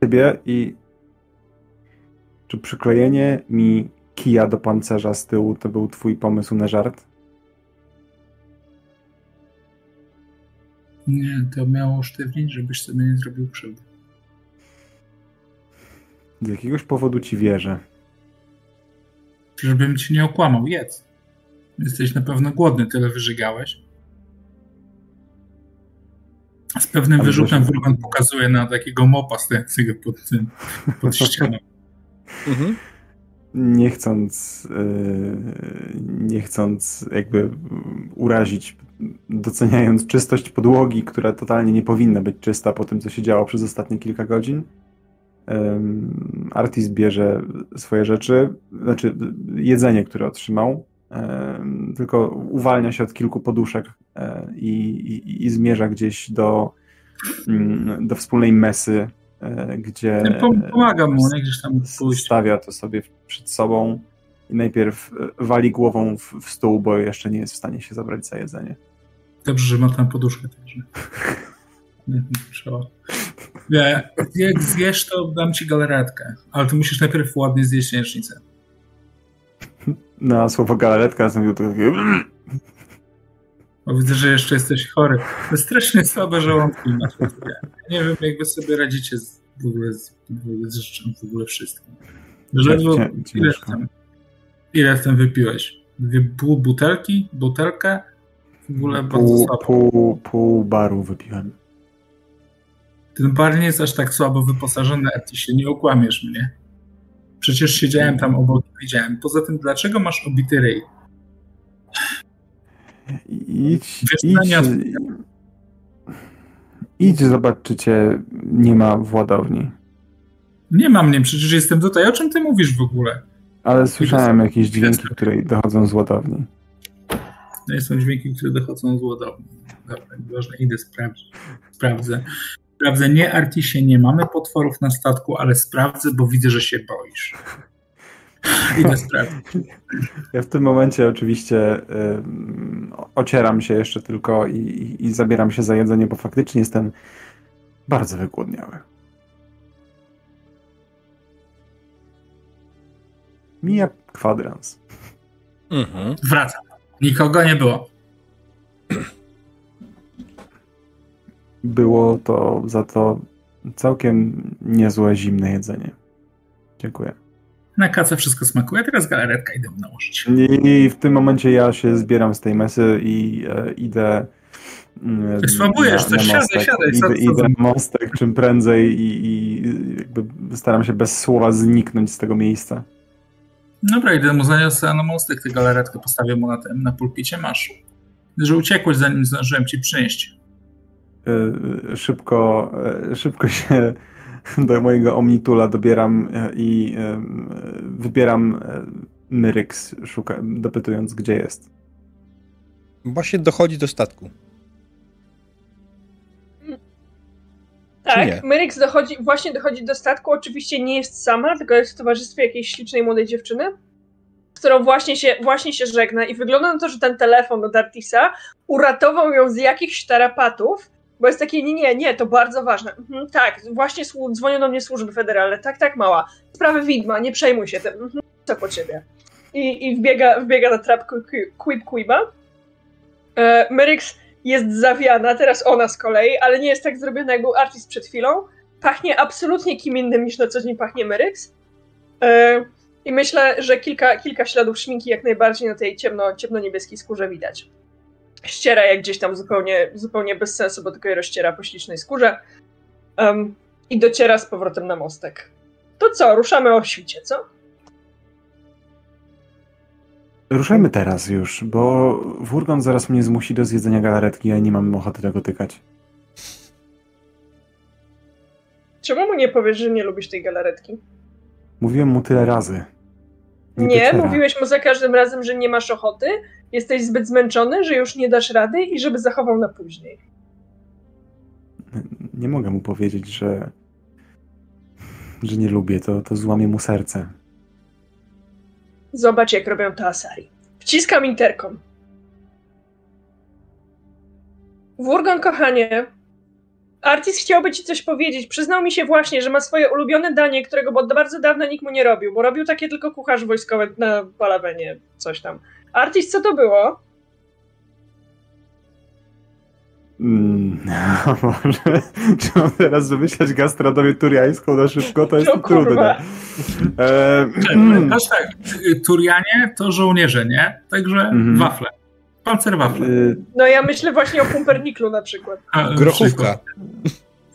ciebie i czy przyklejenie mi kija do pancerza z tyłu to był twój pomysł na żart? Nie, to miało usztywnić, żebyś sobie nie zrobił krzywdy. Z jakiegoś powodu ci wierzę. Żebym ci nie okłamał, jedz. Jesteś na pewno głodny, tyle wyżygałeś. Z pewnym Ale wyrzutem Wurgan pokazuje na takiego mopa stojącego pod tym, pod ścianą. Mhm. Nie chcąc, yy, nie chcąc jakby urazić, doceniając czystość podłogi, która totalnie nie powinna być czysta po tym, co się działo przez ostatnie kilka godzin, Artis bierze swoje rzeczy, znaczy jedzenie, które otrzymał, tylko uwalnia się od kilku poduszek e, i, i, i zmierza gdzieś do, mm, do wspólnej mesy, e, gdzie pomagam mu, nie? gdzieś tam pójść. stawia to sobie przed sobą i najpierw e, wali głową w, w stół, bo jeszcze nie jest w stanie się zabrać za jedzenie. Dobrze, że ma tam poduszkę także. Nie, nie, jak zjesz, to dam ci galaretkę, ale ty musisz najpierw ładnie zjeść jajecznicę. Na słowo galaretka zrobił takie... Bo widzę, że jeszcze jesteś chory. To strasznie słabe żołądki masz. Nie wiem, jak wy sobie radzicie z, w ogóle z, w ogóle wszystkim. Ledwo, ile, tam, ile tam wypiłeś? Dwie butelki? Butelkę? W ogóle pół, bardzo słabo. Pół, pół baru wypiłem. Ten bar nie jest aż tak słabo wyposażony, a ty się nie okłamiesz mnie. Przecież siedziałem tam obok i widziałem. Poza tym, dlaczego masz obity ryj? Idź, idź, idź zobacz, czy cię nie ma w ładowni. Nie ma mnie, przecież jestem tutaj. O czym ty mówisz w ogóle? Ale słyszałem jakieś dźwięki, które dochodzą z ładowni. To są dźwięki, które dochodzą z ładowni. Dobra, ważne, idę sprawdzić. Sprawdzę. Sprawdzę, nie Artisie, nie mamy potworów na statku, ale sprawdzę, bo widzę, że się boisz. Idę sprawdzić. Ja w tym momencie oczywiście y, ocieram się jeszcze tylko i, i, i zabieram się za jedzenie, bo faktycznie jestem bardzo wygłodniały. Mija kwadrans. Mhm. Wracam. Nikogo nie było. Było to za to całkiem niezłe zimne jedzenie. Dziękuję. Na kacę wszystko smakuje, teraz galaretka idę nałożyć. I w tym momencie ja się zbieram z tej mesy i e, idę. Ty słabujesz, to siadaj, siadaj. Idę, idę na mostek czym prędzej i, i jakby staram się bez słowa zniknąć z tego miejsca. Dobra, idę mu zaniosę na mostek tę galaretkę, postawię mu na tym, na pulpicie, masz. Że uciekłeś, zanim zdążyłem ci przynieść. E, szybko, e, szybko się do mojego Omnitula dobieram e, i wybieram Myryx, szuka, dopytując, gdzie jest. Właśnie dochodzi do statku. Tak, Myryx dochodzi, właśnie dochodzi do statku. Oczywiście nie jest sama, tylko jest w towarzystwie jakiejś ślicznej młodej dziewczyny, z którą właśnie się, właśnie się żegna. I wygląda na to, że ten telefon od Artisa uratował ją z jakichś tarapatów, bo jest takie, nie, nie, nie, to bardzo ważne. Mhm, tak, właśnie dzwonią do mnie służby federalne. Tak, tak, mała. Sprawy widma, nie przejmuj się tym. Mhm, co po ciebie? I, i wbiega, wbiega na trap Quib Quiba. E, Merix jest zawiana, teraz ona z kolei, ale nie jest tak zrobiona jak był artist przed chwilą. Pachnie absolutnie kim innym niż na co dzień pachnie Merix. E, I myślę, że kilka, kilka śladów szminki jak najbardziej na tej ciemno, ciemno-niebieskiej skórze widać ściera jak gdzieś tam zupełnie, zupełnie bez sensu, bo tylko je rozciera po ślicznej skórze. Um, I dociera z powrotem na mostek. To co, ruszamy o świcie, co? Ruszajmy teraz już, bo Wurgon zaraz mnie zmusi do zjedzenia galaretki, a nie mam ochoty tego tykać. Czemu mu nie powiesz, że nie lubisz tej galaretki? Mówiłem mu tyle razy. Nie, nie mówiłeś mu za każdym razem, że nie masz ochoty, jesteś zbyt zmęczony, że już nie dasz rady i żeby zachował na później. Nie mogę mu powiedzieć, że, że nie lubię, to, to złamie mu serce. Zobacz, jak robią to Asari. Wciskam interkom. Wurgon, kochanie, Artis chciałby ci coś powiedzieć. Przyznał mi się właśnie, że ma swoje ulubione danie, którego od bardzo dawna nikt mu nie robił, bo robił takie tylko kucharz wojskowy na Palawenie, coś tam. Artis, co to było? Mm, może, czy mam teraz wymyślać gastronomię turiańską na szybko? To jest no, trudne. E, mm. tak, Turianie to żołnierze, nie? Także mm. wafle. Pancerwafle. Y, no ja myślę właśnie o pumperniklu na przykład. A, Grochówka.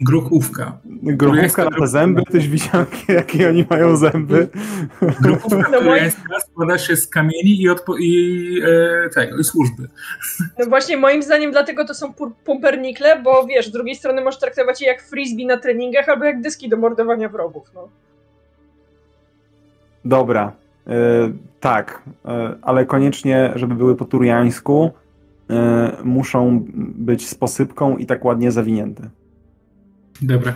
Grochówka. Grochówka na te zęby, też wisianki, jakie oni mają zęby. Grochówka no tureańska składa się z kamieni i, odpo- i, e, tego, i służby. No właśnie moim zdaniem dlatego to są pumpernikle, bo wiesz, z drugiej strony możesz traktować je jak frisbee na treningach albo jak dyski do mordowania wrogów. No. Dobra, E, tak, e, ale koniecznie, żeby były po turiańsku, e, muszą być z posypką i tak ładnie zawinięte. Dobra.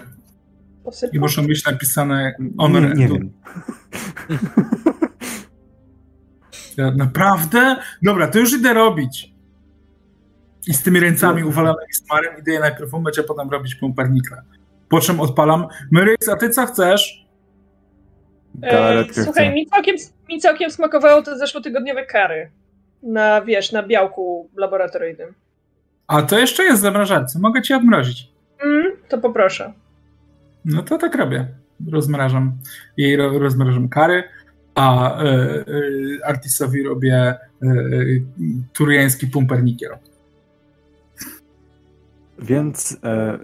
I muszą być napisane honor. Nie, nie wiem. Ja, naprawdę? Dobra, to już idę robić. I z tymi ręcami uwalanymi smarem idę je najpierw umyć, a potem robić pumpernika. Po czym odpalam. Myryks, a ty co chcesz? Galaretkę Słuchaj, mi całkiem, mi całkiem smakowało te zeszłotygodniowe kary. Na, wiesz, na białku laboratoryjnym. A to jeszcze jest zamrażarce. Mogę ci odmrozić. Mm, to poproszę. No to tak robię. Rozmrażam. Jej ro, rozmrażam kary, a y, y, Artisowi robię y, turiański pumpernikier. Więc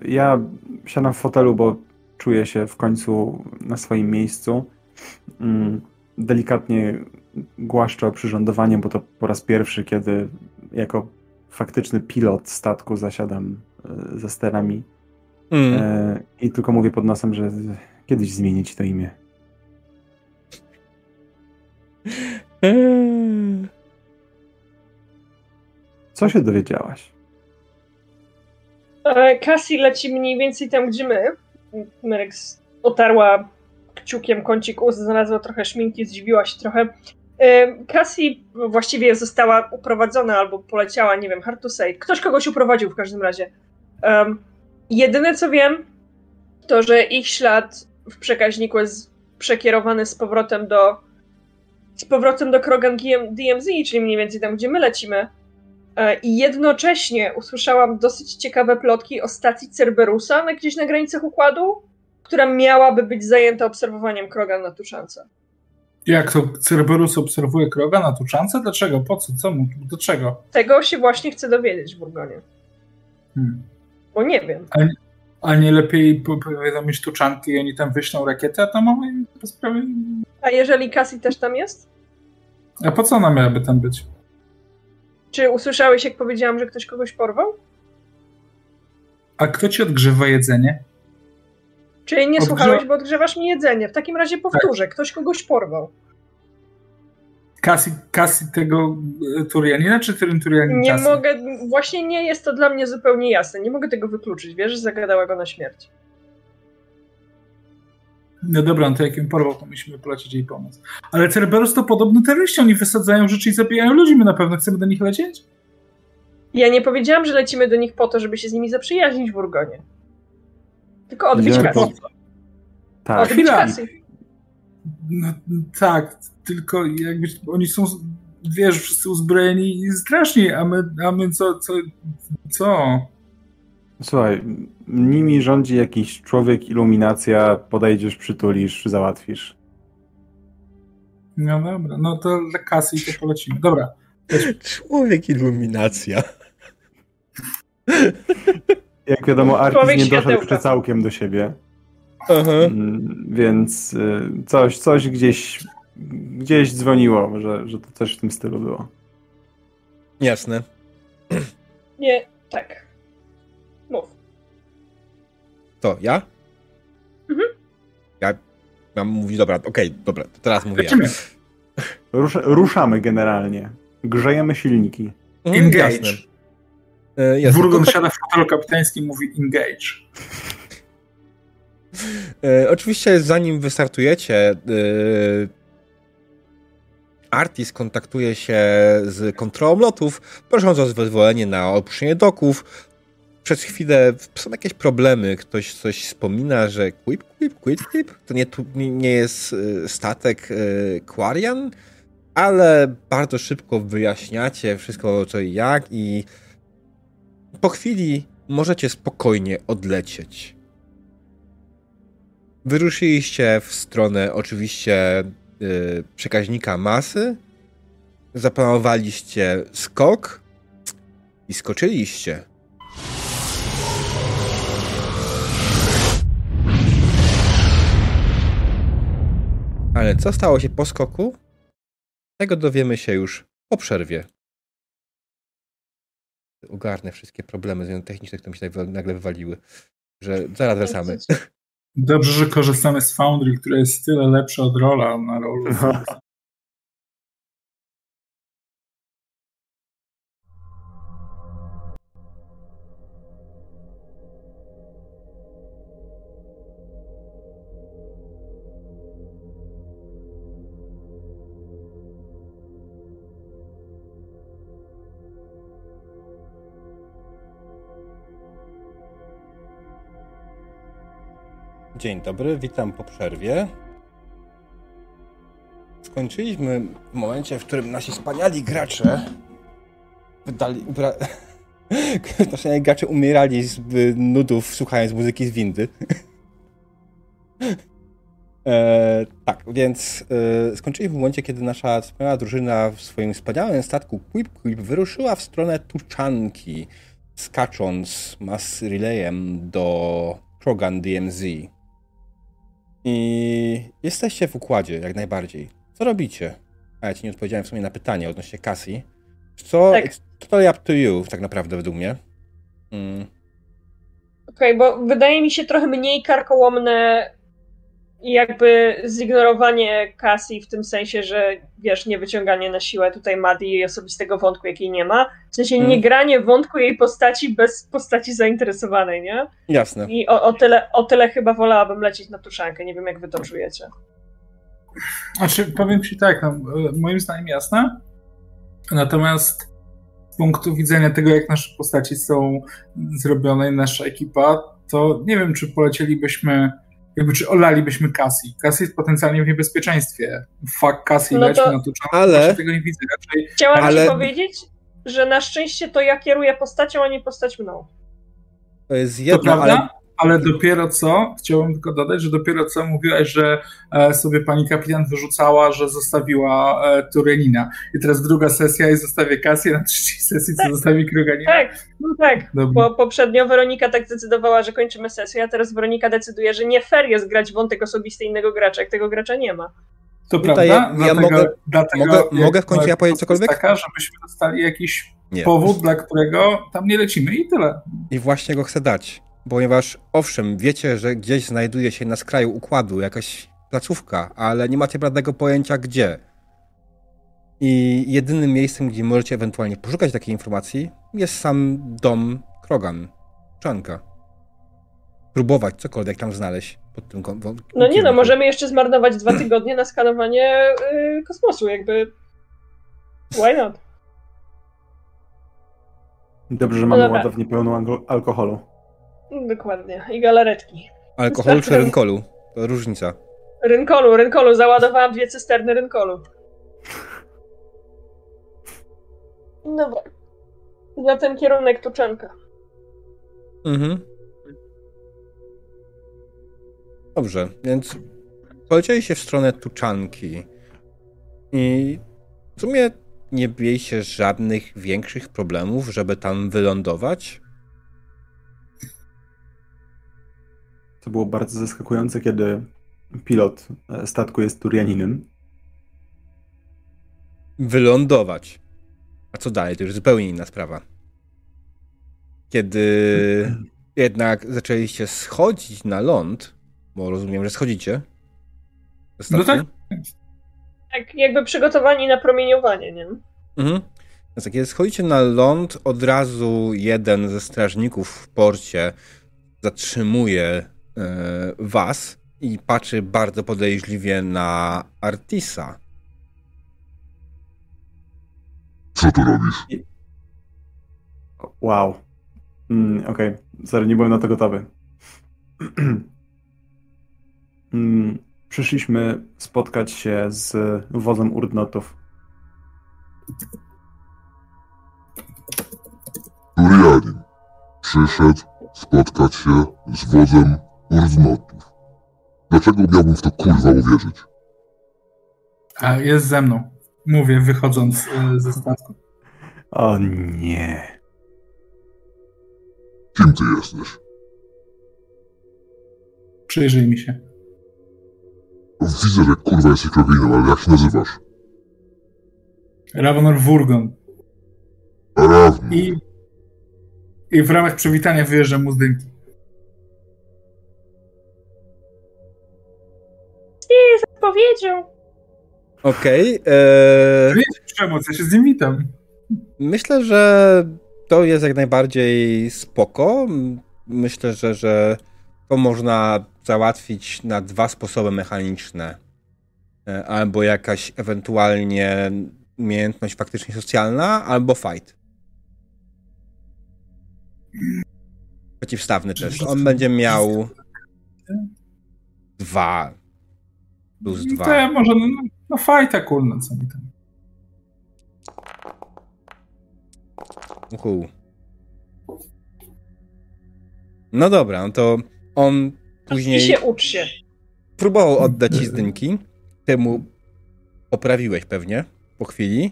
ja siadam w fotelu, bo czuję się w końcu na swoim miejscu delikatnie głaszczę o przyrządowanie, bo to po raz pierwszy, kiedy jako faktyczny pilot statku zasiadam e, ze sterami mm. E, i tylko mówię pod nosem, że kiedyś zmienić to imię. Co się dowiedziałaś? E, Cassie leci mniej więcej tam, gdzie my. Merex otarła kciukiem kącik ust, znalazła trochę szminki, zdziwiła się trochę. Cassie właściwie została uprowadzona albo poleciała, nie wiem, hard to say. Ktoś kogoś uprowadził w każdym razie. Um, jedyne co wiem, to że ich ślad w przekaźniku jest przekierowany z powrotem do z powrotem do Krogan DMZ, czyli mniej więcej tam, gdzie my lecimy. E, I jednocześnie usłyszałam dosyć ciekawe plotki o stacji Cerberusa na gdzieś na granicach układu, która miałaby być zajęta obserwowaniem kroga na tuczance. Jak to Cerberus obserwuje kroga na tuczance? Dlaczego? Po co? Co mu? Do czego? Tego się właśnie chcę dowiedzieć w Burgonie. Hmm. Bo nie wiem. A, a nie lepiej powiadomić tuczanki i oni tam wyślą rakietę, a tam mamy sprawy... A jeżeli Cassie też tam jest? A po co ona miałaby tam być? Czy usłyszałeś, jak powiedziałam, że ktoś kogoś porwał? A kto ci odgrzewa jedzenie? Czyli nie słuchałeś, bo odgrzewasz mi jedzenie. W takim razie powtórzę, tak. ktoś kogoś porwał. Kasi, Kasi tego e, Turianina, czy ten Turianin Nie mogę, właśnie nie jest to dla mnie zupełnie jasne. Nie mogę tego wykluczyć, wiesz, zagadała go na śmierć. No dobra, no to jak ją porwał, to musimy polecieć jej pomóc. Ale Cerberus to podobno terroryści, oni wysadzają rzeczy i zabijają ludzi, my na pewno chcemy do nich lecieć? Ja nie powiedziałam, że lecimy do nich po to, żeby się z nimi zaprzyjaźnić w Urgonie. Tylko odbić kasę. Tak. Odbić kasy. No, tak, tylko jakby oni są, wiesz, wszyscy uzbrojeni i strasznie, a my, a my co, co, co? Słuchaj, nimi rządzi jakiś człowiek, iluminacja, podejdziesz, przytulisz, załatwisz. No dobra, no to dla kasy i to polecimy. Dobra. Człowiek, iluminacja. Jak wiadomo, Artis nie doszedł jeszcze całkiem do siebie. Aha. Mm, więc y, coś, coś gdzieś, gdzieś dzwoniło, że, że to też w tym stylu było. Jasne. Nie, tak. Mów. To ja? Mhm. Ja mam mówić, dobra, okej, okay, dobra, to teraz mówię ja. ruszamy generalnie. Grzejemy silniki. Mhm, Engage. Jasne. E, jest. Wurgon tak... siada w fotelu kapitańskim mówi engage. E, oczywiście zanim wystartujecie, e, Artis kontaktuje się z kontrolą lotów, prosząc o zezwolenie na opuszczenie doków. przez chwilę są jakieś problemy, ktoś coś wspomina, że quip, quip, quip, quip, to nie, nie jest statek Quarian, ale bardzo szybko wyjaśniacie wszystko co i jak i po chwili możecie spokojnie odlecieć. Wyruszyliście w stronę oczywiście yy, przekaźnika masy, zaplanowaliście skok i skoczyliście. Ale co stało się po skoku? Tego dowiemy się już po przerwie. Ogarnę wszystkie problemy techniczne, które mi się nagle wywaliły. Że zaraz wracamy. Dobrze, że korzystamy z Foundry, która jest tyle lepsza od rola na rolu. Dzień dobry, witam po przerwie. Skończyliśmy w momencie, w którym nasi wspaniali gracze wydali. Ubra... nasi gracze umierali z nudów słuchając muzyki z windy. e, tak, więc e, skończyliśmy w momencie, kiedy nasza wspaniała drużyna w swoim wspaniałym statku Quip Quip wyruszyła w stronę Tuczanki, skacząc mass relayem do Krogan DMZ. I jesteście w układzie, jak najbardziej. Co robicie? A ja ci nie odpowiedziałem w sumie na pytanie odnośnie Cassie. Co, tak. to up to you, tak naprawdę, według mnie. Mm. Okej, okay, bo wydaje mi się trochę mniej karkołomne jakby zignorowanie Cassie w tym sensie, że wiesz, nie wyciąganie na siłę tutaj Madi jej osobistego wątku, jakiej nie ma. W sensie mm. nie granie wątku jej postaci bez postaci zainteresowanej, nie? Jasne. I o, o, tyle, o tyle chyba wolałabym lecieć na tuszankę. Nie wiem, jak wy to czujecie. Znaczy, powiem ci tak, no, moim zdaniem jasne. Natomiast z punktu widzenia tego, jak nasze postaci są zrobione i nasza ekipa, to nie wiem, czy polecielibyśmy jakby czy olalibyśmy Cassie. Cassie jest potencjalnie w niebezpieczeństwie. Fuck Cassie, no lećmy na to ale... tego nie widzę. Raczej... Chciałam ale... ci powiedzieć, że na szczęście to ja kieruję postacią, a nie postać mną. To jest jedno, to prawda? ale ale dopiero co, chciałbym tylko dodać, że dopiero co mówiłaś, że e, sobie pani kapitan wyrzucała, że zostawiła e, Turenina. I teraz druga sesja i zostawię Kasję, na trzeciej sesji co tak. zostawi Kroganina. Tak, no tak. Bo poprzednio Weronika tak zdecydowała, że kończymy sesję, a teraz Weronika decyduje, że nie fair jest grać wątek osobisty innego gracza, jak tego gracza nie ma. To prawda? Ja, dlatego, mogę, dlatego, mogę, mogę w końcu ja powiedzieć cokolwiek? taka, żebyśmy dostali jakiś nie. powód, dla którego tam nie lecimy i tyle. I właśnie go chcę dać ponieważ owszem, wiecie, że gdzieś znajduje się na skraju układu jakaś placówka, ale nie macie żadnego pojęcia gdzie. I jedynym miejscem, gdzie możecie ewentualnie poszukać takiej informacji, jest sam dom Krogan, Czanka. Próbować cokolwiek tam znaleźć pod tym kątem. No nie no, możemy jeszcze zmarnować dwa tygodnie na skanowanie yy, kosmosu, jakby. Why not? Dobrze, że mamy no ładownię pełną alkoholu. Dokładnie. I galaretki. Alkoholu czy rynkolu? To różnica. Rynkolu, rynkolu. Załadowałam dwie cysterny rynkolu. Dobra. Za ten kierunek tuczanka. Mhm. Dobrze, więc polecieliście w stronę tuczanki. I w sumie nie mieliście żadnych większych problemów, żeby tam wylądować. To było bardzo zaskakujące, kiedy pilot statku jest Turianinem. Wylądować. A co dalej? To już zupełnie inna sprawa. Kiedy jednak zaczęliście schodzić na ląd, bo rozumiem, że schodzicie. No tak. Tak, jakby przygotowani na promieniowanie, nie? Mhm. Więc kiedy schodzicie na ląd, od razu jeden ze strażników w porcie zatrzymuje E, was i patrzy bardzo podejrzliwie na Artisa. Co tu robisz? Wow. Mm, Okej, okay. sorry, nie byłem na to gotowy. mm, przyszliśmy spotkać się z wozem urdnotów. Turianin przyszedł spotkać się z wozem urdnotów. Dlaczego miałbym w to kurwa uwierzyć? A jest ze mną. Mówię, wychodząc y, ze statku. O nie. Kim ty jesteś? Przyjrzyj mi się. Widzę, że kurwa jesteś krokinem, ale jak się nazywasz? Ravenor Wurgon. Ravnor. I, I w ramach przywitania wyjeżdżam mu z dymki. Nie, zapowiedział. Okej. Okay, e... Czemu? Ja się z nim witam. Myślę, że to jest jak najbardziej spoko. Myślę, że, że to można załatwić na dwa sposoby mechaniczne. E, albo jakaś ewentualnie umiejętność faktycznie socjalna, albo fight. Przeciwstawny też. On będzie miał dwa plus dwa. To ja może, no, no fajta kulna, co mi tam. Uhu. No dobra, no to on później... Się ucz się. Próbował oddać ci zdynki. Temu poprawiłeś pewnie po chwili.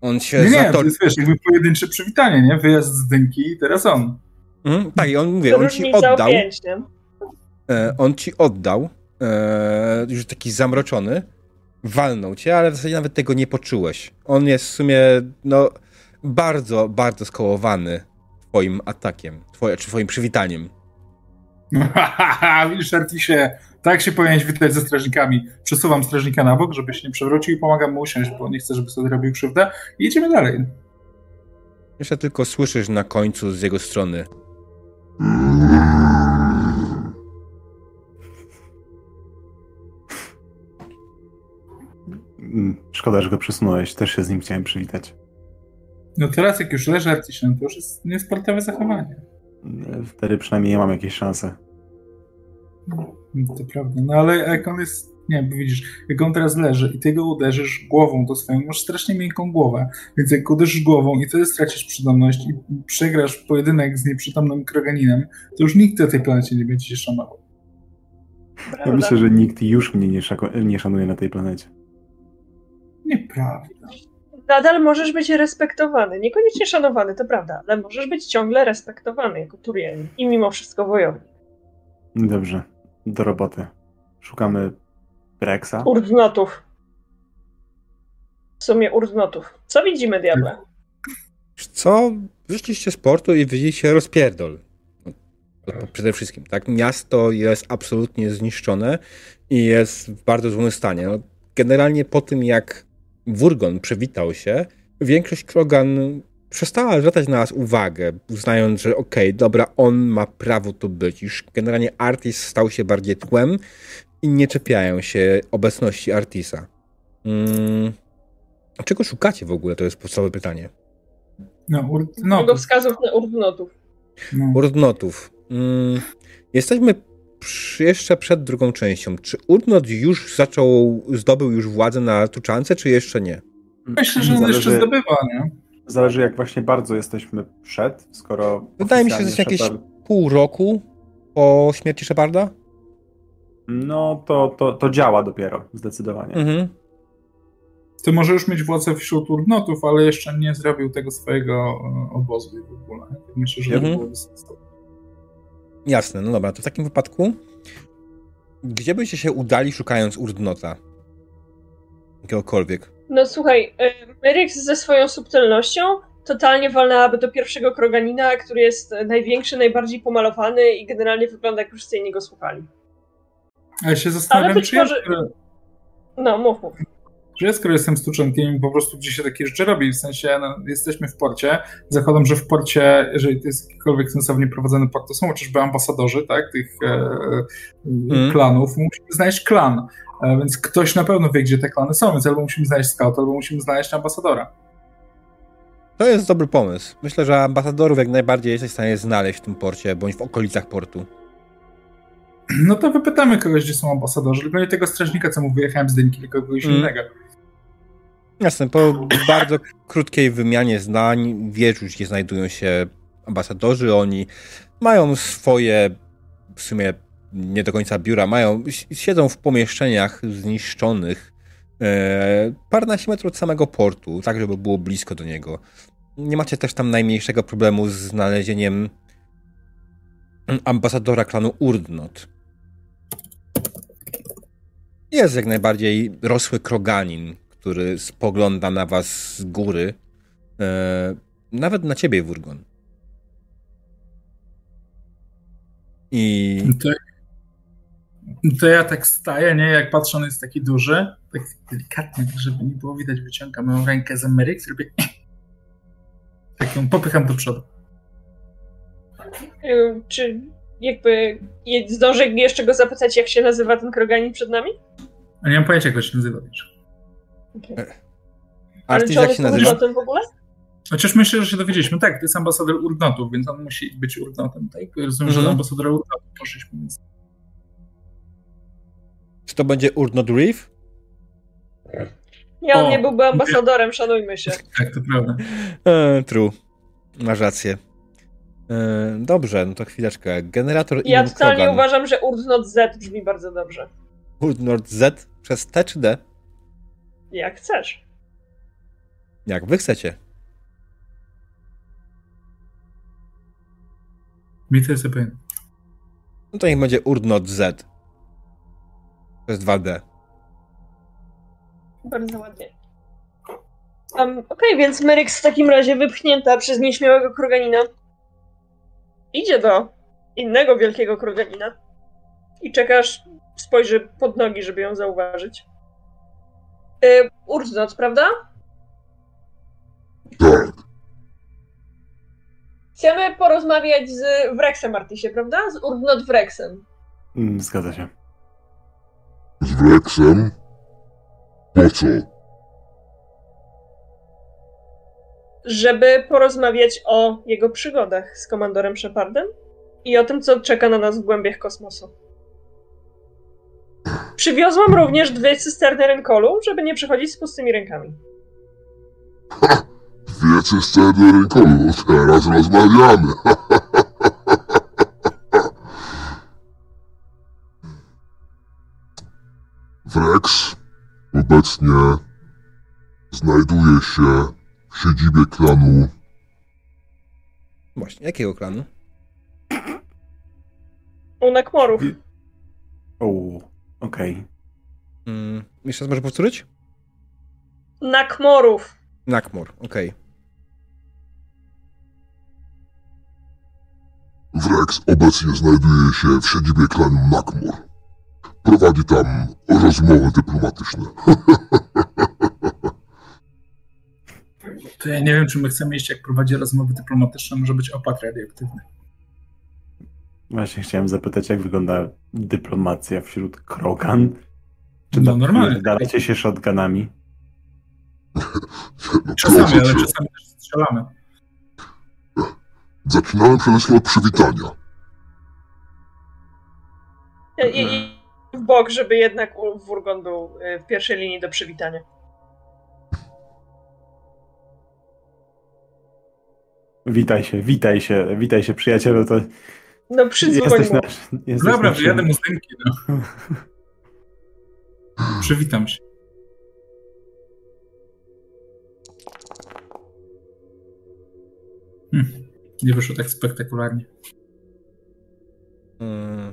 On się Nie, nie, to jest wiesz, jakby pojedyncze przywitanie, nie? Wyjazd z dynki i teraz on. Mhm, tak, i on mówię, on ci oddał. E, on ci oddał. E, już taki zamroczony. Walnął cię, ale w zasadzie nawet tego nie poczułeś. On jest w sumie, no, bardzo, bardzo skołowany twoim atakiem, twoje, czy twoim przywitaniem. Widzisz, Artisie, tak się powinieneś witać ze strażnikami. Przesuwam strażnika na bok, żeby się nie przewrócił i pomagam mu usiąść, bo nie chcę, żeby sobie robił krzywdę. I idziemy dalej. Jeszcze tylko słyszysz na końcu z jego strony. Mm, szkoda, że go przesunąłeś. Też się z nim chciałem przywitać. No teraz jak już leży Artisan, to już jest niesportowe zachowanie. Wtedy przynajmniej ja mam jakieś szanse. No, to prawda. No ale jak on jest, nie wiem, widzisz, jak on teraz leży i ty go uderzysz głową to swoją, masz strasznie miękką głowę, więc jak uderzysz głową i ty stracisz przytomność i przegrasz pojedynek z nieprzytomnym kroganinem, to już nikt na tej planecie nie będzie się szanował. Ja myślę, że nikt już mnie nie, nie szanuje na tej planecie. Nieprawda nadal możesz być respektowany. Niekoniecznie szanowany, to prawda, ale możesz być ciągle respektowany jako Turianin i mimo wszystko wojownik. Dobrze, do roboty. Szukamy Brexa. Urdnotów. W sumie urdnotów. Co widzimy, diable? Co? Wyszliście z portu i widzicie rozpierdol. Przede wszystkim, tak? Miasto jest absolutnie zniszczone i jest w bardzo złym stanie. No, generalnie po tym, jak Wurgon przywitał się, większość Krogan przestała zwracać na nas uwagę, uznając, że okej, okay, dobra, on ma prawo tu być. Już generalnie Artis stał się bardziej tłem i nie czepiają się obecności Artisa. Hmm. Czego szukacie w ogóle? To jest podstawowe pytanie. No, urdnotów. wskazów na urdnotów. No. Urdnotów. Hmm. Jesteśmy jeszcze przed drugą częścią. Czy Urnot już zaczął, zdobył już władzę na Tuczance, czy jeszcze nie? Myślę, że on zależy, jeszcze zdobywa, nie? Zależy jak właśnie bardzo jesteśmy przed, skoro... Wydaje mi się, że jest jakieś pół roku po śmierci Sheparda. No, to, to, to działa dopiero, zdecydowanie. Mhm. Ty może już mieć władzę wśród urnotów, ale jeszcze nie zrobił tego swojego e, obozu w ogóle. Myślę, że mhm. to byłoby Jasne, no dobra, to w takim wypadku gdzie byście się udali szukając urdnota? Jakiegokolwiek. No słuchaj, Merix ze swoją subtelnością totalnie walnęłaby do pierwszego kroganina, który jest największy, najbardziej pomalowany i generalnie wygląda jak już niego słuchali. A ja się zastanawiam, czy może... No, mów, mów że ja skoro jestem stuczenkiem po prostu gdzieś się takie rzeczy robi, w sensie no, jesteśmy w porcie, zakładam, że w porcie, jeżeli to jest jakikolwiek sensownie prowadzony port, to są chociażby ambasadorzy, tak, tych e, mm. klanów, musimy znaleźć klan, e, więc ktoś na pewno wie, gdzie te klany są, więc albo musimy znaleźć scout, albo musimy znaleźć ambasadora. To jest dobry pomysł. Myślę, że ambasadorów jak najbardziej jesteś w stanie znaleźć w tym porcie, bądź w okolicach portu. No to wypytamy kogoś, gdzie są ambasadorzy. Tylko nie tego strażnika, co mu wyjechałem z dynki, tylko kogoś mm. innego. Jasne, po bardzo krótkiej wymianie zdań wiesz już, gdzie znajdują się ambasadorzy. Oni mają swoje, w sumie nie do końca biura, mają, siedzą w pomieszczeniach zniszczonych e, paręnaście metrów od samego portu, tak żeby było blisko do niego. Nie macie też tam najmniejszego problemu z znalezieniem ambasadora klanu Urdnot. Jest jak najbardziej rosły kroganin, który spogląda na was z góry. E, nawet na ciebie, Wurgon. I. To, to, ja tak staję, nie? Jak patrzę, on jest taki duży. Tak delikatnie, tak żeby nie było widać, wyciągam moją rękę z Ameryk, zrobię. Tak ją popycham do przodu. Czy jakby zdążę jeszcze go zapytać, jak się nazywa ten kroganin przed nami? A nie mam pojęcia, jak go się nazywa, wiesz. Okay. Ale czy on jak się nazywa? o tym w ogóle? Chociaż myślę, że się dowiedzieliśmy. Tak, to jest ambasador Urdnotów, więc on musi być Urdnotem, tak? Rozumiem, że mm -hmm. ambasadora Urdnotów poszliśmy, więc... Czy to będzie Urdnot Reef? Nie, on o, nie byłby ambasadorem, szanujmy się. Tak, to prawda. E, true. Masz rację. E, dobrze, no to chwileczkę. Generator Ja totalnie uważam, że Urdnot Z brzmi bardzo dobrze. Urdnot Z przez T czy D? Jak chcesz. Jak wy chcecie. Mi to jest pewien. No to niech będzie Urdnot Z. Przez 2D. Bardzo ładnie. Um, Okej, okay, więc Meryx w takim razie wypchnięta przez nieśmiałego kroganina idzie do innego wielkiego kroganina i czekasz, spojrzy pod nogi, żeby ją zauważyć. Yy, Urznot, prawda? Tak. Chcemy porozmawiać z Wrexem Martysie, prawda? Z Urznot Wrexem. Mm, zgadza się. Z Wrexem? Po co? Żeby porozmawiać o jego przygodach z komandorem Shepardem i o tym, co czeka na nas w głębiach kosmosu. Przywiozłam również dwie cysterny rękolu, żeby nie przychodzić z pustymi rękami. Ha! Dwie cysterny rękolu, teraz rozmawiamy. Wrex obecnie znajduje się w siedzibie klanu. Właśnie, jakiego klanu? U Nakmorów. O, okej. Okay. Mm, jeszcze raz może powtórzyć? Nakmorów. Nakmor, okej. Okay. Wrex obecnie znajduje się w siedzibie klanu Nakmor. Prowadzi tam rozmowy dyplomatyczne. To ja nie wiem, czy my chcemy iść, jak prowadzi rozmowy dyplomatyczne, może być opad radioaktywny. Właśnie chciałem zapytać, jak wygląda dyplomacja wśród krogan? Czy no normalnie. Dalacie się shotgunami? Czasami, ale czasami też strzelamy. Zaczynałem przede wszystkim od przywitania. I, i w bok, żeby jednak Wurgon był y, w pierwszej linii do przywitania. Witaj się, witaj się, witaj się przyjacielu, to no przydzwoń mu. Nasz, Dobra, wyjadę mu z ręki, no. Przywitam się. Hmm. Nie wyszło tak spektakularnie. Hmm.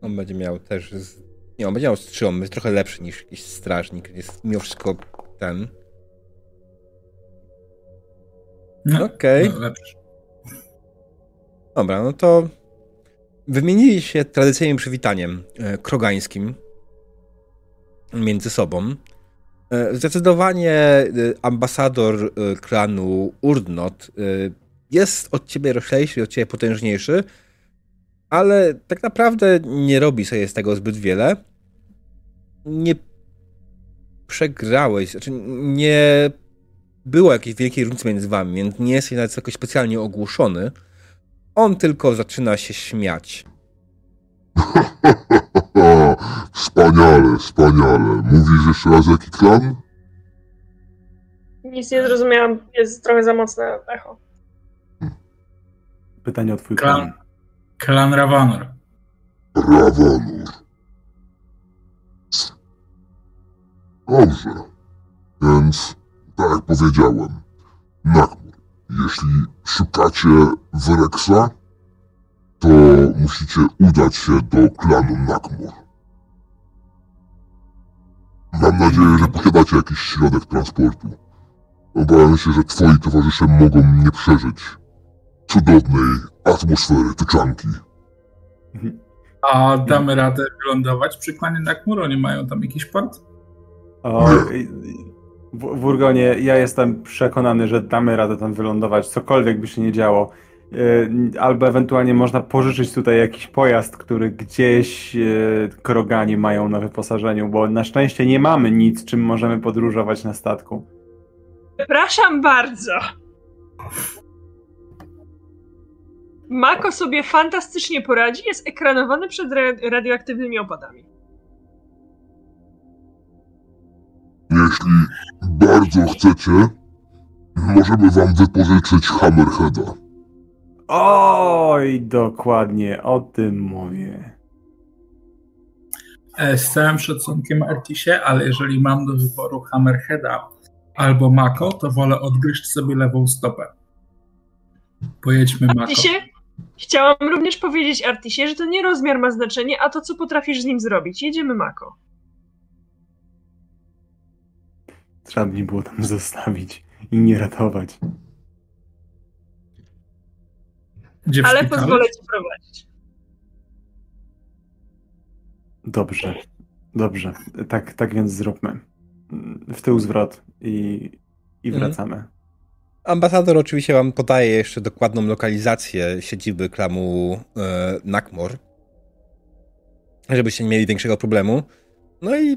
On będzie miał też. Z... Nie, on będzie miał strzał, jest trochę lepszy niż jakiś strażnik. Jest mimo wszystko ten. No, Okej. Okay. No, Dobra, no to wymienili się tradycyjnym przywitaniem e, krogańskim między sobą. E, zdecydowanie e, ambasador klanu Urdnot jest od ciebie roślejszy, od ciebie potężniejszy, ale tak naprawdę nie robi sobie z tego zbyt wiele. Nie przegrałeś, znaczy nie było jakiejś wielkiej różnicy między wami, więc nie jest nawet jakoś specjalnie ogłuszony. On tylko zaczyna się śmiać. wspaniale, wspaniale. Mówisz jeszcze raz jaki klan? Nic nie zrozumiałam, jest trochę za mocne echo. Pytanie o twój klan. Klan, klan Ravanor. Ravanor. Dobrze. Więc, tak jak powiedziałem, Nakmur, jeśli szukacie Wrexa, to musicie udać się do klanu Nakmur. Mam nadzieję, że posiadacie jakiś środek transportu. Obawiam się, że twoi towarzysze mogą nie przeżyć cudownej atmosfery tyczanki. A damy radę wylądować przy klanie Nakmur? Oni mają tam jakiś port? O, w, w Urgonie ja jestem przekonany, że damy radę tam wylądować, cokolwiek by się nie działo. E, albo ewentualnie można pożyczyć tutaj jakiś pojazd, który gdzieś e, krogani mają na wyposażeniu, bo na szczęście nie mamy nic, czym możemy podróżować na statku. Przepraszam bardzo. Mako sobie fantastycznie poradzi, jest ekranowany przed radioaktywnymi opadami. Jeśli bardzo chcecie, możemy wam wypożyczyć Hammerheada. Oj, dokładnie o tym mówię. E, z całym szacunkiem Artisie, ale jeżeli mam do wyboru Hammerheada albo Mako, to wolę odgryźć sobie lewą stopę. Pojedźmy Mako. Artisie, chciałam również powiedzieć Artisie, że to nie rozmiar ma znaczenie, a to, co potrafisz z nim zrobić. Jedziemy Mako. Trzeba mnie było tam zostawić i nie ratować. Gdzie Ale szpitalu? pozwolę ci prowadzić. Dobrze, dobrze. Tak, tak więc zróbmy. W tył zwrot i, i Mhm. wracamy. Ambasador oczywiście wam podaje jeszcze dokładną lokalizację siedziby klamu e, Nakmor, żebyście nie mieli większego problemu. No i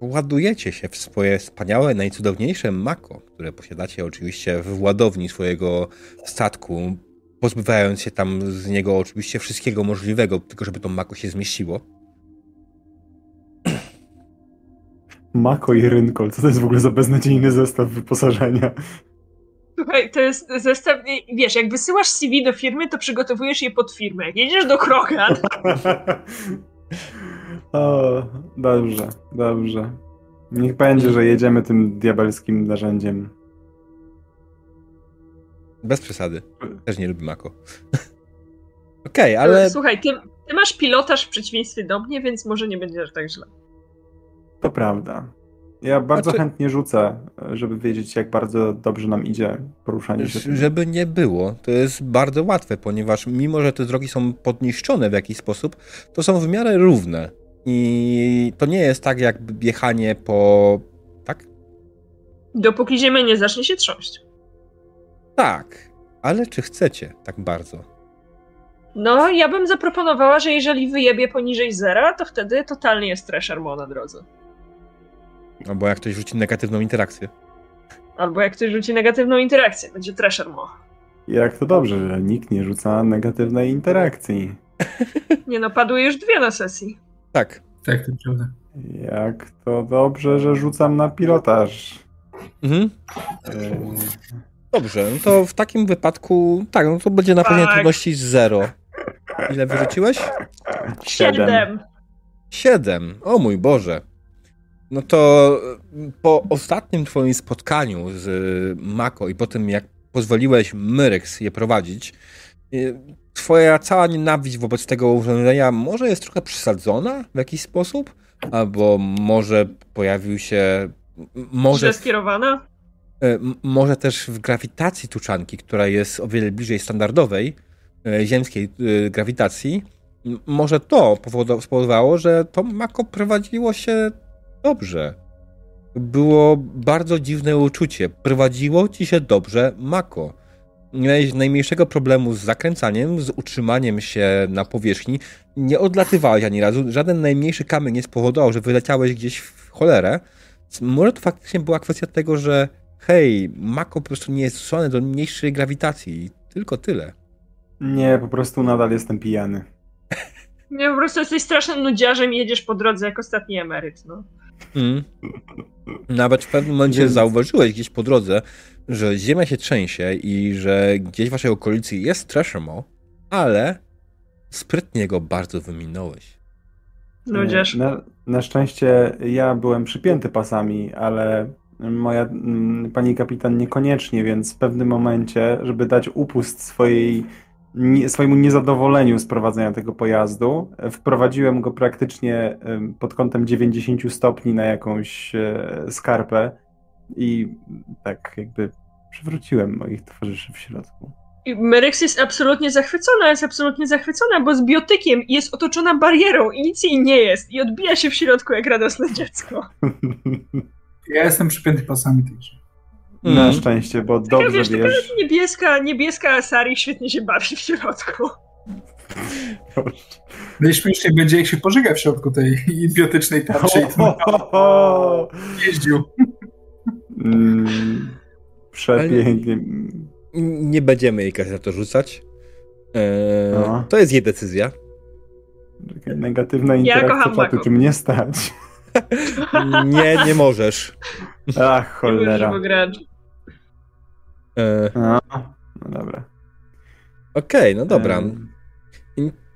ładujecie się w swoje wspaniałe, najcudowniejsze mako, które posiadacie oczywiście w ładowni swojego statku, pozbywając się tam z niego oczywiście wszystkiego możliwego, tylko żeby to mako się zmieściło. Mako i Rynkol, co to jest w ogóle za beznadziejny zestaw wyposażenia? Słuchaj, to jest zestaw, wiesz, jak wysyłasz CV do firmy, to przygotowujesz je pod firmę. Jak jedziesz do Krogan, o, dobrze, dobrze. Niech będzie, że jedziemy tym diabelskim narzędziem. Bez przesady. Też nie lubię mako. Okej, ale słuchaj, ty, ty masz pilotaż w przeciwieństwie do mnie, więc może nie będzie aż tak źle. To prawda. Ja bardzo Znaczy- chętnie rzucę, żeby wiedzieć, jak bardzo dobrze nam idzie poruszanie się. Żeby nie było, to jest bardzo łatwe, ponieważ mimo, że te drogi są podniszczone w jakiś sposób, to są w miarę równe. I to nie jest tak, jak jechanie po. Tak? Dopóki ziemia nie zacznie się trząść. Tak. Ale czy chcecie tak bardzo? No, ja bym zaproponowała, że jeżeli wyjebie poniżej zera, to wtedy totalnie jest Treasure Mo na drodze. Albo jak ktoś rzuci negatywną interakcję. Albo jak ktoś rzuci negatywną interakcję, będzie Treasure Mo. Jak to dobrze, że nikt nie rzuca negatywnej interakcji. Nie no, padły już dwie na sesji. Tak. Tak, to prawda. Jak to dobrze, że rzucam na pilotaż. Mhm. Yy, Dobrze, no to w takim wypadku, tak, no to będzie na pewno Tak. trudności zero. Ile wyrzuciłeś? Siedem. Siedem. O mój Boże. No to y, po ostatnim twoim spotkaniu z y, Mako i po tym, jak pozwoliłeś Myrex je prowadzić, y, twoja cała nienawiść wobec tego urządzenia może jest trochę przesadzona w jakiś sposób? Albo może pojawił się... Może skierowana. E, Może też w grawitacji tuczanki, która jest o wiele bliżej standardowej e, ziemskiej e, grawitacji, może to powodo- spowodowało, że to Mako prowadziło się dobrze. Było bardzo dziwne uczucie. Prowadziło ci się dobrze Mako. Nie miałeś najmniejszego problemu z zakręcaniem, z utrzymaniem się na powierzchni. Nie odlatywałeś ani razu. Żaden najmniejszy kamień nie spowodował, że wyleciałeś gdzieś w cholerę. Może to faktycznie była kwestia tego, że hej, Mako po prostu nie jest stosowane do mniejszej grawitacji. Tylko tyle. Nie, po prostu nadal jestem pijany. Nie, po prostu jesteś strasznym nudziarzem i jedziesz po drodze jak ostatni emeryt, no. Mm. Nawet w pewnym momencie Więc... zauważyłeś gdzieś po drodze, że ziemia się trzęsie i że gdzieś w waszej okolicy jest Treshamo, ale sprytnie go bardzo wyminąłeś. Nudziarz. Na, na szczęście ja byłem przypięty pasami, ale moja mm, pani kapitan niekoniecznie, więc w pewnym momencie, żeby dać upust swojej, nie, swojemu niezadowoleniu z prowadzenia tego pojazdu, wprowadziłem go praktycznie pod kątem 90 stopni na jakąś e, skarpę i tak jakby przywróciłem moich towarzyszy w środku. Meryx jest absolutnie zachwycona, jest absolutnie zachwycona, bo z biotykiem jest otoczona barierą i nic jej nie jest i odbija się w środku jak radosne dziecko. Ja jestem przypięty pasami także. Mm. Na szczęście, bo tak, dobrze wiesz. wiesz. Niebieska, niebieska Asari świetnie się bawi w środku. Najśmieszniej będzie, jak się pożega w środku tej idiotycznej tarczy i jeździł. Mm, przepięknie. Nie będziemy jej na to rzucać. Eee, no. To jest jej decyzja. Negatywna interakcja ja czatu, czy mnie stać? nie, nie możesz. Ach, cholera. E... No, no dobra. Okej, okay, no dobra.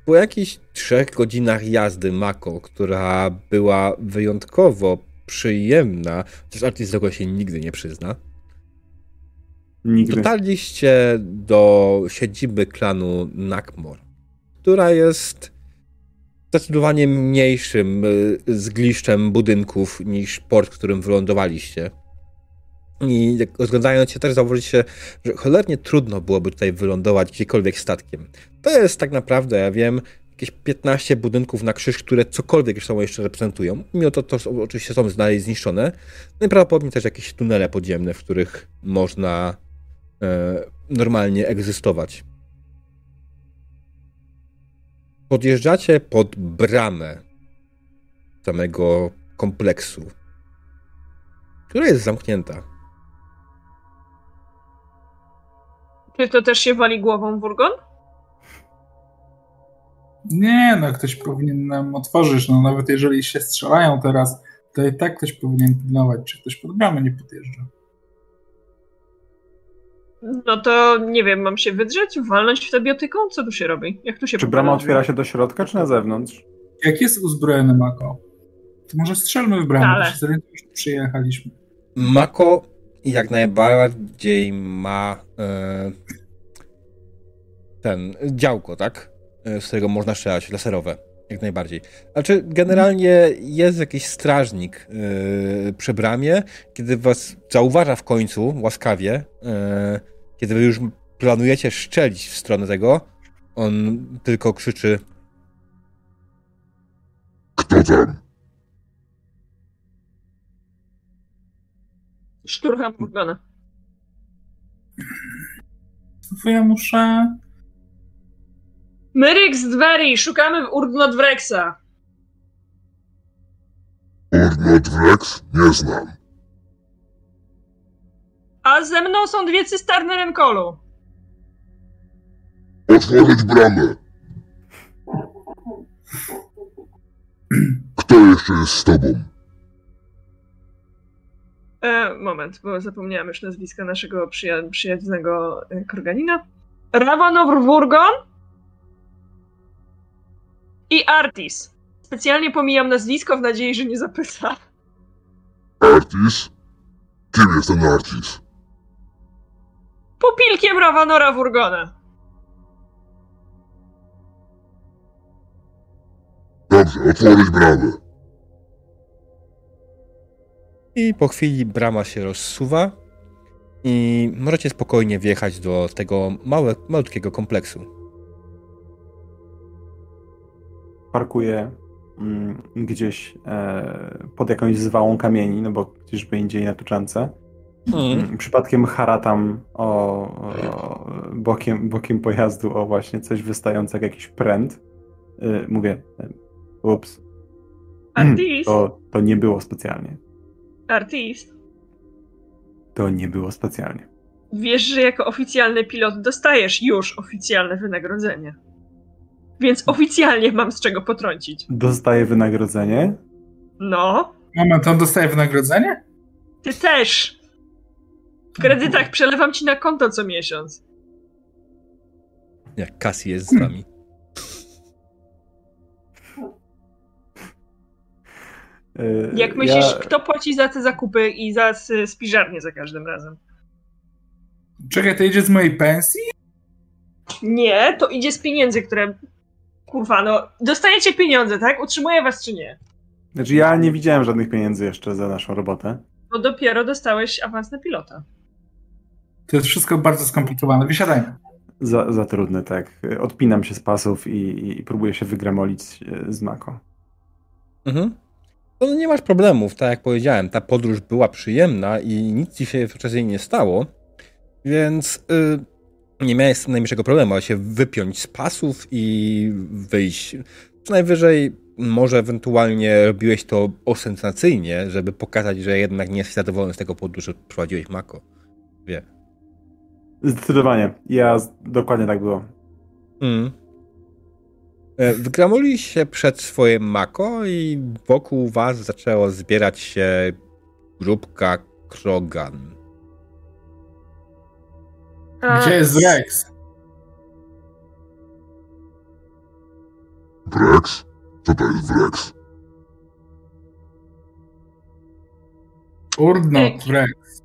Po jakichś trzech godzinach jazdy Mako, która była wyjątkowo przyjemna, chociaż artyst tego się nigdy nie przyzna, Nigdy. Dotarliście do siedziby klanu Nakmor, która jest zdecydowanie mniejszym y, zgliszczem budynków niż port, w którym wylądowaliście. I rozglądając się też zauważyliście, że cholernie trudno byłoby tutaj wylądować gdziekolwiek statkiem. To jest tak naprawdę, ja wiem, jakieś 15 budynków na krzyż, które cokolwiek są jeszcze reprezentują. Mimo to, to oczywiście są dalej zniszczone. I prawdopodobnie też jakieś tunele podziemne, w których można e, normalnie egzystować. Podjeżdżacie pod bramę samego kompleksu, która jest zamknięta. Czy to też się wali głową Burgon? Nie, no ktoś powinien nam otworzyć. No nawet jeżeli się strzelają teraz, to i tak ktoś powinien pilnować, czy ktoś pod bramę nie podjeżdża. No to nie wiem, mam się wydrzeć, walnąć w tę biotyką? Co tu się robi? Jak tu się Czy brama otwiera się do środka, czy na zewnątrz? Jak jest uzbrojony Mako, to może strzelmy w bramę, Ale. że przyjechaliśmy. Mako jak najbardziej ma e, ten działko, tak? E, z którego można strzelać laserowe. Jak najbardziej. Znaczy, generalnie jest jakiś strażnik yy, przy bramie, kiedy was zauważa w końcu łaskawie, yy, kiedy wy już planujecie szczelić w stronę tego, on tylko krzyczy Kto tam? Szturcham Morgana. To ja muszę... Myryk Dweri, szukamy Urdnotwreksa. Urdnotwreks? Nie znam. A ze mną są dwie cystarny Renkolu. Otworzyć bramę. Kto jeszcze jest z tobą? E, moment, bo zapomniałam już nazwiska naszego przyja przyjaźnego e, Korganina. Ravanov Wurgon i Artis. Specjalnie pomijam nazwisko w nadziei, że nie zapyta. Artis? Kim jest ten Artis? Pupilkiem Ravanora Wurgona. Dobrze, otworzyć bramę. I po chwili brama się rozsuwa i możecie spokojnie wjechać do tego małe, malutkiego kompleksu. Parkuję mm, gdzieś e, pod jakąś zwałą kamieni, no bo gdzieś by indziej na tuczance. Mm. mm. Przypadkiem haratam o, o, bokiem, bokiem pojazdu o właśnie coś wystające jak jakiś pręt. Y, mówię, ups. To, to nie było specjalnie. Artist. To nie było specjalnie. Wiesz, że jako oficjalny pilot dostajesz już oficjalne wynagrodzenie. Więc oficjalnie mam z czego potrącić. Dostaję wynagrodzenie? No. Moment, on dostaje wynagrodzenie? Ty też. W kredytach przelewam ci na konto co miesiąc. Jak Cassie jest z wami. Jak myślisz, ja... kto płaci za te zakupy i za spiżarnię za każdym razem? Czekaj, to idzie z mojej pensji? Nie, to idzie z pieniędzy, które. Kurwa, no. Dostajecie pieniądze, tak? Utrzymuję was czy nie? Znaczy, ja nie widziałem żadnych pieniędzy jeszcze za naszą robotę. Bo dopiero dostałeś awans na pilota. To jest wszystko bardzo skomplikowane. Wysiadajmy. Za, za trudne, tak. Odpinam się z pasów i, i próbuję się wygramolić e, z Mako. Mhm. No nie masz problemów, tak jak powiedziałem. Ta podróż była przyjemna i nic ci się w jej nie stało, więc yy, nie miałeś najmniejszego problemu, ale się wypiąć z pasów i wyjść. Co najwyżej może ewentualnie robiłeś to osensacyjnie, żeby pokazać, że jednak nie jesteś zadowolony z tego powodu, że prowadziłeś Mako. Wie. Zdecydowanie. Ja dokładnie tak było. Mm. E, Wgramuli się przed swoje Mako i wokół was zaczęło zbierać się grupka Krogan. Gdzie jest Rex? Rex? Co to jest Rex? Urdnot Rex.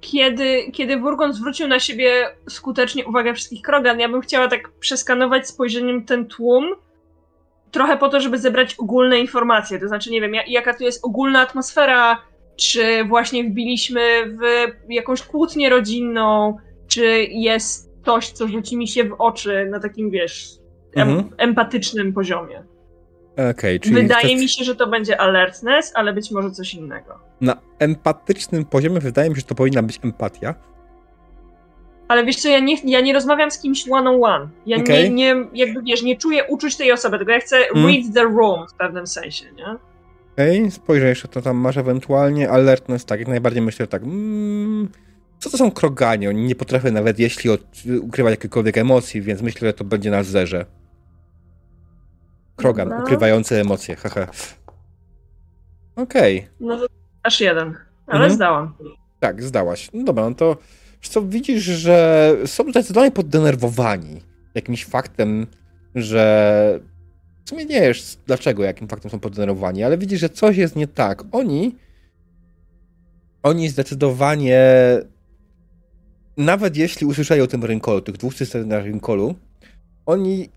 Kiedy, kiedy Burgon zwrócił na siebie skutecznie uwagę wszystkich Krogan, ja bym chciała tak przeskanować spojrzeniem ten tłum, trochę po to, żeby zebrać ogólne informacje. To znaczy, nie wiem, jaka tu jest ogólna atmosfera, czy właśnie wbiliśmy w jakąś kłótnię rodzinną, czy jest coś, co rzuci mi się w oczy na takim, wiesz, em mhm. empatycznym poziomie. Okay, wydaje mi się, że to będzie alertness, ale być może coś innego. Na empatycznym poziomie wydaje mi się, że to powinna być empatia. Ale wiesz co, ja nie, ja nie rozmawiam z kimś one on one. Ja okay. nie, nie, jakby wiesz, nie czuję uczuć tej osoby, tylko ja chcę mm. read the room w pewnym sensie, nie? Okej, okay, spojrzę jeszcze, to tam masz ewentualnie alertness, tak, jak najbardziej myślę tak, mm, co to są kroganie? Oni nie potrafią nawet jeśli od, ukrywać jakiekolwiek emocji, więc myślę, że to będzie na zerze. Krogan, no. ukrywający emocje, haha. Okej. Okay. No to aż jeden, ale mhm. zdałam. Tak, zdałaś. No dobra, no to co widzisz, że są zdecydowanie poddenerwowani jakimś faktem, że w sumie nie wiesz dlaczego, jakim faktem są poddenerwowani, ale widzisz, że coś jest nie tak. Oni oni zdecydowanie nawet jeśli usłyszeli o tym rynkolu, tych dwóch systemach na rynkolu, oni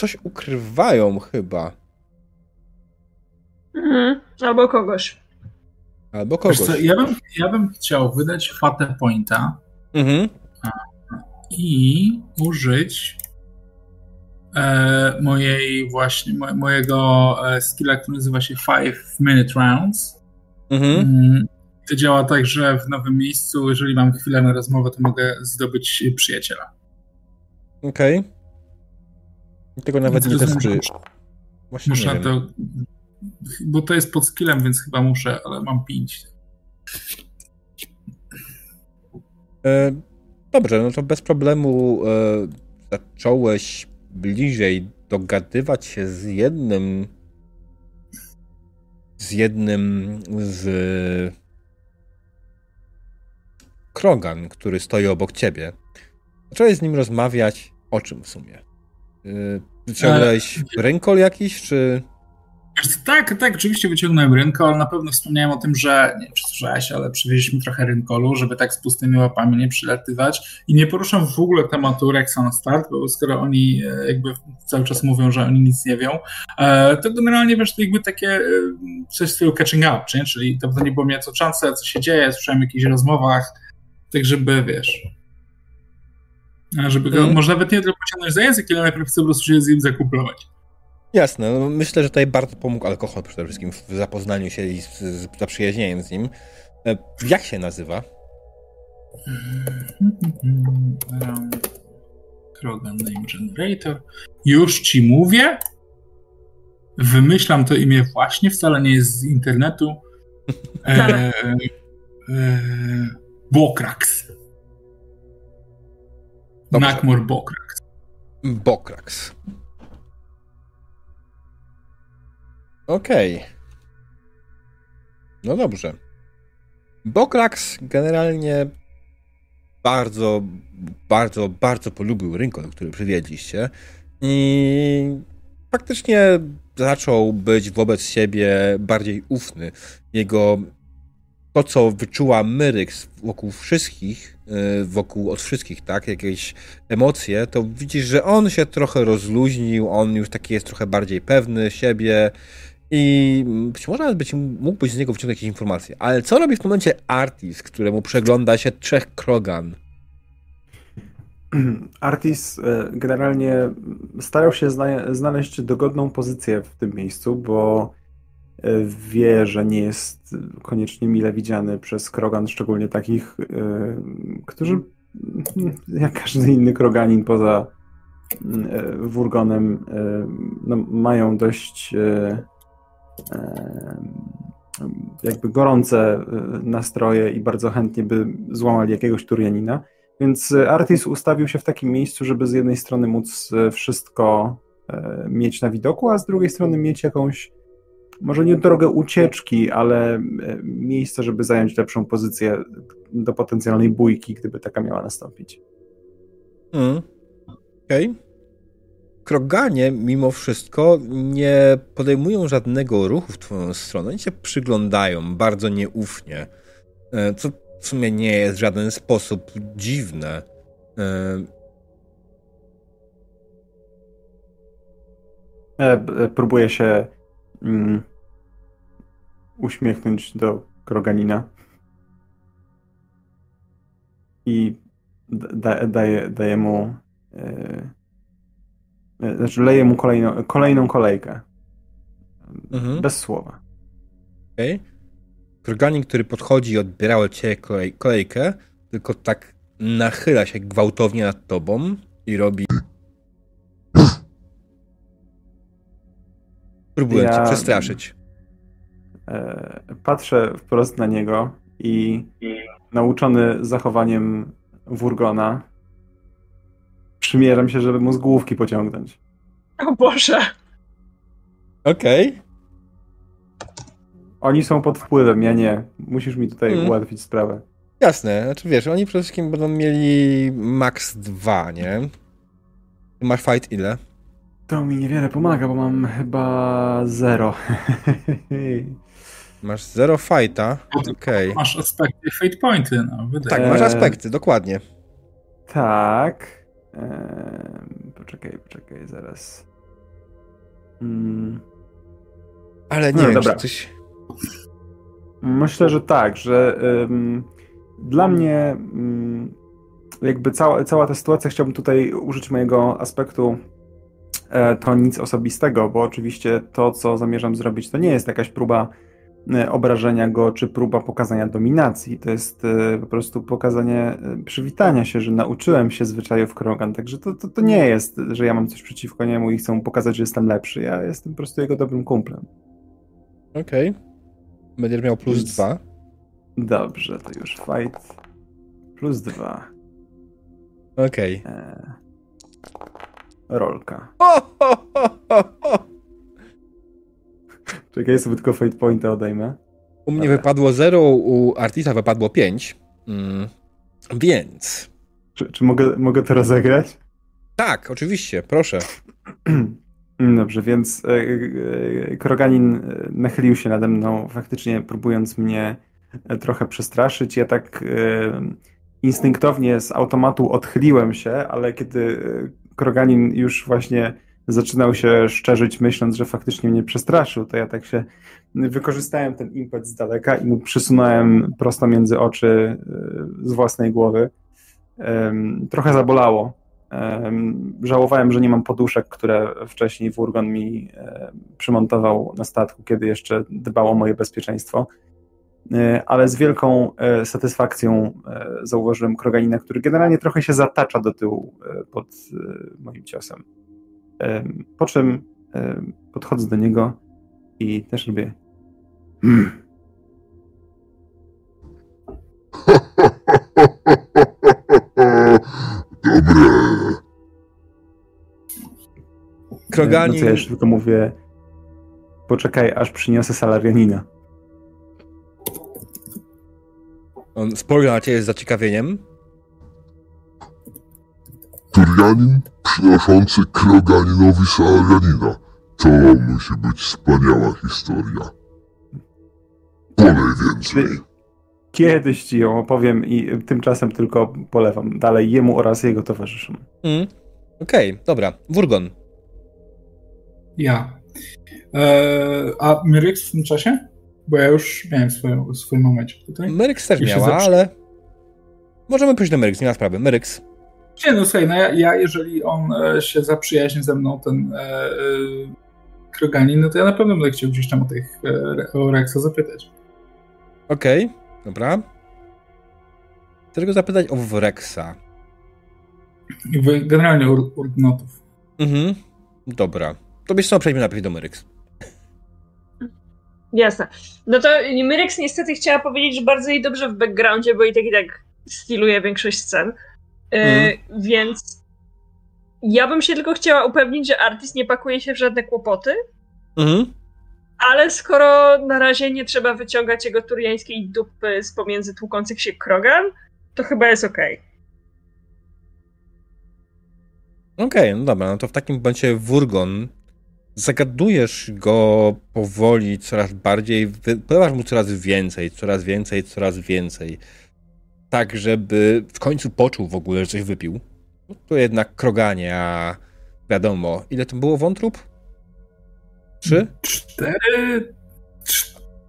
coś ukrywają chyba. Mhm. Albo kogoś. Albo kogoś. Co, ja, bym, ja bym chciał wydać Fate Pointa mhm. i użyć e, mojej właśnie, mo, mojego e, skilla, który nazywa się 5 Minute Rounds. Mhm. Mm, to działa tak, że w nowym miejscu, jeżeli mam chwilę na rozmowę, to mogę zdobyć przyjaciela. Okej. Okay. Tego nawet nie testuję. Właśnie muszę to, bo to jest pod skillem, więc chyba muszę, ale mam pięć. E, dobrze, no to bez problemu e, zacząłeś bliżej dogadywać się z jednym z jednym z Krogan, który stoi obok ciebie. Zacząłeś z nim rozmawiać o czym w sumie? Yy, wyciągnąłeś e... rękol jakiś, czy... Tak, tak, oczywiście wyciągnąłem rynkol. Na pewno wspomniałem o tym, że nie przesłyszałeś, ale przywieźliśmy trochę rynkolu, żeby tak z pustymi łapami nie przylatywać. I nie poruszam w ogóle tematu Rexa na start, bo skoro oni e, jakby cały czas mówią, że oni nic nie wiedzą, e, to generalnie wiesz, to jakby takie e, coś w stylu catching up, czyli, czyli to nie było mnie co czance, co się dzieje, słyszałem o jakichś rozmowach, tak żeby wiesz, żeby go, mm. może nawet nie tylko pociągnąć za język, ale najpierw chcę po prostu się z nim zakuplować. Jasne, no myślę, że tutaj bardzo pomógł alkohol przede wszystkim w zapoznaniu się i z, z zaprzyjaźnieniem z nim. E, jak się nazywa? Krogan Name Generator. Już ci mówię. Wymyślam to imię właśnie, wcale nie jest z internetu. E, Bokrax. Nakmor Bokrax. Bokrax. Okej. Okay. No dobrze. Bokrax generalnie bardzo, bardzo, bardzo polubił Rincon, który przywiedliście i faktycznie zaczął być wobec siebie bardziej ufny. Jego to, co wyczuła Myryx wokół wszystkich, wokół od wszystkich, tak, jakieś emocje, to widzisz, że on się trochę rozluźnił, on już taki jest trochę bardziej pewny siebie i być może nawet być, mógłbyś z niego wyciągnąć jakieś informacje. Ale co robi w tym momencie Artis, któremu przegląda się trzech Krogan? Artis e, generalnie starał się znaleźć dogodną pozycję w tym miejscu, bo wie, że nie jest koniecznie mile widziany przez Krogan, szczególnie takich, e, którzy jak każdy inny Kroganin poza Wurgonem no, mają dość jakby gorące nastroje i bardzo chętnie by złamali jakiegoś Turianina. Więc e, Artis ustawił się w takim miejscu, żeby z jednej strony móc e, wszystko e, mieć na widoku, a z drugiej strony mieć jakąś, może nie drogę ucieczki, ale miejsce, żeby zająć lepszą pozycję do potencjalnej bójki, gdyby taka miała nastąpić. Mm. Okej. Okay. Kroganie mimo wszystko nie podejmują żadnego ruchu w twoją stronę, oni się przyglądają bardzo nieufnie, co w sumie nie jest w żaden sposób dziwne. E, e, próbuję się mm, uśmiechnąć do Kroganina i da, daję, daję mu e, znaczy leję mu kolejną, kolejną kolejkę. Mhm. Bez słowa. Okej. Okay. Kroganin, który podchodzi i odbiera od ciebie kolej, kolejkę, tylko tak nachyla się gwałtownie nad tobą i robi. Próbuję ja... cię przestraszyć. E, patrzę wprost na niego i nauczony zachowaniem Wurgona przymierzam się, żeby mu z główki pociągnąć. O Boże! Okej. Okay. Oni są pod wpływem, ja nie. Musisz mi tutaj hmm. ułatwić sprawę. Jasne, znaczy wiesz, oni przede wszystkim będą mieli max 2, nie? Masz fight ile? To mi niewiele pomaga, bo mam chyba 0. masz 0 fighta, okej. Okay. Masz aspekty fate pointy, no wydaje Tak, masz aspekty, dokładnie. Tak. Eee, poczekaj, poczekaj, zaraz. Hmm. Ale nie no, wiem, dobra. coś... Myślę, że tak, że um, dla mnie um, jakby cała, cała ta sytuacja, chciałbym tutaj użyć mojego aspektu to nic osobistego, bo oczywiście to, co zamierzam zrobić, to nie jest jakaś próba e, obrażenia go, czy próba pokazania dominacji. To jest e, po prostu pokazanie e, przywitania się, że nauczyłem się zwyczajów Krogan. Także to, to, to nie jest, że ja mam coś przeciwko niemu i chcę mu pokazać, że jestem lepszy. Ja jestem po prostu jego dobrym kumplem. Okej. Okay. Będziesz miał plus Więc... dwa. Dobrze, to już fight. Plus dwa. Okej. Okay. E... Rolka. Czekaj, sobie tylko fate pointa odejmę. U mnie wypadło 0, u Artisa wypadło 5. Mm. Więc. Czy, czy mogę, mogę to rozegrać? Tak, oczywiście, proszę. Dobrze, więc e, e, Kroganin e, nachylił się nade mną, faktycznie próbując mnie trochę przestraszyć. Ja tak instynktownie z automatu odchyliłem się, ale kiedy Kroganin już właśnie zaczynał się szczerzyć, myśląc, że faktycznie mnie przestraszył, to ja tak się wykorzystałem ten impet z daleka i mu przysunąłem prosto między oczy z własnej głowy. Trochę zabolało, Żałowałem, że nie mam poduszek, które wcześniej Wurgon mi przymontował na statku, kiedy jeszcze dbał o moje bezpieczeństwo. E, ale z wielką e, satysfakcją e, zauważyłem Kroganina, który generalnie trochę się zatacza do tyłu pod moim ciosem. Po czym podchodzę do niego i też robię. Hmm. Dobre. Kroganin... No co ja jeszcze tylko mówię, poczekaj, aż przyniosę salarianina. On spojrzał na ciebie z zaciekawieniem. Turianin przynoszący Kroganinowi salarianina. To musi być wspaniała historia. Polej więcej. Kiedyś ci ją opowiem i tymczasem tylko polewam dalej jemu oraz jego towarzyszom. Mm. Okej, okay, dobra. Wurgon. Ja. Eee, a Myryx w tym czasie? Bo ja już miałem swoją, swój moment tutaj. Myryx też miała, ale... Możemy pójść do Myryx, nie ma sprawy. Myryx. Nie, no słuchaj, no ja, ja jeżeli on e, się zaprzyjaźni ze mną, ten e, e, Kroganin, no to ja na pewno będę chciał gdzieś tam o tych e, o Rexa zapytać. Okej, okay, dobra. Chcę go zapytać o Wrexa. Generalnie ur, urnotów. Mhm, dobra. To byś co, przejdźmy najpierw do Myryx. Jasne. No to Myrex niestety chciała powiedzieć, że bardzo jej dobrze w backgroundzie, bo i tak i tak styluje większość scen. Mm. więc ja bym się tylko chciała upewnić, że artyst nie pakuje się w żadne kłopoty. Mhm. Ale skoro na razie nie trzeba wyciągać jego turiańskiej dupy z pomiędzy tłukących się krogan, to chyba jest okej. Okay. Okej, okay, no dobra, no to w takim momencie Wurgon zagadujesz go powoli coraz bardziej, podawasz mu coraz więcej, coraz więcej, coraz więcej. Tak, żeby w końcu poczuł w ogóle, że coś wypił. No to jednak kroganie, a wiadomo, ile to było wątrób? Trzy? Cztery.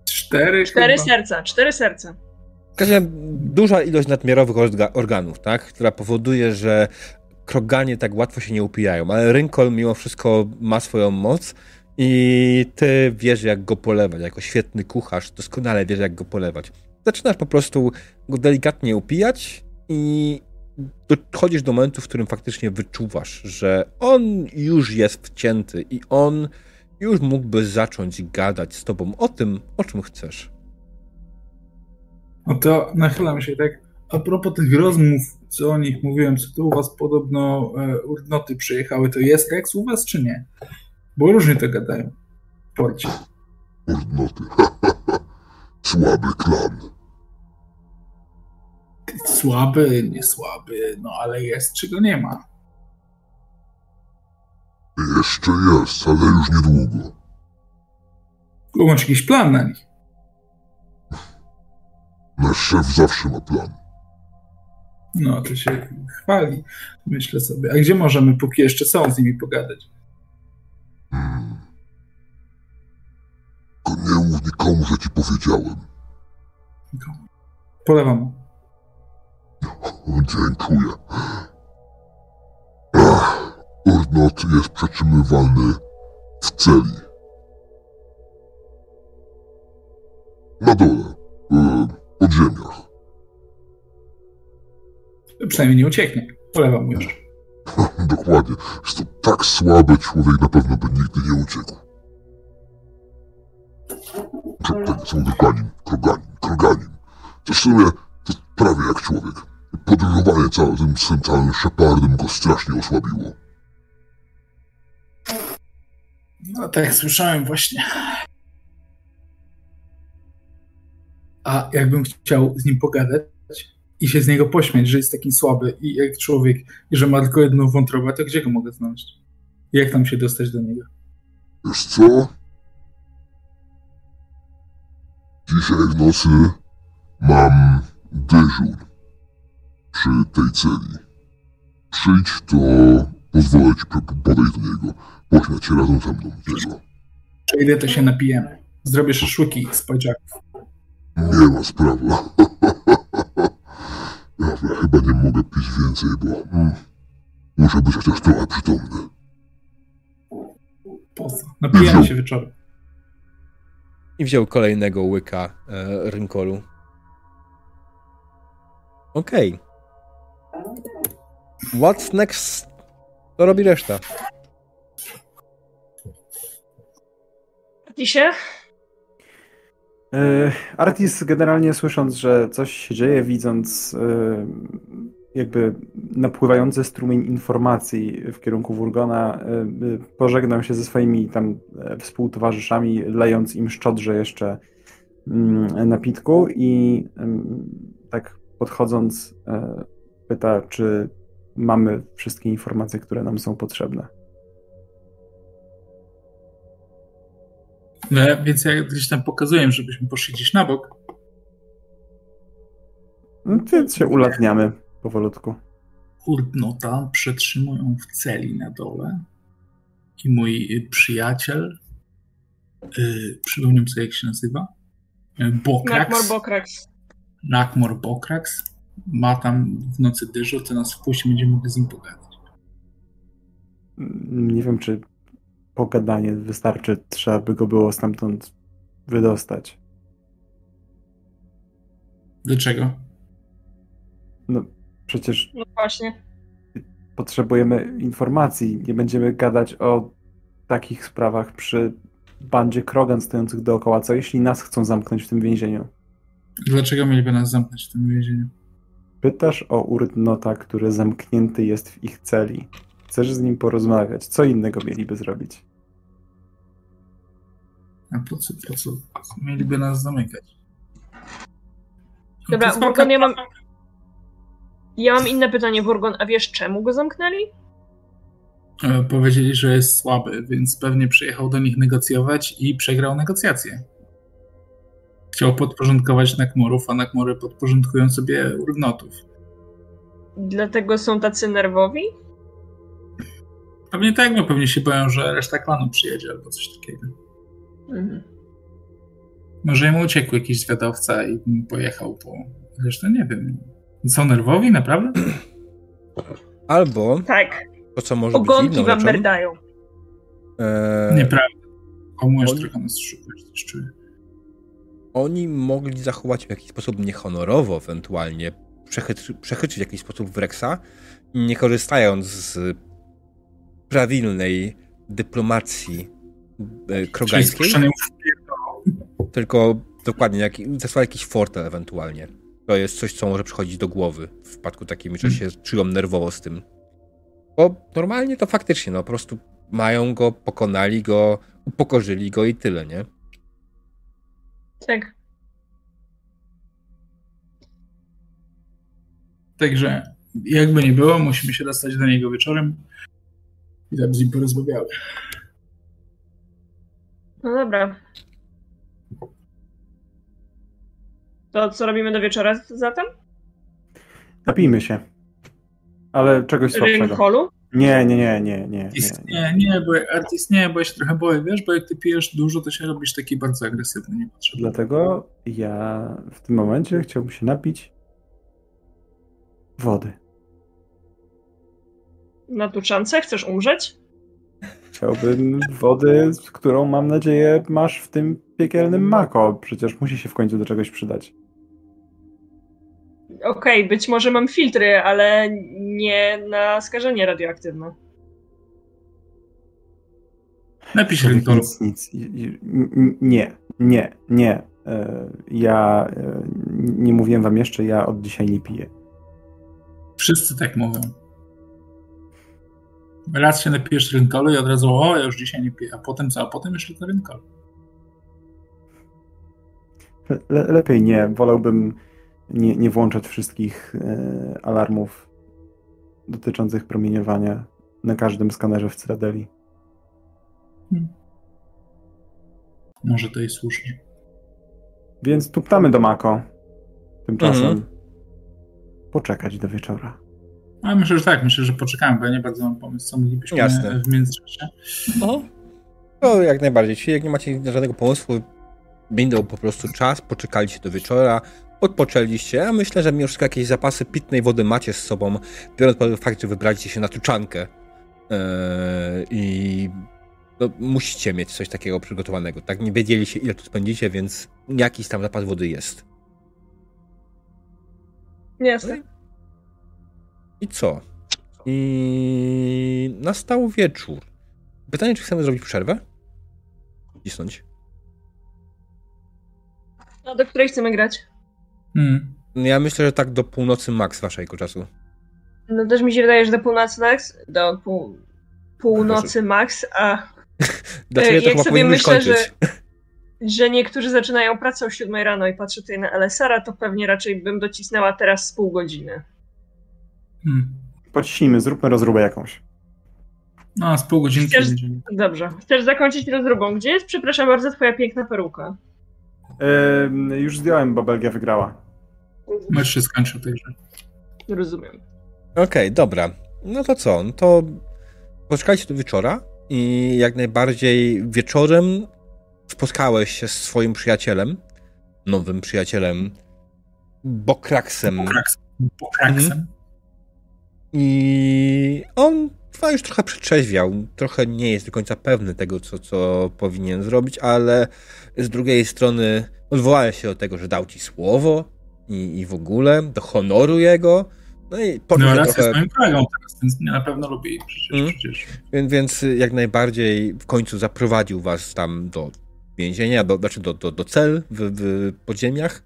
Cztery. Cztery serca, cztery serca. W każdym duża ilość nadmiarowych organów, tak? Która powoduje, że kroganie tak łatwo się nie upijają, ale Rynkol mimo wszystko ma swoją moc i ty wiesz, jak go polewać. Jako świetny kucharz doskonale wiesz, jak go polewać. Zaczynasz po prostu go delikatnie upijać i dochodzisz do momentu, w którym faktycznie wyczuwasz, że on już jest wcięty i on już mógłby zacząć gadać z tobą o tym, o czym chcesz. No to nachylam się tak. A propos tych rozmów, co o nich mówiłem, co tu u was podobno e, urnioty przyjechały, to jest Rex u was, czy nie? Bo różnie to gadają w porcie. Urnioty. Słaby klan. Słaby, nie słaby, no ale jest, czego nie ma. Jeszcze jest, ale już niedługo. Masz jakiś plan na nich? Nasz szef zawsze ma plan. No, to się chwali, myślę sobie. A gdzie możemy, póki jeszcze są, z nimi pogadać? Hmm. To nie mów nikomu, że ci powiedziałem. Polewam. Dziękuję. Ach, Urnot jest przetrzymywany w celi. Na dole, w podziemiach. Przynajmniej nie ucieknie. Polewam mu jeszcze. Dokładnie. Jest to tak słaby człowiek, na pewno by nigdy nie uciekł. Tak, są kroganin, kroganin, kroganin. To w sumie to prawie jak człowiek. Podróżowanie całym tym, całym szepardem go strasznie osłabiło. No tak, słyszałem właśnie. A jakbym chciał z nim pogadać, i się z niego pośmiać, że jest taki słaby i jak człowiek, i że ma tylko jedną wątrobę, to gdzie go mogę znaleźć? Jak tam się dostać do niego? Wiesz co? Dzisiaj w nocy mam dyżur przy tej celi. Przyjdź, to pozwolę ci podejść do niego. Pośmiać się razem ze mną niego. Przejdę, to się napijemy. Zrobię szaszłyki z pajdziaków. Nie ma sprawy. Ja chyba nie mogę pić więcej, bo mm, muszę być chociaż trochę przytomny. Po co? Napijamy się wieczorem. I wziął kolejnego łyka e, rynkolu. Okej. Okay. What's next? Co robi reszta? Dzisiaj? Artis generalnie słysząc, że coś się dzieje, widząc jakby napływający strumień informacji w kierunku Wurgona, pożegnał się ze swoimi tam współtowarzyszami, lejąc im szczodrze jeszcze mm, napitku i tak podchodząc pyta, czy mamy wszystkie informacje, które nam są potrzebne. No, więc ja gdzieś tam pokazuję, żebyśmy poszli gdzieś na bok. No, więc się ulatniamy powolutku. Urdnota przetrzymują w celi na dole i mój przyjaciel, yy, przypomnę sobie jak się nazywa, y, Bokrax. Nakmor Bokrax. Nakmor Bokrax ma tam w nocy dyżur, to nas wpuści, będziemy mogli z nim pogadać. Nie wiem, czy pogadanie wystarczy, trzeba by go było stamtąd wydostać. Dlaczego? No przecież. No właśnie. Potrzebujemy informacji. Nie będziemy gadać o takich sprawach przy bandzie Krogan stojących dookoła. Co jeśli nas chcą zamknąć w tym więzieniu? Dlaczego mieliby nas zamknąć w tym więzieniu? Pytasz o Urdnota, który zamknięty jest w ich celi. Chcesz z nim porozmawiać. Co innego mieliby zrobić? A po co, po co mieliby nas zamykać? No Dobra, Wurgon, ja mam... Ja mam inne pytanie, Wurgon, a wiesz czemu go zamknęli? E, powiedzieli, że jest słaby, więc pewnie przyjechał do nich negocjować i przegrał negocjacje. Chciał podporządkować Nakmorów, a Nakmory podporządkują sobie Urnotów. Dlatego są tacy nerwowi? Pewnie tak, bo pewnie się boją, że reszta klanu przyjedzie albo coś takiego. Mhm. Może mu uciekł jakiś zwiadowca i pojechał po... Zresztą nie wiem. Są nerwowi, naprawdę? Albo... Tak. To, co może Ogonki być inną wam merdają. Eee... Nieprawda. Komuś trochę nas szukać, też czuję oni mogli zachować w jakiś sposób niehonorowo, ewentualnie przechytrzy, przechytrzyć w jakiś sposób Wrexa, nie korzystając z prawilnej dyplomacji krogańskiej. Tylko dokładnie, jak, zesłać jakiś fortel ewentualnie. To jest coś, co może przychodzić do głowy w przypadku takim, że się czują nerwowo z tym. Bo normalnie to faktycznie, no po prostu mają go, pokonali go, upokorzyli go i tyle, nie? Tak. Także jakby nie było, musimy się dostać do niego wieczorem i tam z nim porozmawiały. No dobra. To co robimy do wieczora zatem? Napijmy się. Ale czegoś słabszego. Nie, nie, nie, nie, nie. Nie, nie, bo artyst nie, bo ja się trochę boję, wiesz, bo jak ty pijesz dużo, to się robisz taki bardzo agresywny, niepotrzebny. Dlatego ja w tym momencie chciałbym się napić wody. Na tuczance? Chcesz umrzeć? Chciałbym wody, którą mam nadzieję masz w tym piekielnym mako. Przecież musi się w końcu do czegoś przydać. Okej, okay, być może mam filtry, ale nie na skażenie radioaktywne. Napisz Rintoru. Nic, nic. Nie, nie, nie. E, ja e, nie mówiłem wam jeszcze, ja od dzisiaj nie piję. Wszyscy tak mówią. Raz się napijesz rynkolu i od razu, o, ja już dzisiaj nie piję. A potem co? A potem jeszcze to rynkol. Le lepiej nie. Wolałbym nie, nie włączać wszystkich e, alarmów dotyczących promieniowania na każdym skanerze w Cytadeli. Hmm. Może to jest słusznie. Więc tuptamy do Mako. Tymczasem mhm. poczekać do wieczora. A myślę, że tak. Myślę, że poczekamy, bo ja nie bardzo mam pomysł, co moglibyśmy Jasne. w międzyczasie. O, no, jak najbardziej. Czyli jak nie macie żadnego pomysłu, minął po prostu czas, poczekaliście do wieczora, odpoczęliście. Ja myślę, że mimo wszystko jakieś zapasy pitnej wody macie z sobą, biorąc pod uwagę fakt, że wybraliście się na tuczankę yy, i no, musicie mieć coś takiego przygotowanego. Tak, nie wiedzieliście, ile tu spędzicie, więc jakiś tam zapas wody jest. Jasne. I co? I nastał wieczór. Pytanie, czy chcemy zrobić przerwę? Cisnąć. A do której chcemy grać? Hmm. Ja myślę, że tak do północy max waszego czasu. No też mi się wydaje, że do północy max, do pół, północy max, a Dlaczego jak to sobie myślę, że, że niektórzy zaczynają pracę o 7 rano i patrzę tutaj na LSR-a, to pewnie raczej bym docisnęła teraz z pół godziny. Hmm. Pociśnijmy, zróbmy rozróbę jakąś. No, z pół godziny. Chcesz, dobrze. Chcesz zakończyć rozróbą? Gdzie jest, przepraszam bardzo, twoja piękna peruka? Yy, już zdjąłem, bo Belgia wygrała. Mecz się skończył. Rozumiem. Okej, okay, dobra. No to co? No to poczekajcie do wieczora i jak najbardziej wieczorem spotkałeś się z swoim przyjacielem, nowym przyjacielem, Bokraksem. Bokraksem. Bokraksem. Mhm. I on chyba już trochę przetrzeźwiał, trochę nie jest do końca pewny tego, co, co powinien zrobić, ale z drugiej strony odwołałeś się do tego, że dał ci słowo i, i w ogóle, do honoru jego. No i poczuł no, trochę... jest moim kolegą teraz, więc mnie na pewno lubi przecież. Mm. przecież. Więc, więc jak najbardziej w końcu zaprowadził was tam do więzienia, do, znaczy do, do, do cel w, w podziemiach.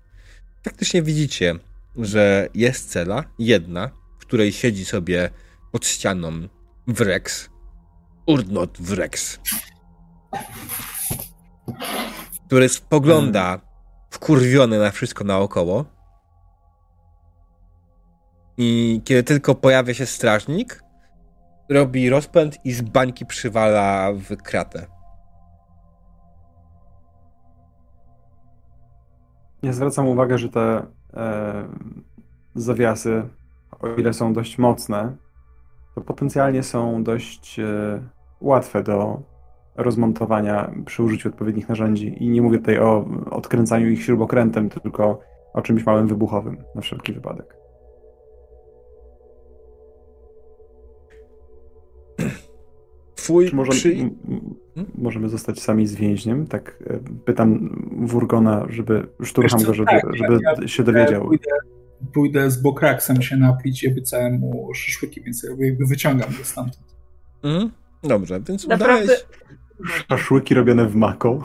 Faktycznie widzicie, że jest cela, jedna, której siedzi sobie pod ścianą Wrex. Urdnot Wrex. Który spogląda wkurwiony na wszystko naokoło. I kiedy tylko pojawia się strażnik, robi rozpęd i z bańki przywala w kratę. Ja zwracam uwagę, że te e, zawiasy, o ile są dość mocne, to potencjalnie są dość e, łatwe do rozmontowania przy użyciu odpowiednich narzędzi. I nie mówię tutaj o odkręcaniu ich śrubokrętem, tylko o czymś małym wybuchowym na wszelki wypadek. Twój Czy możemy, przy... możemy zostać sami z więźniem? Tak e, pytam Wurgona, żeby szturcham go, żeby, tak, żeby się dowiedział. Pójdę, pójdę z Bokraksem się napić i obiecałem mu szaszłyki, więc jakby wyciągam go stamtąd. Mhm. Dobrze, więc Naprawdę... udałeś... Szaszłyki robione w mako.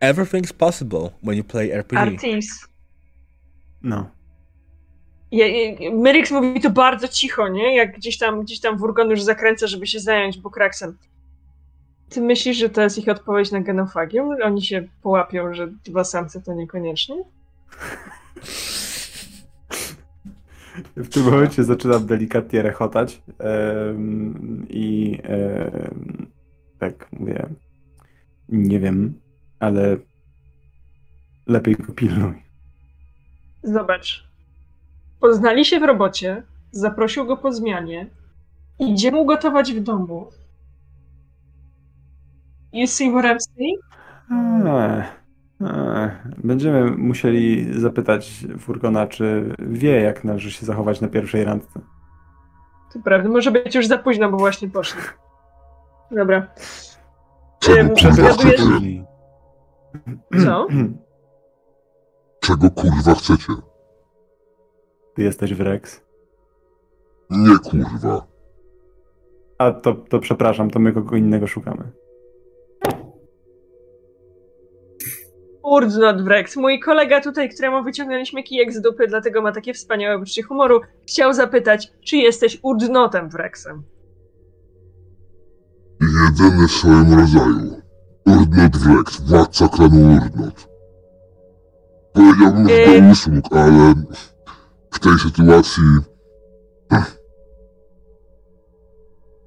Everything's possible when you play RPG. Artis. No. Myrix mówi to bardzo cicho, nie? Jak gdzieś tam, gdzieś tam Wurgon już zakręca, żeby się zająć Bokraksem. Ty myślisz, że to jest ich odpowiedź na genofagium? Oni się połapią, że dwa samce to niekoniecznie? W tym momencie zaczynam delikatnie rechotać i tak mówię, nie wiem, ale lepiej go pilnuj. Zobacz, Poznali się w robocie, zaprosił go po zmianie, idzie mu gotować w domu. You see what I'm saying? Będziemy musieli zapytać Furgona, czy wie, jak należy się zachować na pierwszej randce. To prawda, może być już za późno, bo właśnie poszli. Dobra. Czego kurwa chcecie? Co? Czego kurwa chcecie? Ty jesteś w Rex? Nie kurwa. A to, to przepraszam, to my kogo innego szukamy. Urdnot Wrex. Mój kolega tutaj, któremu wyciągnęliśmy kijek z dupy, dlatego ma takie wspaniałe poczucie humoru, chciał zapytać, czy jesteś Urdnotem Wrexem. Jedyny w swoim rodzaju. Urdnot Wrex, władca klanu Urdnot. Powiedziałbym, że do yy. usług, ale w tej sytuacji.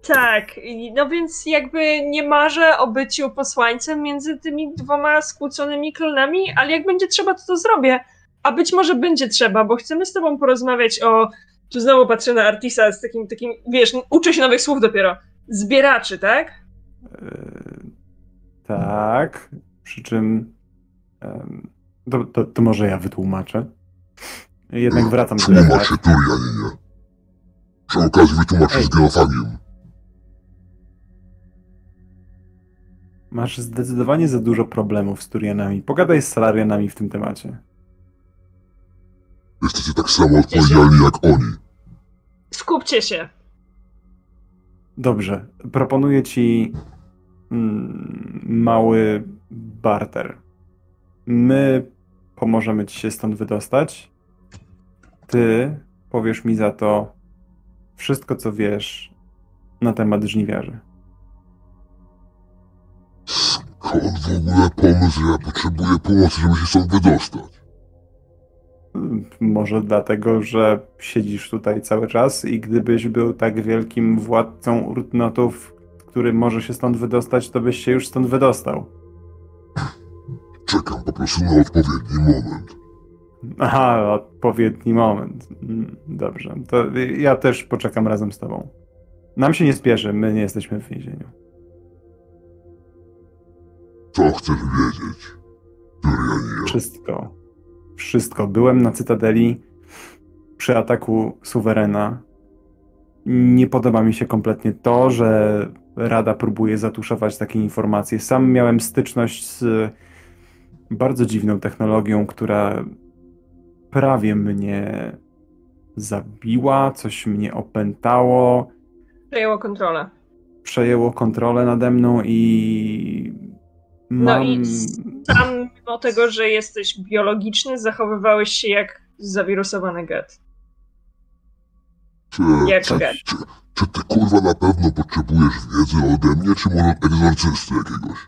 Tak, no więc jakby nie marzę o byciu posłańcem między tymi dwoma skłóconymi klonami, ale jak będzie trzeba, to to zrobię. A być może będzie trzeba, bo chcemy z tobą porozmawiać o. Tu znowu patrzę na Artisa z takim, takim, wiesz, uczę się nowych słów dopiero. Zbieraczy, tak? Yy, tak. Przy czym. Yy, to, to, to może ja wytłumaczę. Jednak wracam do tego. się Turianinie. Przy okazji wytłumaczysz z geofagium. Masz zdecydowanie za dużo problemów z Turianami. Pogadaj z Salarianami w tym temacie. Jesteście tak samo odpowiedzialni jak oni. Skupcie się. Dobrze. Proponuję ci mm, mały barter. My pomożemy ci się stąd wydostać. Ty powiesz mi za to wszystko, co wiesz na temat żniwiarzy. Skąd w ogóle pomysł, że ja potrzebuję pomocy, żeby się stąd wydostać? Może dlatego, że siedzisz tutaj cały czas i gdybyś był tak wielkim władcą Urtnotów, który może się stąd wydostać, to byś się już stąd wydostał. Czekam po prostu na odpowiedni moment. Aha, odpowiedni moment. Mm, dobrze, to ja też poczekam razem z tobą. Nam się nie spieszy, my nie jesteśmy w więzieniu. Co chcesz wiedzieć, Tyrianie? Wszystko. Wszystko. Byłem na Cytadeli przy ataku suwerena. Nie podoba mi się kompletnie to, że Rada próbuje zatuszować takie informacje. Sam miałem styczność z bardzo dziwną technologią, która prawie mnie zabiła, coś mnie opętało. Przejęło kontrolę. Przejęło kontrolę nade mną i. Mam... No i sam, mimo tego, że jesteś biologiczny, zachowywałeś się jak zawirusowany get. Czy, jak czy. Czy, czy ty kurwa na pewno potrzebujesz wiedzy ode mnie, czy może egzorcysty jakiegoś?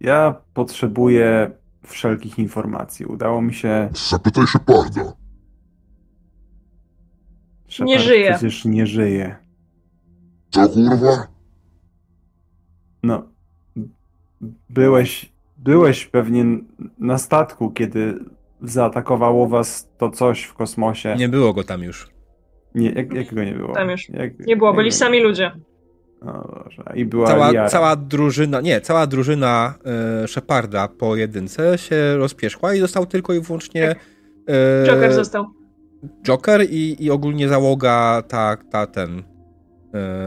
Ja potrzebuję wszelkich informacji. Udało mi się. Zapytaj Sheparda. Shepard nie żyje. Przecież nie żyje. Co kurwa? No. Byłeś. Byłeś pewnie na statku, kiedy zaatakowało was to coś w kosmosie. Nie było go tam już. Nie, jak, jakiego nie było? Tam już. Jak, nie było, byli sami ludzie. O I była cała, cała drużyna, nie, cała drużyna e, Sheparda po jedynce się rozpieszła i został tylko i wyłącznie tak. e, Joker został. Joker i, i ogólnie załoga ta, ta ten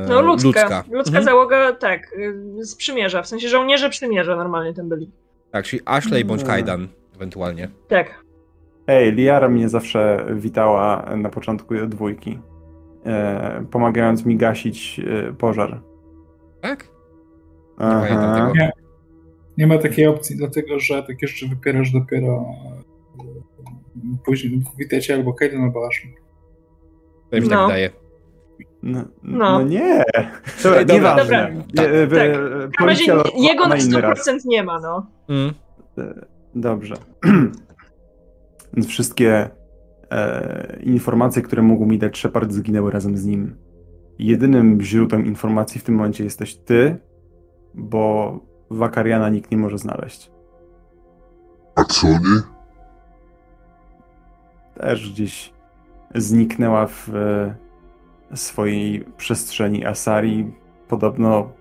no ludzka. Ludzka, ludzka mhm. załoga, tak, e, z przymierza, w sensie żołnierze przymierza normalnie tam byli. Tak, czyli Ashley bądź no. Kaidan ewentualnie. Tak. Ej, Liara mnie zawsze witała na początku dwójki, e, pomagając mi gasić e, pożar. Tak? Nie Nie, nie ma takiej opcji, dlatego że takie rzeczy wypierasz dopiero e, później. Witajcie albo Kaiden, albo Ashley. To mi tak no. tak daje. No, no. no nie. Dobra, dobra, nieważne. Dobra. Tak, tak. jego na 100% nie ma, no. Mm. E, dobrze. Więc wszystkie e, informacje, które mógł mi dać Shepard, zginęły razem z nim. Jedynym źródłem informacji w tym momencie jesteś ty, bo Wakariana nikt nie może znaleźć. A Sony? Też gdzieś zniknęła w e, swojej przestrzeni Asari. Podobno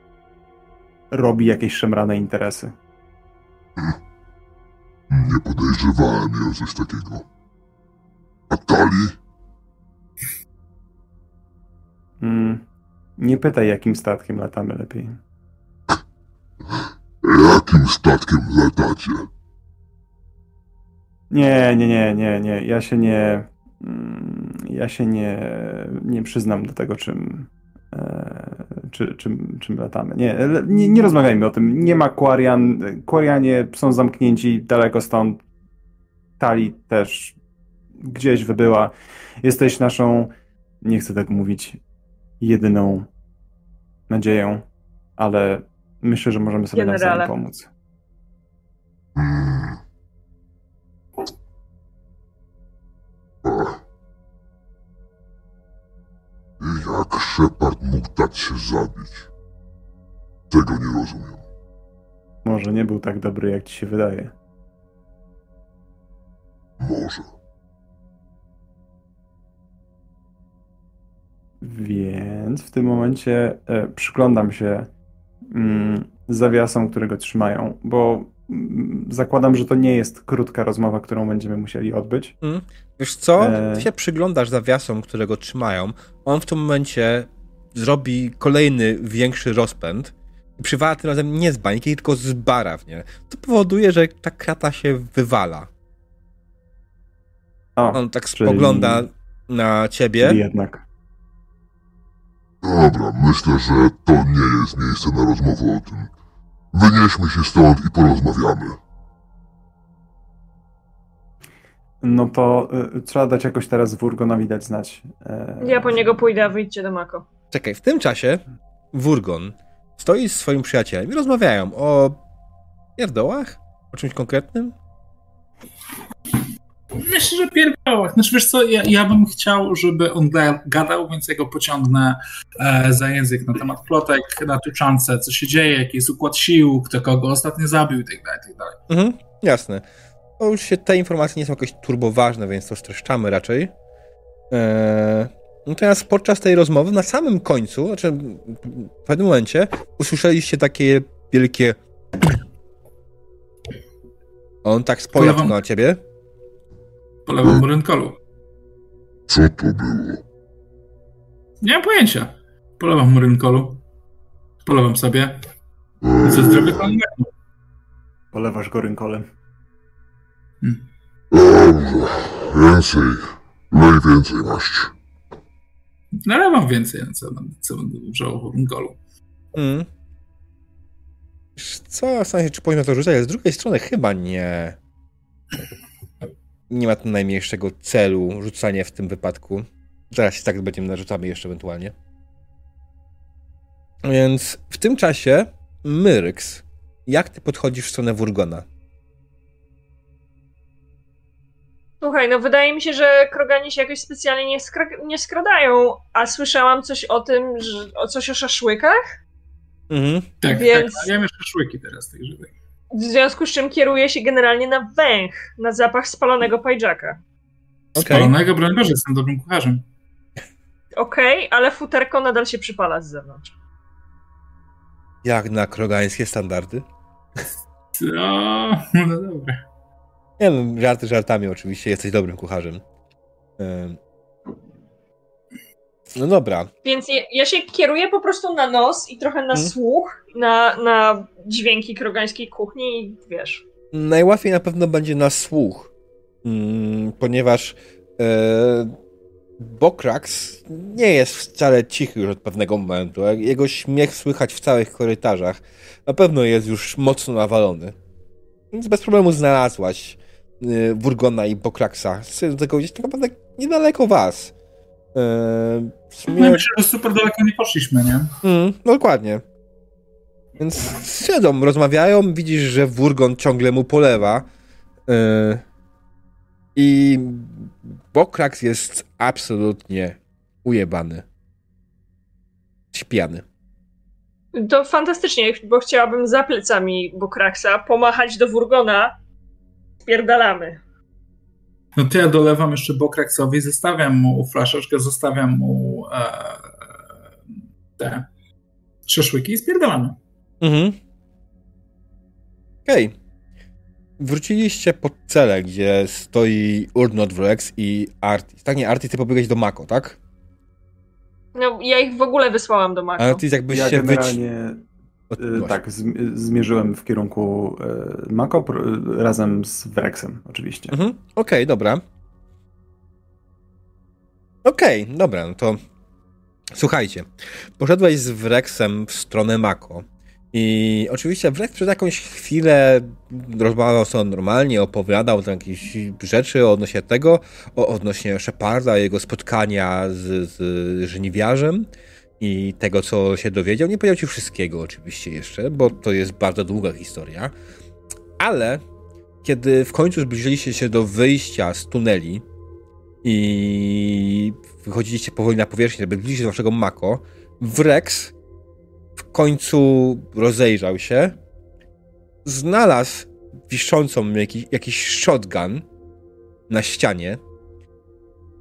robi jakieś szemrane interesy. Hmm. Nie podejrzewałem jej o coś takiego. A Tali? Mm, nie pytaj, jakim statkiem latamy lepiej. Jakim statkiem latacie? Nie, nie, nie, nie, nie. Ja się nie. Mm, ja się nie, nie przyznam do tego, czym, e, czy, czym, czym latamy. Nie, nie, nie rozmawiajmy o tym. Nie ma Quarian. Quarianie są zamknięci daleko stąd. Tali też gdzieś wybyła. Jesteś naszą, nie chcę tak mówić, jedyną nadzieją, ale myślę, że możemy sobie Generale. nawzajem pomóc. Mógł dać się zabić? Tego nie rozumiem. Może nie był tak dobry, jak ci się wydaje. Może. Więc w tym momencie e, przyglądam się mm, zawiasom, którego trzymają, bo mm, zakładam, że to nie jest krótka rozmowa, którą będziemy musieli odbyć. Mm. Wiesz co? E... Ty się przyglądasz zawiasom, którego trzymają. On w tym momencie zrobi kolejny większy rozpęd i przywala tym razem nie z bańki, tylko z bara, nie? To powoduje, że ta krata się wywala. O, On tak czyli... spogląda na ciebie. Czyli jednak. Dobra, myślę, że to nie jest miejsce na rozmowę o tym. Wynieśmy się stąd i porozmawiamy. No to y, trzeba dać jakoś teraz Wurgonowi dać znać. E... Ja po niego pójdę, a wyjdźcie do Mako. Czekaj, w tym czasie Wurgon stoi z swoim przyjacielem i rozmawiają o pierdołach? O czymś konkretnym? Myślę, że pierdołach. Znaczy wiesz co, ja, ja bym chciał, żeby on gadał, więc ja go pociągnę e, za język na temat plotek na tuczance, co się dzieje, jaki jest układ sił, kto kogo ostatnio zabił itd. Tak itd. Tak mhm, jasne. To już się te informacje nie są jakoś turboważne, więc to streszczamy raczej. Eee, natomiast podczas tej rozmowy, na samym końcu, znaczy w pewnym momencie, usłyszeliście takie wielkie. On tak spojrzał na ciebie. Po lewym rynkolu. Co to było? Nie mam pojęcia. Polewam mu rynkolu. Polewam sobie. Ze zdrowie pan Polewasz go rynkolem. Hmm. Dobrze. Więcej. Lej więcej maści. Nalewam więcej, co, co będę w rynkolu. Mm. Co, w sensie, czy powinno to rzucać? Z drugiej strony chyba nie nie ma tu najmniejszego celu rzucanie w tym wypadku. Zaraz tak będziemy narzucamy jeszcze ewentualnie. Więc w tym czasie, Myryks, jak ty podchodzisz w stronę Wurgona? Słuchaj, no wydaje mi się, że krogani się jakoś specjalnie nie, skra- nie skradają, a słyszałam coś o tym, że, o coś o szaszłykach? Mhm. Tak, Więc... tak, ja szaszłyki teraz tej żywej. W związku z czym kieruje się generalnie na węch, na zapach spalonego pajdżaka. Okay. Spalonego, broń Boże, jestem dobrym kucharzem. Okej, okay, ale futerko nadal się przypala z zewnątrz. Jak na krogańskie standardy? No, no dobra. Nie wiem, żarty żartami oczywiście, jesteś dobrym kucharzem. No dobra. Więc ja, się kieruję po prostu na nos i trochę na hmm. słuch, na, na dźwięki krogańskiej kuchni i wiesz. Najłatwiej na pewno będzie na słuch, mm, ponieważ e, Bokrax nie jest wcale cichy już od pewnego momentu. Jego śmiech słychać w całych korytarzach. Na pewno jest już mocno nawalony. Więc bez problemu znalazłaś Wurgona i Bokraksa. Z tego gdzieś tak naprawdę niedaleko was. Yy, sumie... No myślę, że super daleko nie poszliśmy, nie? Mm, dokładnie. Więc siedzą, rozmawiają, widzisz, że Wurgon ciągle mu polewa. Yy, I Bokraks jest absolutnie ujebany. Śpiany. To fantastycznie, bo chciałabym za plecami Bokraksa pomachać do Wurgona. Spierdalamy. No to ja dolewam jeszcze Bokraksowi, zostawiam mu flaszeczkę, zostawiam mu e, te szaszłyki i spierdalamy. Mhm. Okej. Okay. Wróciliście pod cele, gdzie stoi Urnot Rex i Artis. Tak, nie, Artis, ty pobiegłeś do Mako, tak? No, ja ich w ogóle wysłałam do Mako. Artis jakbyś ja się generalnie... Wyci... Tak, zmierzyłem w kierunku e, Mako razem z Wrexem, oczywiście. Mhm. Okej, okay, dobra. Okej, okay, dobra, no to słuchajcie. Poszedłeś z Wrexem w stronę Mako. I oczywiście Wrex przez jakąś chwilę rozmawiał sobie normalnie, opowiadał tam jakieś rzeczy odnośnie tego, odnośnie Sheparda, jego spotkania z, z żniwiarzem i tego, co się dowiedział. Nie powiedział ci wszystkiego oczywiście jeszcze, bo to jest bardzo długa historia. Ale kiedy w końcu zbliżyliście się do wyjścia z tuneli, i wychodziliście powoli na powierzchnię, żeby zbliżyć się do waszego Mako, Wrex w końcu rozejrzał się, znalazł wiszącą jakiś, jakiś shotgun na ścianie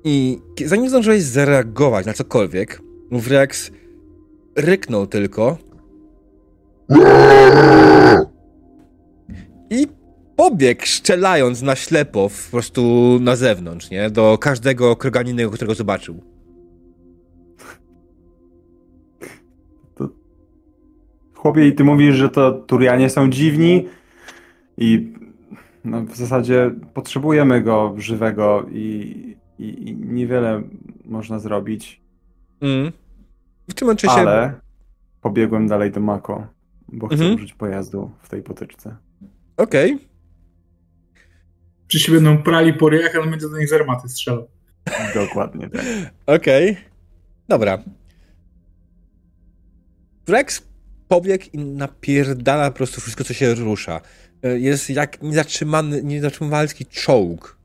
i zanim zdążyłeś zareagować na cokolwiek, Wrex ryknął tylko i pobiegł szczelając na ślepo po prostu na zewnątrz, nie? Do każdego kroganiny, którego zobaczył. To... Chłopie, i ty mówisz, że to Turianie są dziwni i no, w zasadzie potrzebujemy go żywego i, i, i niewiele można zrobić. Mm. W tym momencie się... Ale pobiegłem dalej do Mako, bo chcę mhm. użyć pojazdu w tej potyczce. Okej. Okay. Czy się będą prali po ryjach, ale będzie do nich z armaty strzelał. Dokładnie tak. Okej. Okay. Dobra. Rex pobiegł i napierdala po prostu wszystko, co się rusza. E, jest jak niezatrzymany, niezatrzymywalski czołg,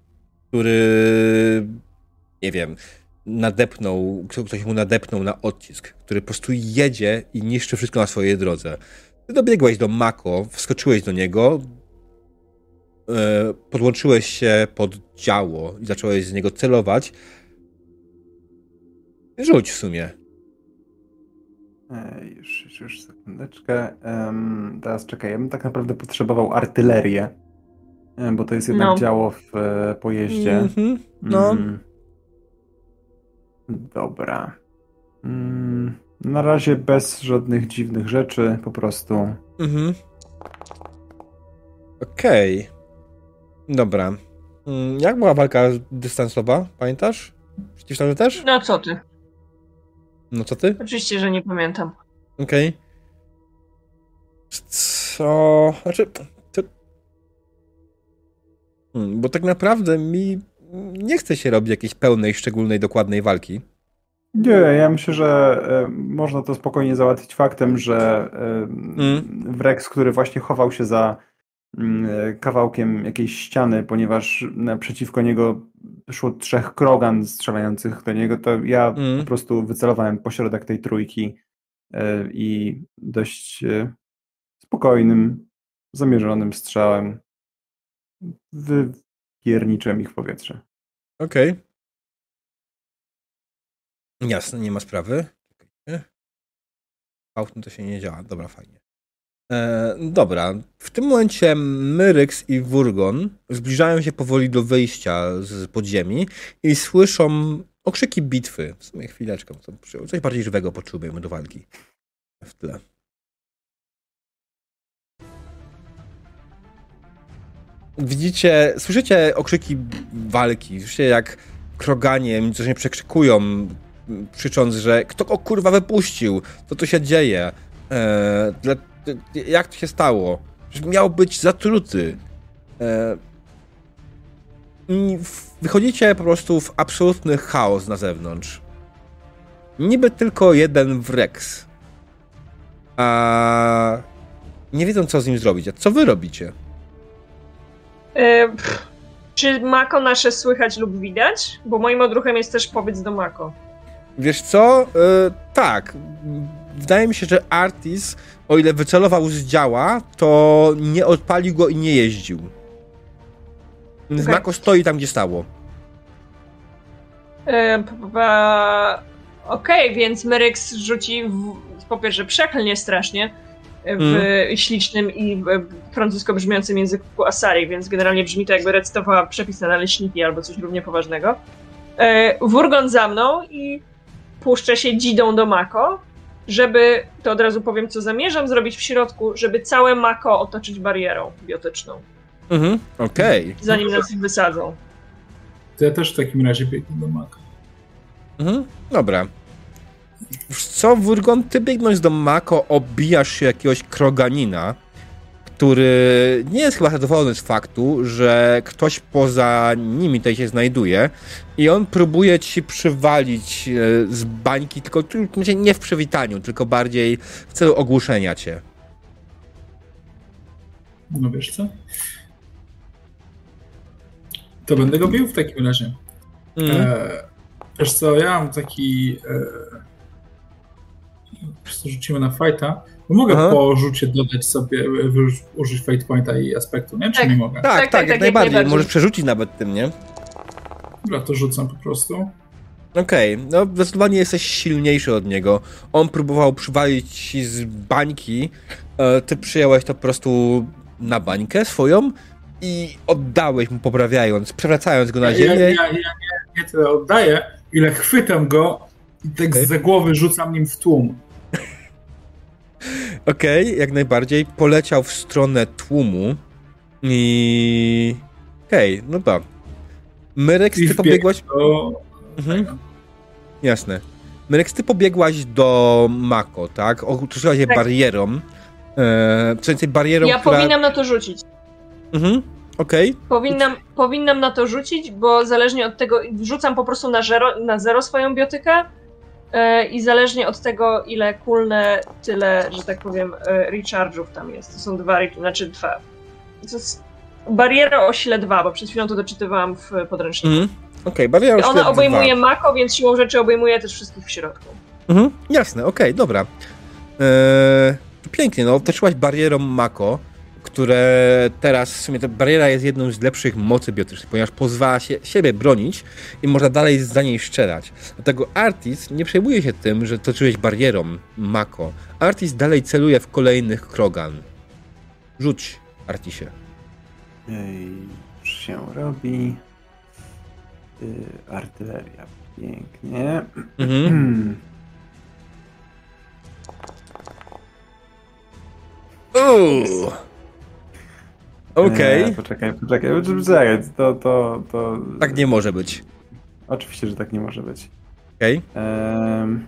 który nie wiem, nadepnął, ktoś mu nadepnął na odcisk, który po prostu jedzie i niszczy wszystko na swojej drodze. Ty dobiegłeś do Mako, wskoczyłeś do niego, e, podłączyłeś się pod działo i zacząłeś z niego celować. Rzuć w sumie. E, już, już, już sekundeczkę. Um, teraz czekaj, ja bym tak naprawdę potrzebował artylerię, bo to jest jednak no. działo w e, pojeździe. Mm -hmm. No. Mm. Dobra. Mm, na razie bez żadnych dziwnych rzeczy, po prostu. Mhm. Okej. Okay. Dobra. Mm, jak była walka dystansowa? Pamiętasz? Przeciwstawny też? No co ty? No co ty? Oczywiście, że nie pamiętam. Okej. Okay. Co? Znaczy. To... Hmm, bo tak naprawdę mi nie chce się robić jakiejś pełnej, szczególnej, dokładnej walki. Nie, ja myślę, że y, można to spokojnie załatwić faktem, że y, mm. Wrex, który właśnie chował się za y, kawałkiem jakiejś ściany, ponieważ naprzeciwko niego szło trzech krogan strzelających do niego, to ja mm. po prostu wycelowałem pośrodek tej trójki i dość spokojnym, zamierzonym strzałem wypierniczyłem ich powietrze. Okej. Okay. Jasne, nie ma sprawy. Autem to się nie działa. Dobra, fajnie. E, dobra, w tym momencie Myryx i Wurgon zbliżają się powoli do wyjścia z podziemi i słyszą okrzyki bitwy. W sumie chwileczkę, coś bardziej żywego potrzebujemy do walki w tle. Widzicie, słyszycie okrzyki walki, słyszycie jak kroganie, coś nie przekrzykują, krzycząc, że kto go kurwa wypuścił? Co tu się dzieje? Eee, dla, jak to się stało? Miał być zatruty. Eee, wychodzicie po prostu w absolutny chaos na zewnątrz. Niby tylko jeden Wrex. A nie wiedzą, co z nim zrobić. A co wy robicie? E, czy Mako nasze słychać lub widać? Bo moim odruchem jest też powiedz do Mako. Wiesz co? Yy, tak. Wydaje mi się, że Artis, o ile wycelował z działa, to nie odpalił go i nie jeździł. Okay. Mako stoi tam, gdzie stało. Yy, Okej, okay, więc Meryx rzuci w, po pierwsze przeklnie strasznie w mm. ślicznym i francusko brzmiącym języku Asari, więc generalnie brzmi to jakby recytowała przepis na naleśniki albo coś równie poważnego. Yy, Wurgon za mną i puszczę się dzidą do Mako, żeby, to od razu powiem, co zamierzam zrobić w środku, żeby całe Mako otoczyć barierą biotyczną. Mhm, okej. Okay. Zanim nas wysadzą. To ja też w takim razie biegnę do Mako. Mhm, dobra. Co, Wurgon, ty biegnąc do Mako, obijasz się jakiegoś kroganina, który nie jest chyba zadowolony z faktu, że ktoś poza nimi tutaj się znajduje i on próbuje ci przywalić e, z bańki, tylko nie w przywitaniu, tylko bardziej w celu ogłuszenia cię. No wiesz co? To będę go bił w takim razie. Mm. E, wiesz co, ja mam taki... E, rzucimy na fighta. Mogę Aha. po rzucie dodać sobie, użyć fate pointa i aspektu, nie? Czy tak. nie mogę? Tak, tak, tak, tak jak, tak, najbardziej. najbardziej. Możesz przerzucić nawet tym, nie? Dobra, to rzucam po prostu. Okej, okay. no zdecydowanie jesteś silniejszy od niego. On próbował przywalić ci z bańki, e, ty przyjąłeś to po prostu na bańkę swoją i oddałeś mu poprawiając, przewracając go na ziemię. Ja, ja, ja, ja nie, nie tyle oddaję, ile chwytam go i tak okay. za głowy rzucam nim w tłum. Okej, okay, jak najbardziej. Poleciał w stronę tłumu i... Okej, okay, no tak. Myrek, ty pobiegłaś... To... Mhm. Jasne. Meleks, ty pobiegłaś do Mako, tak? Otoczyłaś je tak. barierą. E, co więcej, barierą, Ja która... powinnam na to rzucić. Mhm, okej. Okay. Powinnam, powinnam na to rzucić, bo zależnie od tego, wrzucam po prostu na zero, na zero swoją biotykę i zależnie od tego, ile kulne, tyle, że tak powiem, e, recharge'ów tam jest. To są dwa, znaczy dwa. To jest bariera o sile 2, bo przed chwilą to doczytywałam w podręczniku. Mm. Okej, okay, bariera o Ona obejmuje 2. Mako, więc siłą rzeczy obejmuje też wszystkich w środku. Mhm, jasne, okej, okay, dobra. Eee, pięknie, no, otoczyłaś barierą Mako, które teraz, w sumie ta bariera jest jedną z lepszych mocy biotycznych, ponieważ pozwala się siebie bronić i można dalej za niej strzelać. Dlatego Artis nie przejmuje się tym, że toczyłeś barierą Mako. Artis dalej celuje w kolejnych Krogan. Rzuć, Artisie. Ej, się robi. Y, artyleria. Pięknie. Mhm. Okej. Okay. Poczekaj, poczekaj, poczekaj, to, to, to... Tak nie może być. Oczywiście, że tak nie może być. Okej. Okay. Um...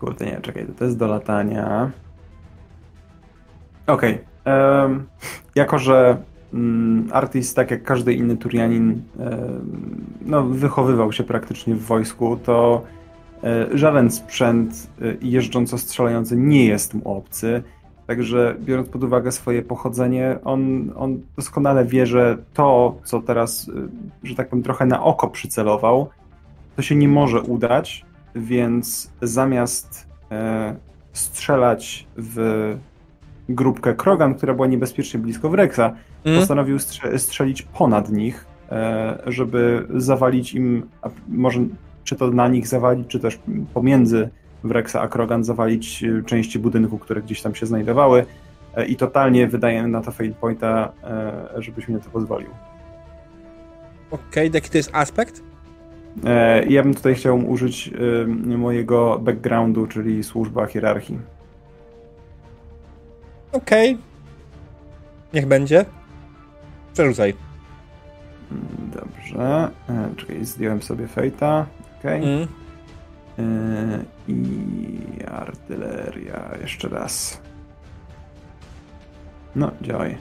Kurde, nie, czekaj, to jest do latania. Okej. Okay. Um, jako, że um, Artis, tak jak każdy inny Turianin, um, no, wychowywał się praktycznie w wojsku, to e, żaden sprzęt e, jeżdżąco strzelający nie jest mu obcy. Także biorąc pod uwagę swoje pochodzenie, on, on doskonale wie, że to, co teraz, y, że tak powiem, trochę na oko przycelował, to się nie może udać, więc zamiast e, strzelać w grupkę Krogan, która była niebezpiecznie blisko Wrexa, mm. postanowił strze- strzelić ponad nich, e, żeby zawalić im, może czy to na nich zawalić, czy też pomiędzy Wrexa a Krogan zawalić y, części budynku, które gdzieś tam się znajdowały e, i totalnie wydaje na to fail pointa, e, żebyś mi na to pozwolił. Okej, okay, jaki to jest aspekt? E, ja bym tutaj chciał użyć mojego backgroundu, czyli służba hierarchii. Okej. Okay. Niech będzie. Przerzucaj. Mm, dobrze. Czekaj, zdjąłem sobie fejta. Okej. Okay. Mm. Yy, I artyleria jeszcze raz. No, działaj.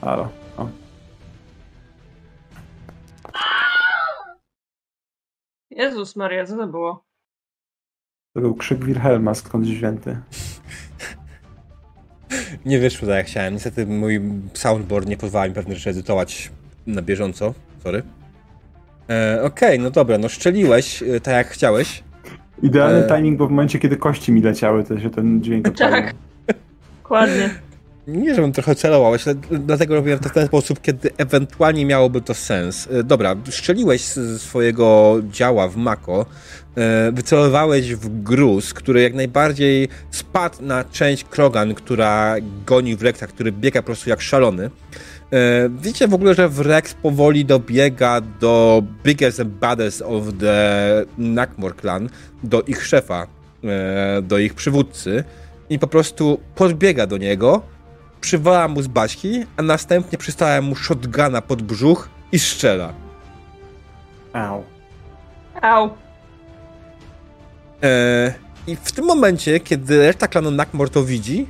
Halo. O. Jezus Maria, co to było? To był krzyk Wilhelma skądś wzięty. Nie wyszło tak jak chciałem. Niestety mój soundboard nie pozwala mi pewne rzeczy edytować na bieżąco. Sorry. E, Okej, okay, no dobra, no szczeliłeś e, tak jak chciałeś. Idealny e... timing, bo w momencie, kiedy kości mi leciały, to się ten dźwięk odpalił. Tak, dokładnie. Nie, żebym trochę celował, ale dlatego robiłem to w ten sposób, kiedy ewentualnie miałoby to sens. E, dobra, strzeliłeś z swojego działa w Mako, e, wycelowałeś w gruz, który jak najbardziej spadł na część Krogan, która goni w Rekta, który biega po prostu jak szalony. E, widzicie w ogóle, że Wrex powoli dobiega do biggest and baddest of the Nakmor clan, do ich szefa, e, do ich przywódcy i po prostu podbiega do niego, przywala mu z baśki, a następnie przystawia mu shotguna pod brzuch i strzela. Au. Au. E, I w tym momencie, kiedy reszta klanu Nakmor to widzi,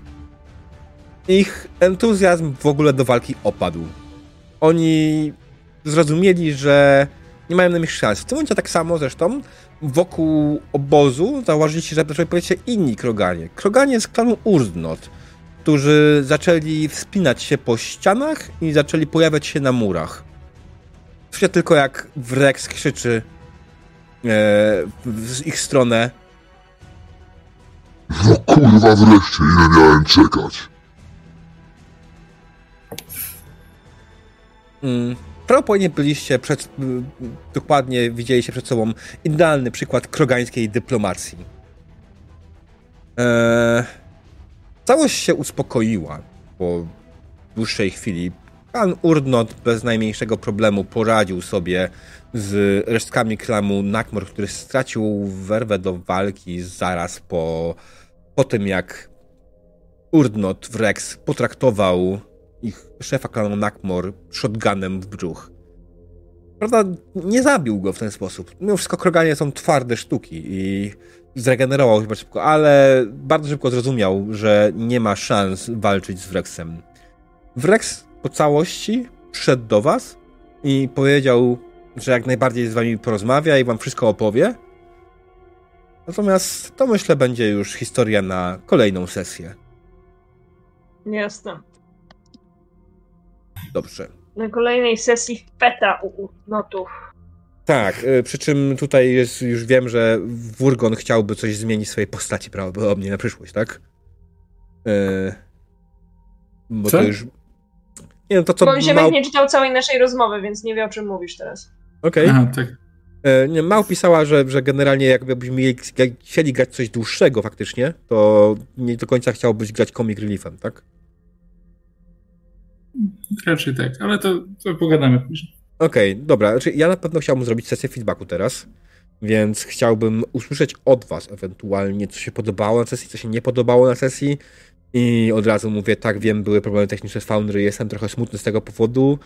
ich entuzjazm w ogóle do walki opadł. Oni zrozumieli, że nie mają na nich szans. W tym momencie tak samo zresztą wokół obozu zauważyliście, że zaczęli pojawiać się inni kroganie. Kroganie z klanu Urdnot, którzy zaczęli wspinać się po ścianach i zaczęli pojawiać się na murach. Słyszycie tylko jak Wrex krzyczy e, w ich stronę. No kurwa wreszcie, ile miałem czekać. Mm. Prawdopodobnie byliście przed, dokładnie widzieliście przed sobą idealny przykład krogańskiej dyplomacji. Eee, całość się uspokoiła po dłuższej chwili. Pan Urnot bez najmniejszego problemu poradził sobie z resztkami klamu Nakmor, który stracił werwę do walki zaraz po, po tym, jak Urdnot Rex potraktował ich szefa klanu Nakmor shotgunem w brzuch. prawda, nie zabił go w ten sposób. Mimo wszystko kroganie są twarde sztuki i zregenerował się bardzo szybko, ale bardzo szybko zrozumiał, że nie ma szans walczyć z Wrexem. Wrex po całości przyszedł do was i powiedział, że jak najbardziej z wami porozmawia i wam wszystko opowie. Natomiast to myślę będzie już historia na kolejną sesję. Jasne. Dobrze. Na kolejnej sesji peta u notów. Tak, y, przy czym tutaj jest, już wiem, że Wurgon chciałby coś zmienić w swojej postaci prawdopodobnie na przyszłość, tak? Yy, bo Co? to już... Nie no, to co... Bo Ziemek Mał... nie czytał całej naszej rozmowy, więc nie wie o czym mówisz teraz. Okej. Aha, tak. Nie, Mał pisała, że, że generalnie jakbyśmy chcieli grać coś dłuższego faktycznie, to nie do końca chciałbyś grać comic reliefem, tak? Raczej tak, ale to, to pogadamy później. Okej, dobra. Znaczy, ja na pewno chciałbym zrobić sesję feedbacku teraz, więc chciałbym usłyszeć od was ewentualnie, co się podobało na sesji, co się nie podobało na sesji i od razu mówię, tak, wiem, były problemy techniczne z Foundry, jestem trochę smutny z tego powodu.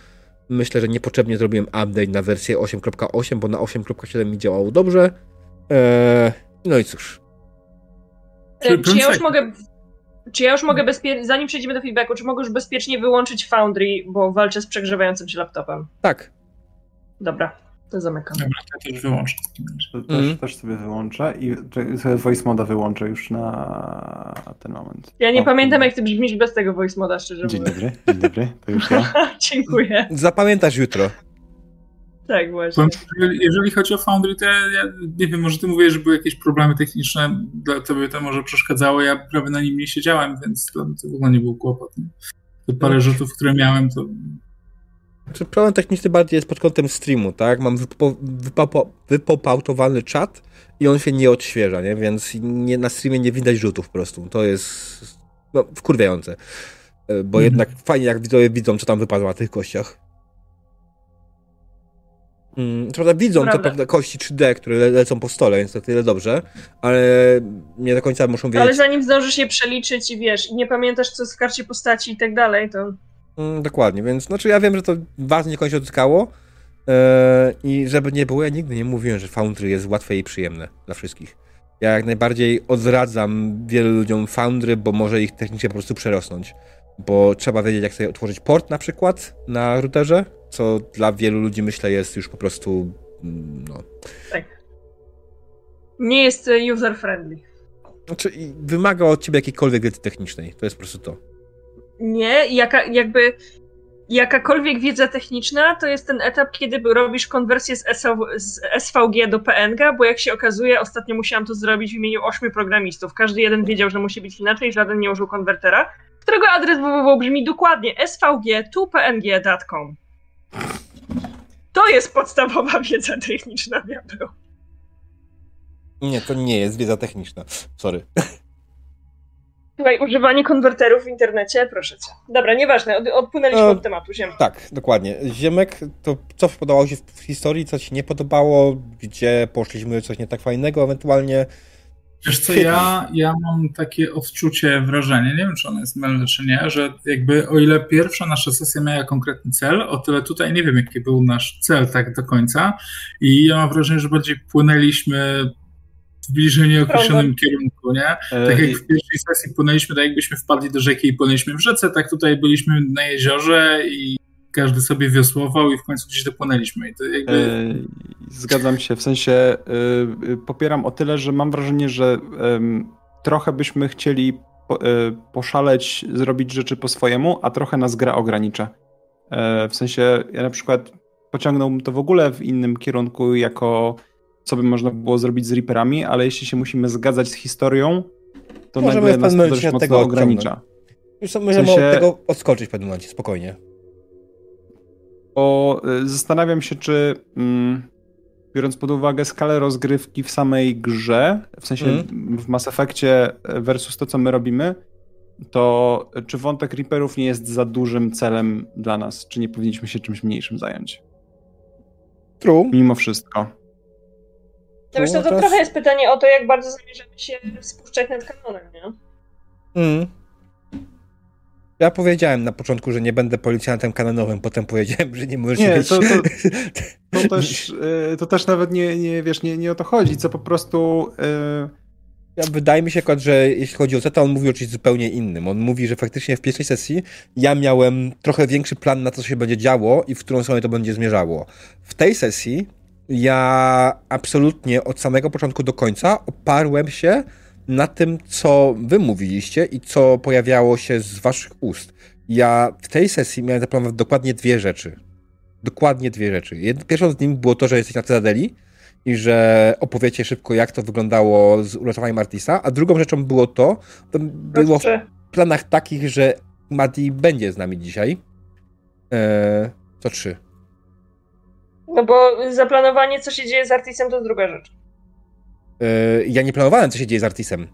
Myślę, że niepotrzebnie zrobiłem update na wersję 8.8, bo na 8.7 mi działało dobrze. Eee, no i cóż. Czy- Czy ja już mogę. Czy ja już mogę bezpiecznie, zanim przejdziemy do feedbacku, czy mogę już bezpiecznie wyłączyć Foundry, bo walczę z przegrzewającym się laptopem? Tak. Dobra, to zamykam. Dobra, ja też wyłączę. To Też, Mhm. też sobie wyłączę i sobie voice moda wyłączę już na ten moment. Ja nie O, pamiętam, jak ty brzmisz bez tego voice moda, szczerze Dzień mówiąc. dobry, dzień dobry, to już ja. Dziękuję. Zapamiętasz jutro. Tak, właśnie. Jeżeli chodzi o Foundry, to ja, ja nie wiem, może ty mówisz, że były jakieś problemy techniczne, dla tobie to może przeszkadzało, ja prawie na nim nie siedziałem, więc to, to w ogóle nie był kłopot. nie? Te parę rzutów, które miałem, to Czy problem techniczny bardziej jest pod kątem streamu, tak? Mam wypo, wypopo, wypopautowany czat i on się nie odświeża, nie? Więc nie, na streamie nie widać rzutów po prostu. To jest no, wkurwiające. E, Bo Mhm. jednak fajnie, jak widzowie widzą, co tam wypadło na tych kościach. Mm, prawda widzą te Prawda. kości 3D, które le lecą po stole, więc to tyle dobrze, ale nie do końca muszą wiedzieć. Ale zanim zdążysz je przeliczyć i wiesz, i nie pamiętasz, co jest w karcie postaci i tak dalej, to. Mm, dokładnie, więc znaczy ja wiem, że to was nie kończy odzyskało e, i żeby nie było, ja nigdy nie mówiłem, że Foundry jest łatwe i przyjemne dla wszystkich. Ja jak najbardziej odradzam wielu ludziom Foundry, bo może ich technicznie po prostu przerosnąć. Bo trzeba wiedzieć, jak sobie otworzyć port na przykład na routerze, co dla wielu ludzi myślę jest już po prostu mm, no, Tak. Nie jest e, user-friendly. znaczy wymaga od ciebie jakiejkolwiek wiedzy technicznej. To jest po prostu to. Nie, jaka, jakby jakakolwiek wiedza techniczna to jest ten etap, kiedy robisz konwersję z SVG do PNG, bo jak się okazuje, ostatnio musiałam to zrobić w imieniu ośmiu programistów. Każdy jeden wiedział, że musi być inaczej, żaden nie użył konwertera, którego adres www brzmi dokładnie svg2png.com. To jest podstawowa wiedza techniczna, diabeł. Nie, to nie jest wiedza techniczna. Sorry. Słuchaj, używanie konwerterów w internecie, proszę cię. Dobra, nieważne, od, odpłynęliśmy E, od tematu, ziem. Tak, dokładnie. Ziemek, to co podobało się w historii, co ci nie podobało, gdzie poszliśmy coś nie tak fajnego ewentualnie. Wiesz co, ja, ja mam takie odczucie, wrażenie, nie wiem czy ono jest mylne czy nie, że jakby o ile pierwsza nasza sesja miała konkretny cel, o tyle tutaj nie wiem jaki był nasz cel tak do końca i ja mam wrażenie, że bardziej płynęliśmy w bliżej nieokreślonym kierunku, nie? E, Tak jak w pierwszej sesji płynęliśmy, tak jakbyśmy wpadli do rzeki i płynęliśmy w rzece, tak tutaj byliśmy na jeziorze i każdy sobie wiosłował i w końcu gdzieś dopłynęliśmy. I to jakby... E, Zgadzam się, w sensie e, e, popieram o tyle, że mam wrażenie, że trochę byśmy chcieli po, poszaleć, zrobić rzeczy po swojemu, a trochę nas gra ogranicza. W sensie ja na przykład pociągnąłbym to w ogóle w innym kierunku, jako co by można było zrobić z Reaperami, ale jeśli się musimy zgadzać z historią, to Możemy nagle w nas to dość mocno tego ogranicza. Już możemy sensie- od tego odskoczyć w pewnym momencie, spokojnie. Bo y, zastanawiam się, czy mm, biorąc pod uwagę skalę rozgrywki w samej grze, w sensie Mhm. w Mass Effectie versus to, co my robimy, to czy wątek Reaperów nie jest za dużym celem dla nas? Czy nie powinniśmy się czymś mniejszym zająć? True. Mimo wszystko. No wiesz, co, to teraz- trochę jest pytanie o to, jak bardzo zamierzamy się spuszczać nad kanonem, nie? Mm. Ja powiedziałem na początku, że nie będę policjantem kanonowym, potem powiedziałem, że nie możesz nie, być... To, to, to, też, y, to też nawet nie, nie, wiesz, nie, nie o to chodzi, co po prostu... Yy... Ja, wydaje mi się, że jeśli chodzi o Zeta, on mówi o czymś zupełnie innym. On mówi, że faktycznie w pierwszej sesji ja miałem trochę większy plan na to, co się będzie działo i w którą stronę to będzie zmierzało. W tej sesji ja absolutnie od samego początku do końca oparłem się na tym, co wy mówiliście i co pojawiało się z waszych ust. Ja w tej sesji miałem zaplanować dokładnie dwie rzeczy. Dokładnie dwie rzeczy. Pierwszą z nich było to, że jesteś na Cytadeli i że opowiecie szybko, jak to wyglądało z uratowaniem Artisa, a drugą rzeczą było to, to było w planach takich, że Mati będzie z nami dzisiaj. Eee, to trzy. No bo zaplanowanie, co się dzieje z Artisem, to druga rzecz. Ja nie planowałem, co się dzieje z Artisem.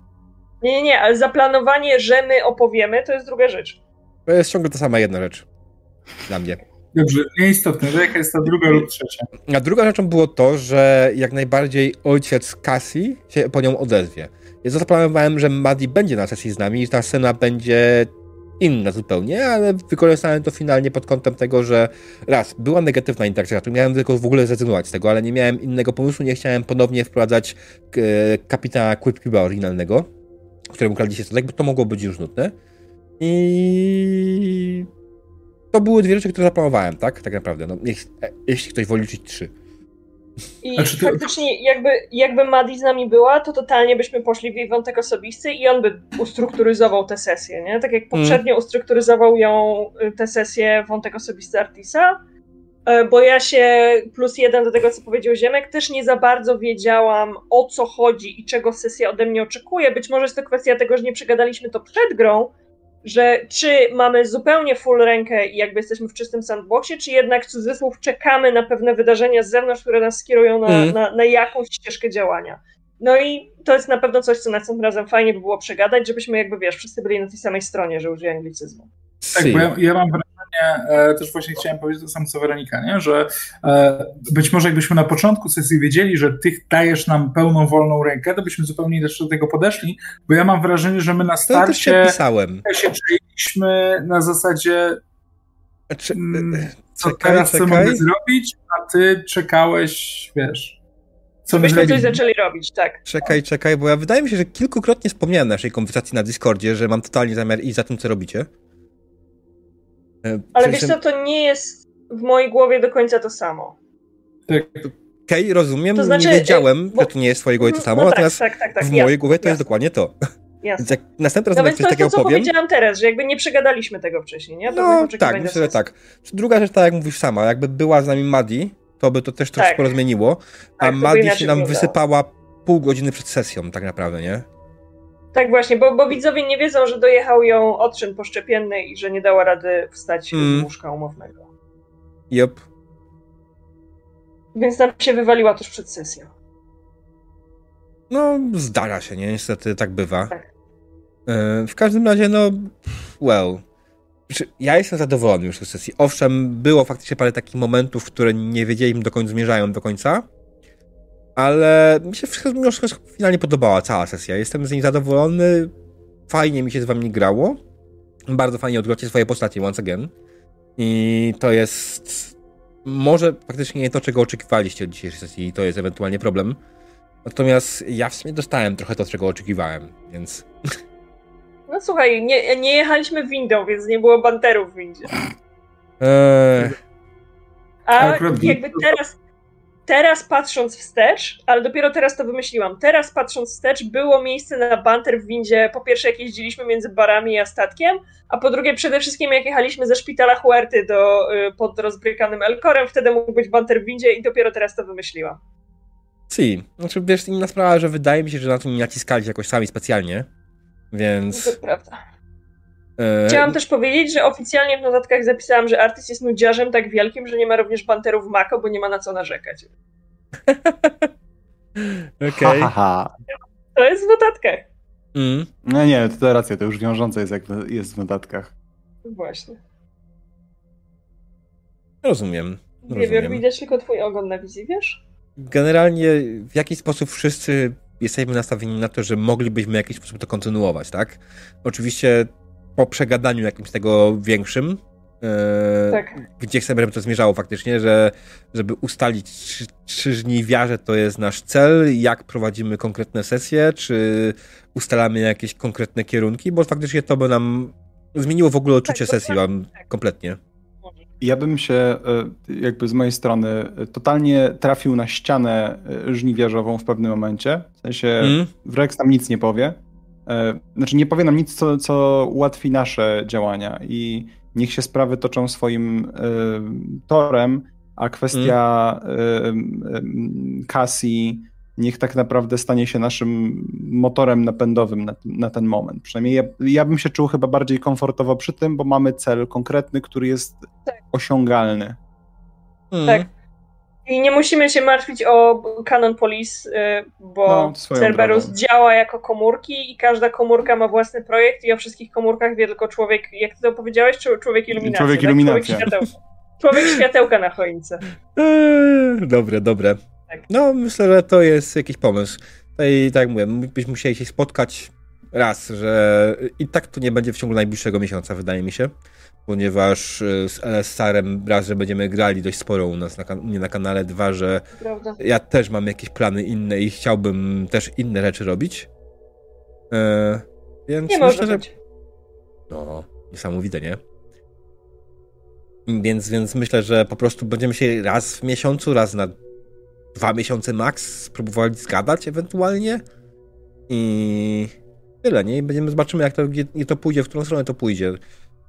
Nie, nie, nie, ale zaplanowanie, że my opowiemy, to jest druga rzecz. To jest ciągle ta sama jedna rzecz. Dla mnie. Dobrze, nieistotne, że jaka jest ta druga lub trzecia. A druga rzeczą było to, że jak najbardziej ojciec Cassie się po nią odezwie. Ja zaplanowałem, że Maddie będzie na sesji z nami i ta scena będzie inna zupełnie, ale wykorzystałem to finalnie pod kątem tego, że raz, była negatywna interakcja, tu miałem tylko w ogóle zrezygnować z tego, ale nie miałem innego pomysłu, nie chciałem ponownie wprowadzać e, kapitana Quipcuba oryginalnego, któremu kradliście statek, bo to mogło być już nudne. I to były dwie rzeczy, które zaplanowałem, tak? Tak naprawdę. No, jeśli ktoś woli liczyć trzy. I znaczy, faktycznie jakby, jakby Madi z nami była, to totalnie byśmy poszli w jej wątek osobisty i on by ustrukturyzował tę sesję, nie? Tak jak mm. poprzednio mm. ustrukturyzował ją y, tę sesję wątek osobisty Artisa, e, bo ja się plus jeden do tego, co powiedział Ziemek, też nie za bardzo wiedziałam o co chodzi i czego sesja ode mnie oczekuje. Być może jest to kwestia tego, że nie przegadaliśmy to przed grą, że czy mamy zupełnie full rękę i jakby jesteśmy w czystym sandboxie, czy jednak w cudzysłów czekamy na pewne wydarzenia z zewnątrz, które nas skierują na, mm. na, na jakąś ścieżkę działania. No i to jest na pewno coś, co następnym razem fajnie by było przegadać, żebyśmy jakby, wiesz, wszyscy byli na tej samej stronie, że użyję anglicyzmu. Tak, bo ja, ja mam wrażenie, e, też właśnie chciałem powiedzieć to samo co Weronika, nie? że e, być może jakbyśmy na początku sesji wiedzieli, że ty dajesz nam pełną wolną rękę, to byśmy zupełnie też do tego podeszli, bo ja mam wrażenie, że my na starcie to pisałem. się czuliśmy na zasadzie mm, co czekaj, teraz czekaj. co mogę zrobić, a ty czekałeś, wiesz... Co byśmy coś zaczęli robić, tak. Czekaj, czekaj, bo ja wydaje mi się, że kilkukrotnie wspomniałem naszej konwersacji na Discordzie, że mam totalnie zamiar iść za tym, co robicie. E, Ale wiesz co, to nie jest w mojej głowie do końca to samo. Tak. Okej, okay, rozumiem, to znaczy, nie wiedziałem, bo... że to nie jest w twojej głowie to samo, no natomiast tak, tak, tak, w mojej głowie to jest dokładnie to. Jasne. Więc jak następny raz no jak coś takiego to, co powiem... powiedziałam teraz, że jakby nie przegadaliśmy tego wcześniej, nie? To no tak, myślę, że tak. Druga rzecz, tak jak mówisz sama, jakby była z nami Madi, to by to też troszkę tak. rozmieniło, a tak, Madi się nam wysypała pół godziny przed sesją tak naprawdę, nie? Tak właśnie, bo, bo widzowie nie wiedzą, że dojechał ją odczyn poszczepienny i że nie dała rady wstać mm. z łóżka umownego. Yep. Więc nam się wywaliła tuż przed sesją. No, zdarza się, nie? Niestety tak bywa. Tak. E, w każdym razie, no, well. Ja jestem zadowolony już z sesji. Owszem, było faktycznie parę takich momentów, które nie wiedzieliśmy dokąd zmierzają do końca, ale mi się wszystko, mimo wszystko finalnie podobała cała sesja. Jestem z niej zadowolony, fajnie mi się z wami grało, bardzo fajnie odgrywacie swoje postacie once again i to jest może faktycznie nie to, czego oczekiwaliście od dzisiejszej sesji i to jest ewentualnie problem. Natomiast ja w sumie dostałem trochę to, czego oczekiwałem, więc... No słuchaj, nie, nie jechaliśmy windą, więc nie było banterów w windzie. Eee... A jakby teraz, teraz patrząc wstecz, ale dopiero teraz to wymyśliłam, teraz patrząc wstecz było miejsce na banter w windzie, po pierwsze jak jeździliśmy między barami a statkiem, a po drugie przede wszystkim jak jechaliśmy ze szpitala Huerty do, y, pod rozbrykanym Elkorem, wtedy mógł być banter w windzie i dopiero teraz to wymyśliłam. Si, znaczy wiesz, inna sprawa, że wydaje mi się, że na to nie naciskali jakoś sami specjalnie, więc... To prawda. E, Chciałam też powiedzieć, że oficjalnie w notatkach zapisałam, że artyst jest nudziarzem tak wielkim, że nie ma również banterów Mako, bo nie ma na co narzekać. Okej. Okay. To jest w notatkach. Mm. No nie, to racja, to już wiążące jest jak jest w notatkach. Właśnie. Rozumiem. Nie wiem, widać tylko twój ogon na wizji, wiesz? Generalnie w jakiś sposób wszyscy jesteśmy nastawieni na to, że moglibyśmy w jakiś sposób to kontynuować, tak? Oczywiście po przegadaniu jakimś tego większym, e, tak. gdzie chcemy, żeby to zmierzało faktycznie, że żeby ustalić, czy, czy żniwiarze to jest nasz cel, jak prowadzimy konkretne sesje, czy ustalamy jakieś konkretne kierunki, bo faktycznie to by nam zmieniło w ogóle odczucie tak, sesji wam tak. kompletnie. Ja bym się e, jakby z mojej strony totalnie trafił na ścianę e, żniwiarzową w pewnym momencie. W sensie mm. Wrex nam nic nie powie. E, znaczy nie powie nam nic, co, co ułatwi nasze działania i niech się sprawy toczą swoim torem, a kwestia mm. Cassie niech tak naprawdę stanie się naszym motorem napędowym na, na ten moment. Przynajmniej ja, ja, bym się czuł chyba bardziej komfortowo przy tym, bo mamy cel konkretny, który jest tak. osiągalny. Mm. Tak. I nie musimy się martwić o Canon Police, y, bo no, Cerberus drogą. działa jako komórki i każda komórka ma własny projekt i o wszystkich komórkach wie tylko człowiek, jak ty to powiedziałeś, człowiek iluminacja. Człowiek iluminacja. Tak? Człowiek, światełka. człowiek światełka na choince. Eee, dobre, dobre. Tak. No, myślę, że to jest jakiś pomysł. I tak jak mówię, byśmy musieli się spotkać raz, że i tak to nie będzie w ciągu najbliższego miesiąca, wydaje mi się, ponieważ e, z LSR-em raz, że będziemy grali dość sporo u nas na, nie na kanale, dwa, że Prawda. ja też mam jakieś plany inne i chciałbym też inne rzeczy robić. E, więc nie myślę, że... No, niesamowite, nie? Więc, więc myślę, że po prostu będziemy się raz w miesiącu, raz na dwa miesiące max spróbowali zgadać ewentualnie i tyle, nie? I będziemy, zobaczymy jak to, jak to pójdzie, w którą stronę to pójdzie.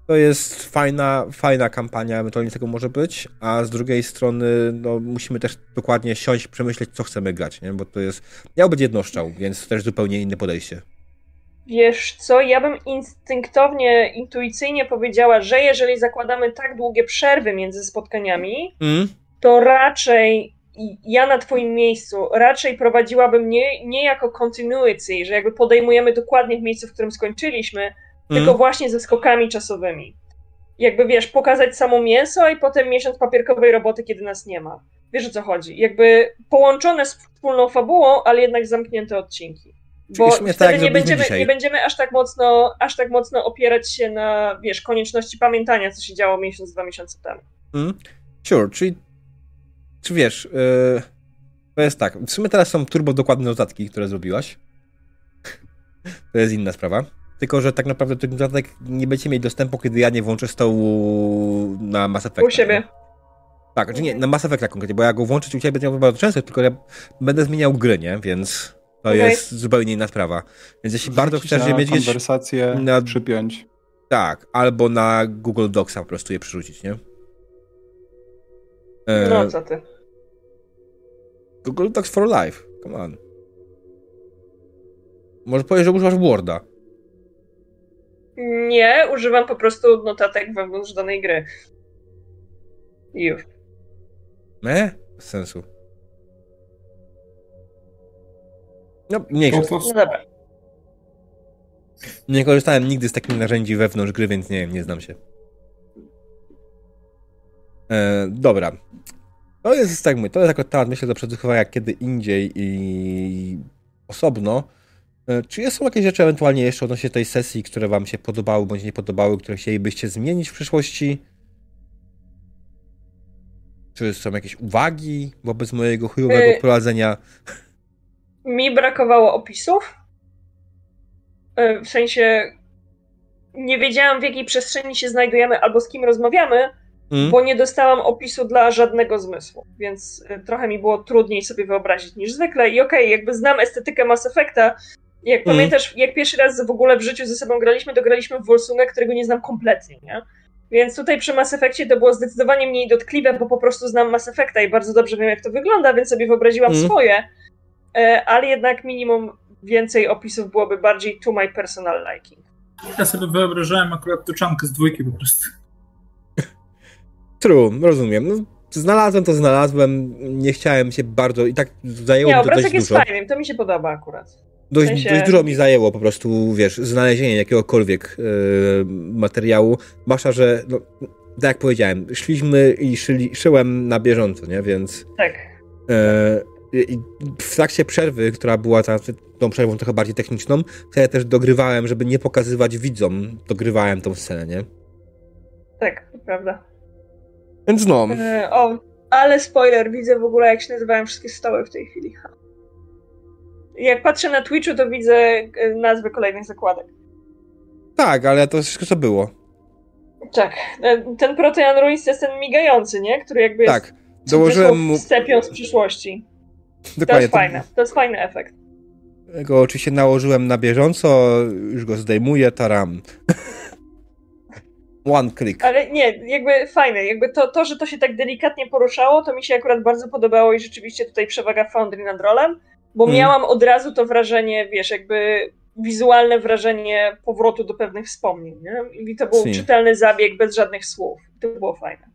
To jest fajna, fajna kampania, ewentualnie tego może być, a z drugiej strony no, musimy też dokładnie siąść, przemyśleć, co chcemy grać, nie? Bo to jest, miał być jednoszczał, więc też zupełnie inne podejście. Wiesz co, ja bym instynktownie, intuicyjnie powiedziała, że jeżeli zakładamy tak długie przerwy między spotkaniami, mm. to raczej ja na twoim miejscu raczej prowadziłabym nie, nie jako continuity, że jakby podejmujemy dokładnie w miejscu, w którym skończyliśmy, mm. tylko właśnie ze skokami czasowymi. Jakby wiesz, pokazać samo mięso i potem miesiąc papierkowej roboty, kiedy nas nie ma. Wiesz o co chodzi? Jakby połączone z wspólną fabułą, ale jednak zamknięte odcinki. Bo wtedy tak, nie, będziemy, nie będziemy aż tak mocno, aż tak mocno opierać się na, wiesz, konieczności pamiętania, co się działo miesiąc, dwa miesiące temu. Mm. Sure, czyli czy wiesz, yy, to jest tak, w sumie teraz są turbo dokładne notatki, które zrobiłaś. to jest inna sprawa. Tylko, że tak naprawdę tych notatek nie będziecie mieć dostępu, kiedy ja nie włączę stołu na Mass Effect. U siebie. Tak, czy znaczy nie, na Mass Effect konkretnie, bo ja go włączyć u ciebie będę miał bardzo często, tylko ja będę zmieniał gry, nie? Więc to okay. jest zupełnie inna sprawa. Więc jeśli bardzo chcesz je mieć... konwersację na... przypiąć. Tak, albo na Google Docsa po prostu je przerzucić, nie? E, no, co ty? Google Docs for Life. Come on. Może powiesz, że używasz Worda. Nie, używam po prostu notatek wewnątrz danej gry. I już. Nie? Bez sensu. No, mniejsza. No dobra. Nie korzystałem nigdy z takich narzędzi wewnątrz gry, więc nie wiem, nie znam się. E, dobra. To jest, tak mówię, to jest jako temat, myślę, do przedyskutowania kiedy indziej i osobno. E, czy są jakieś rzeczy ewentualnie jeszcze odnośnie tej sesji, które wam się podobały bądź nie podobały, które chcielibyście zmienić w przyszłości? Czy są jakieś uwagi wobec mojego chujowego yy, prowadzenia? Mi brakowało opisów. Yy, w sensie nie wiedziałam w jakiej przestrzeni się znajdujemy albo z kim rozmawiamy, Mm. bo nie dostałam opisu dla żadnego zmysłu, więc y, trochę mi było trudniej sobie wyobrazić niż zwykle. I okej, okay, jakby znam estetykę Mass Effecta, jak mm. pamiętasz, jak pierwszy raz w ogóle w życiu ze sobą graliśmy, to graliśmy w Wolsunga, którego nie znam kompletnie, nie? Więc tutaj przy Mass Effectie to było zdecydowanie mniej dotkliwe, bo po prostu znam Mass Effecta i bardzo dobrze wiem, jak to wygląda, więc sobie wyobraziłam mm. swoje, e, ale jednak minimum więcej opisów byłoby bardziej to my personal liking. Ja sobie wyobrażałem akurat tuczankę z dwójki po prostu. True, rozumiem. No, znalazłem to znalazłem, nie chciałem się bardzo i tak zajęło nie, mi to dość jest dużo. fajny, to mi się podoba akurat. Dość, w sensie... dość dużo mi zajęło po prostu, wiesz, znalezienie jakiegokolwiek yy, materiału. Zwłaszcza, że no, tak jak powiedziałem, szliśmy i szyli, szyłem na bieżąco, nie? Więc... Tak. Yy, w trakcie przerwy, która była ta, tą przerwą trochę bardziej techniczną, to ja też dogrywałem, żeby nie pokazywać widzom, dogrywałem tą scenę, nie? Tak, to prawda. Więc no. E, o, ale spoiler, widzę w ogóle jak się nazywają wszystkie stoły w tej chwili. Jak patrzę na Twitchu, to widzę e, nazwy kolejnych zakładek. Tak, ale to wszystko co było. Tak. E, ten Protean Ruins jest ten migający, nie? Który jakby tak. jest Dołożyłem mu... stepią z przyszłości. Dokładnie. To jest fajne. To jest fajny efekt. Go oczywiście nałożyłem na bieżąco, już go zdejmuję, taram. One click. Ale nie, jakby fajne. Jakby to, to, że to się tak delikatnie poruszało, to mi się akurat bardzo podobało i rzeczywiście tutaj przewaga Foundry nad rolem, bo mm. miałam od razu to wrażenie, wiesz, jakby wizualne wrażenie powrotu do pewnych wspomnień. Nie? I to był czytelny zabieg bez żadnych słów. To było fajne.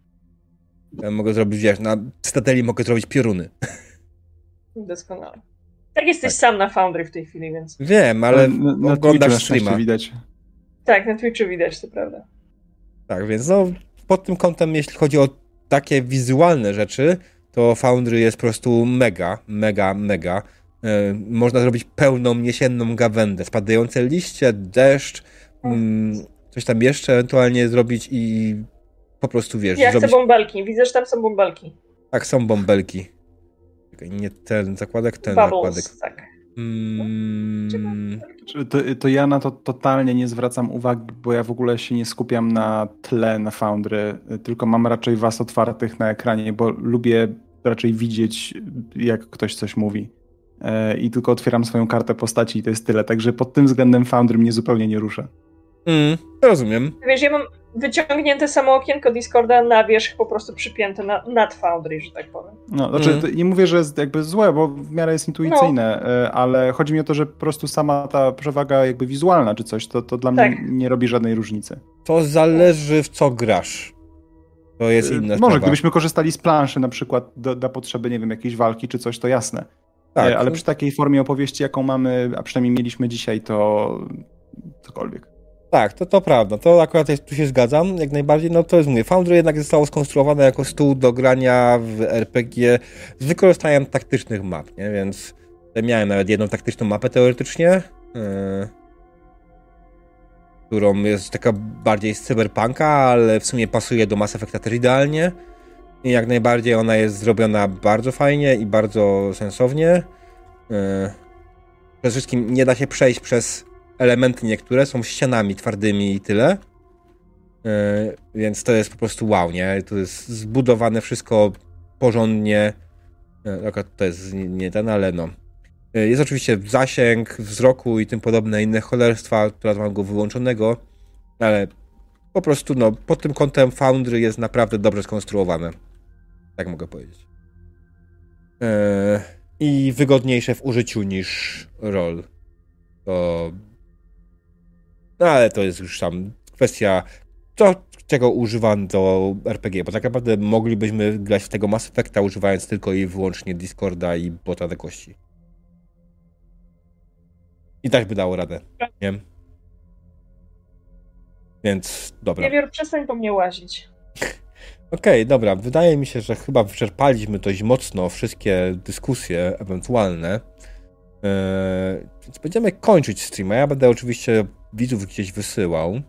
Ja mogę zrobić, wiesz, na stateli mogę zrobić pioruny. Doskonale. Tak jesteś tak. sam na Foundry w tej chwili, więc... Wiem, ale na, na oglądasz streama. widać. Tak, na Twitchu widać, to prawda. Tak, więc no pod tym kątem, jeśli chodzi o takie wizualne rzeczy, to Foundry jest po prostu mega, mega, mega. Yy, można zrobić pełną jesienną gawędę, spadające liście, deszcz, yy, coś tam jeszcze ewentualnie zrobić i po prostu wiesz. Ja zrobić... chcę bąbelki, widzę, że tam są bąbelki. Tak, są bąbelki. Nie ten zakładek, ten Bubbles, zakładek. Tak. Mm... To, to, ja na to totalnie nie zwracam uwagi, bo ja w ogóle się nie skupiam na tle na Foundry, tylko mam raczej was otwartych na ekranie, bo lubię raczej widzieć, jak ktoś coś mówi. E, I tylko otwieram swoją kartę postaci i to jest tyle. Także pod tym względem Foundry mnie zupełnie nie rusza. Mm, rozumiem. Wiesz, ja mam wyciągnięte samo okienko Discorda na wierzch po prostu przypięte na, nad Foundry, że tak powiem. No, znaczy mm. nie mówię, że jest jakby złe, bo w miarę jest intuicyjne, no. E, ale chodzi mi o to, że po prostu sama ta przewaga jakby wizualna czy coś, to, to dla tak. mnie nie robi żadnej różnicy. To zależy w co grasz. To jest e, inne Może sprawa. gdybyśmy korzystali z planszy na przykład do, do potrzeby, nie wiem, jakiejś walki czy coś, to jasne. Tak. E, ale przy takiej formie opowieści, jaką mamy, a przynajmniej mieliśmy dzisiaj, to cokolwiek. Tak, to, to prawda. To akurat jest, tu się zgadzam, jak najbardziej. No to jest, mówię, Foundry jednak zostało skonstruowane jako stół do grania w RPG z wykorzystaniem taktycznych map, nie? Więc miałem nawet jedną taktyczną mapę teoretycznie, yy, którą jest taka bardziej z cyberpunka, ale w sumie pasuje do Mass Effecta też idealnie. Jak najbardziej ona jest zrobiona bardzo fajnie i bardzo sensownie. Yy, przede wszystkim nie da się przejść przez elementy niektóre są ścianami twardymi i tyle. Yy, więc to jest po prostu wow, nie? To jest zbudowane wszystko porządnie. Yy, to jest nie ten, ale no. Jest oczywiście zasięg wzroku i tym podobne inne cholerstwa, które mam go wyłączonego, ale po prostu no, pod tym kątem Foundry jest naprawdę dobrze skonstruowane. Tak mogę powiedzieć. Yy, I wygodniejsze w użyciu niż roll. To no ale to jest już tam kwestia to, czego używam do RPG, bo tak naprawdę moglibyśmy grać w tego Mass Effecta używając tylko i wyłącznie Discorda i bota do kości. I tak by dało radę, nie? Więc dobra. Wiewiór, przestań po mnie łazić. Okej, okay, dobra. Wydaje mi się, że chyba wyczerpaliśmy dość mocno wszystkie dyskusje ewentualne. Yy, więc będziemy kończyć streama. Ja będę oczywiście widzów gdzieś wysyłał.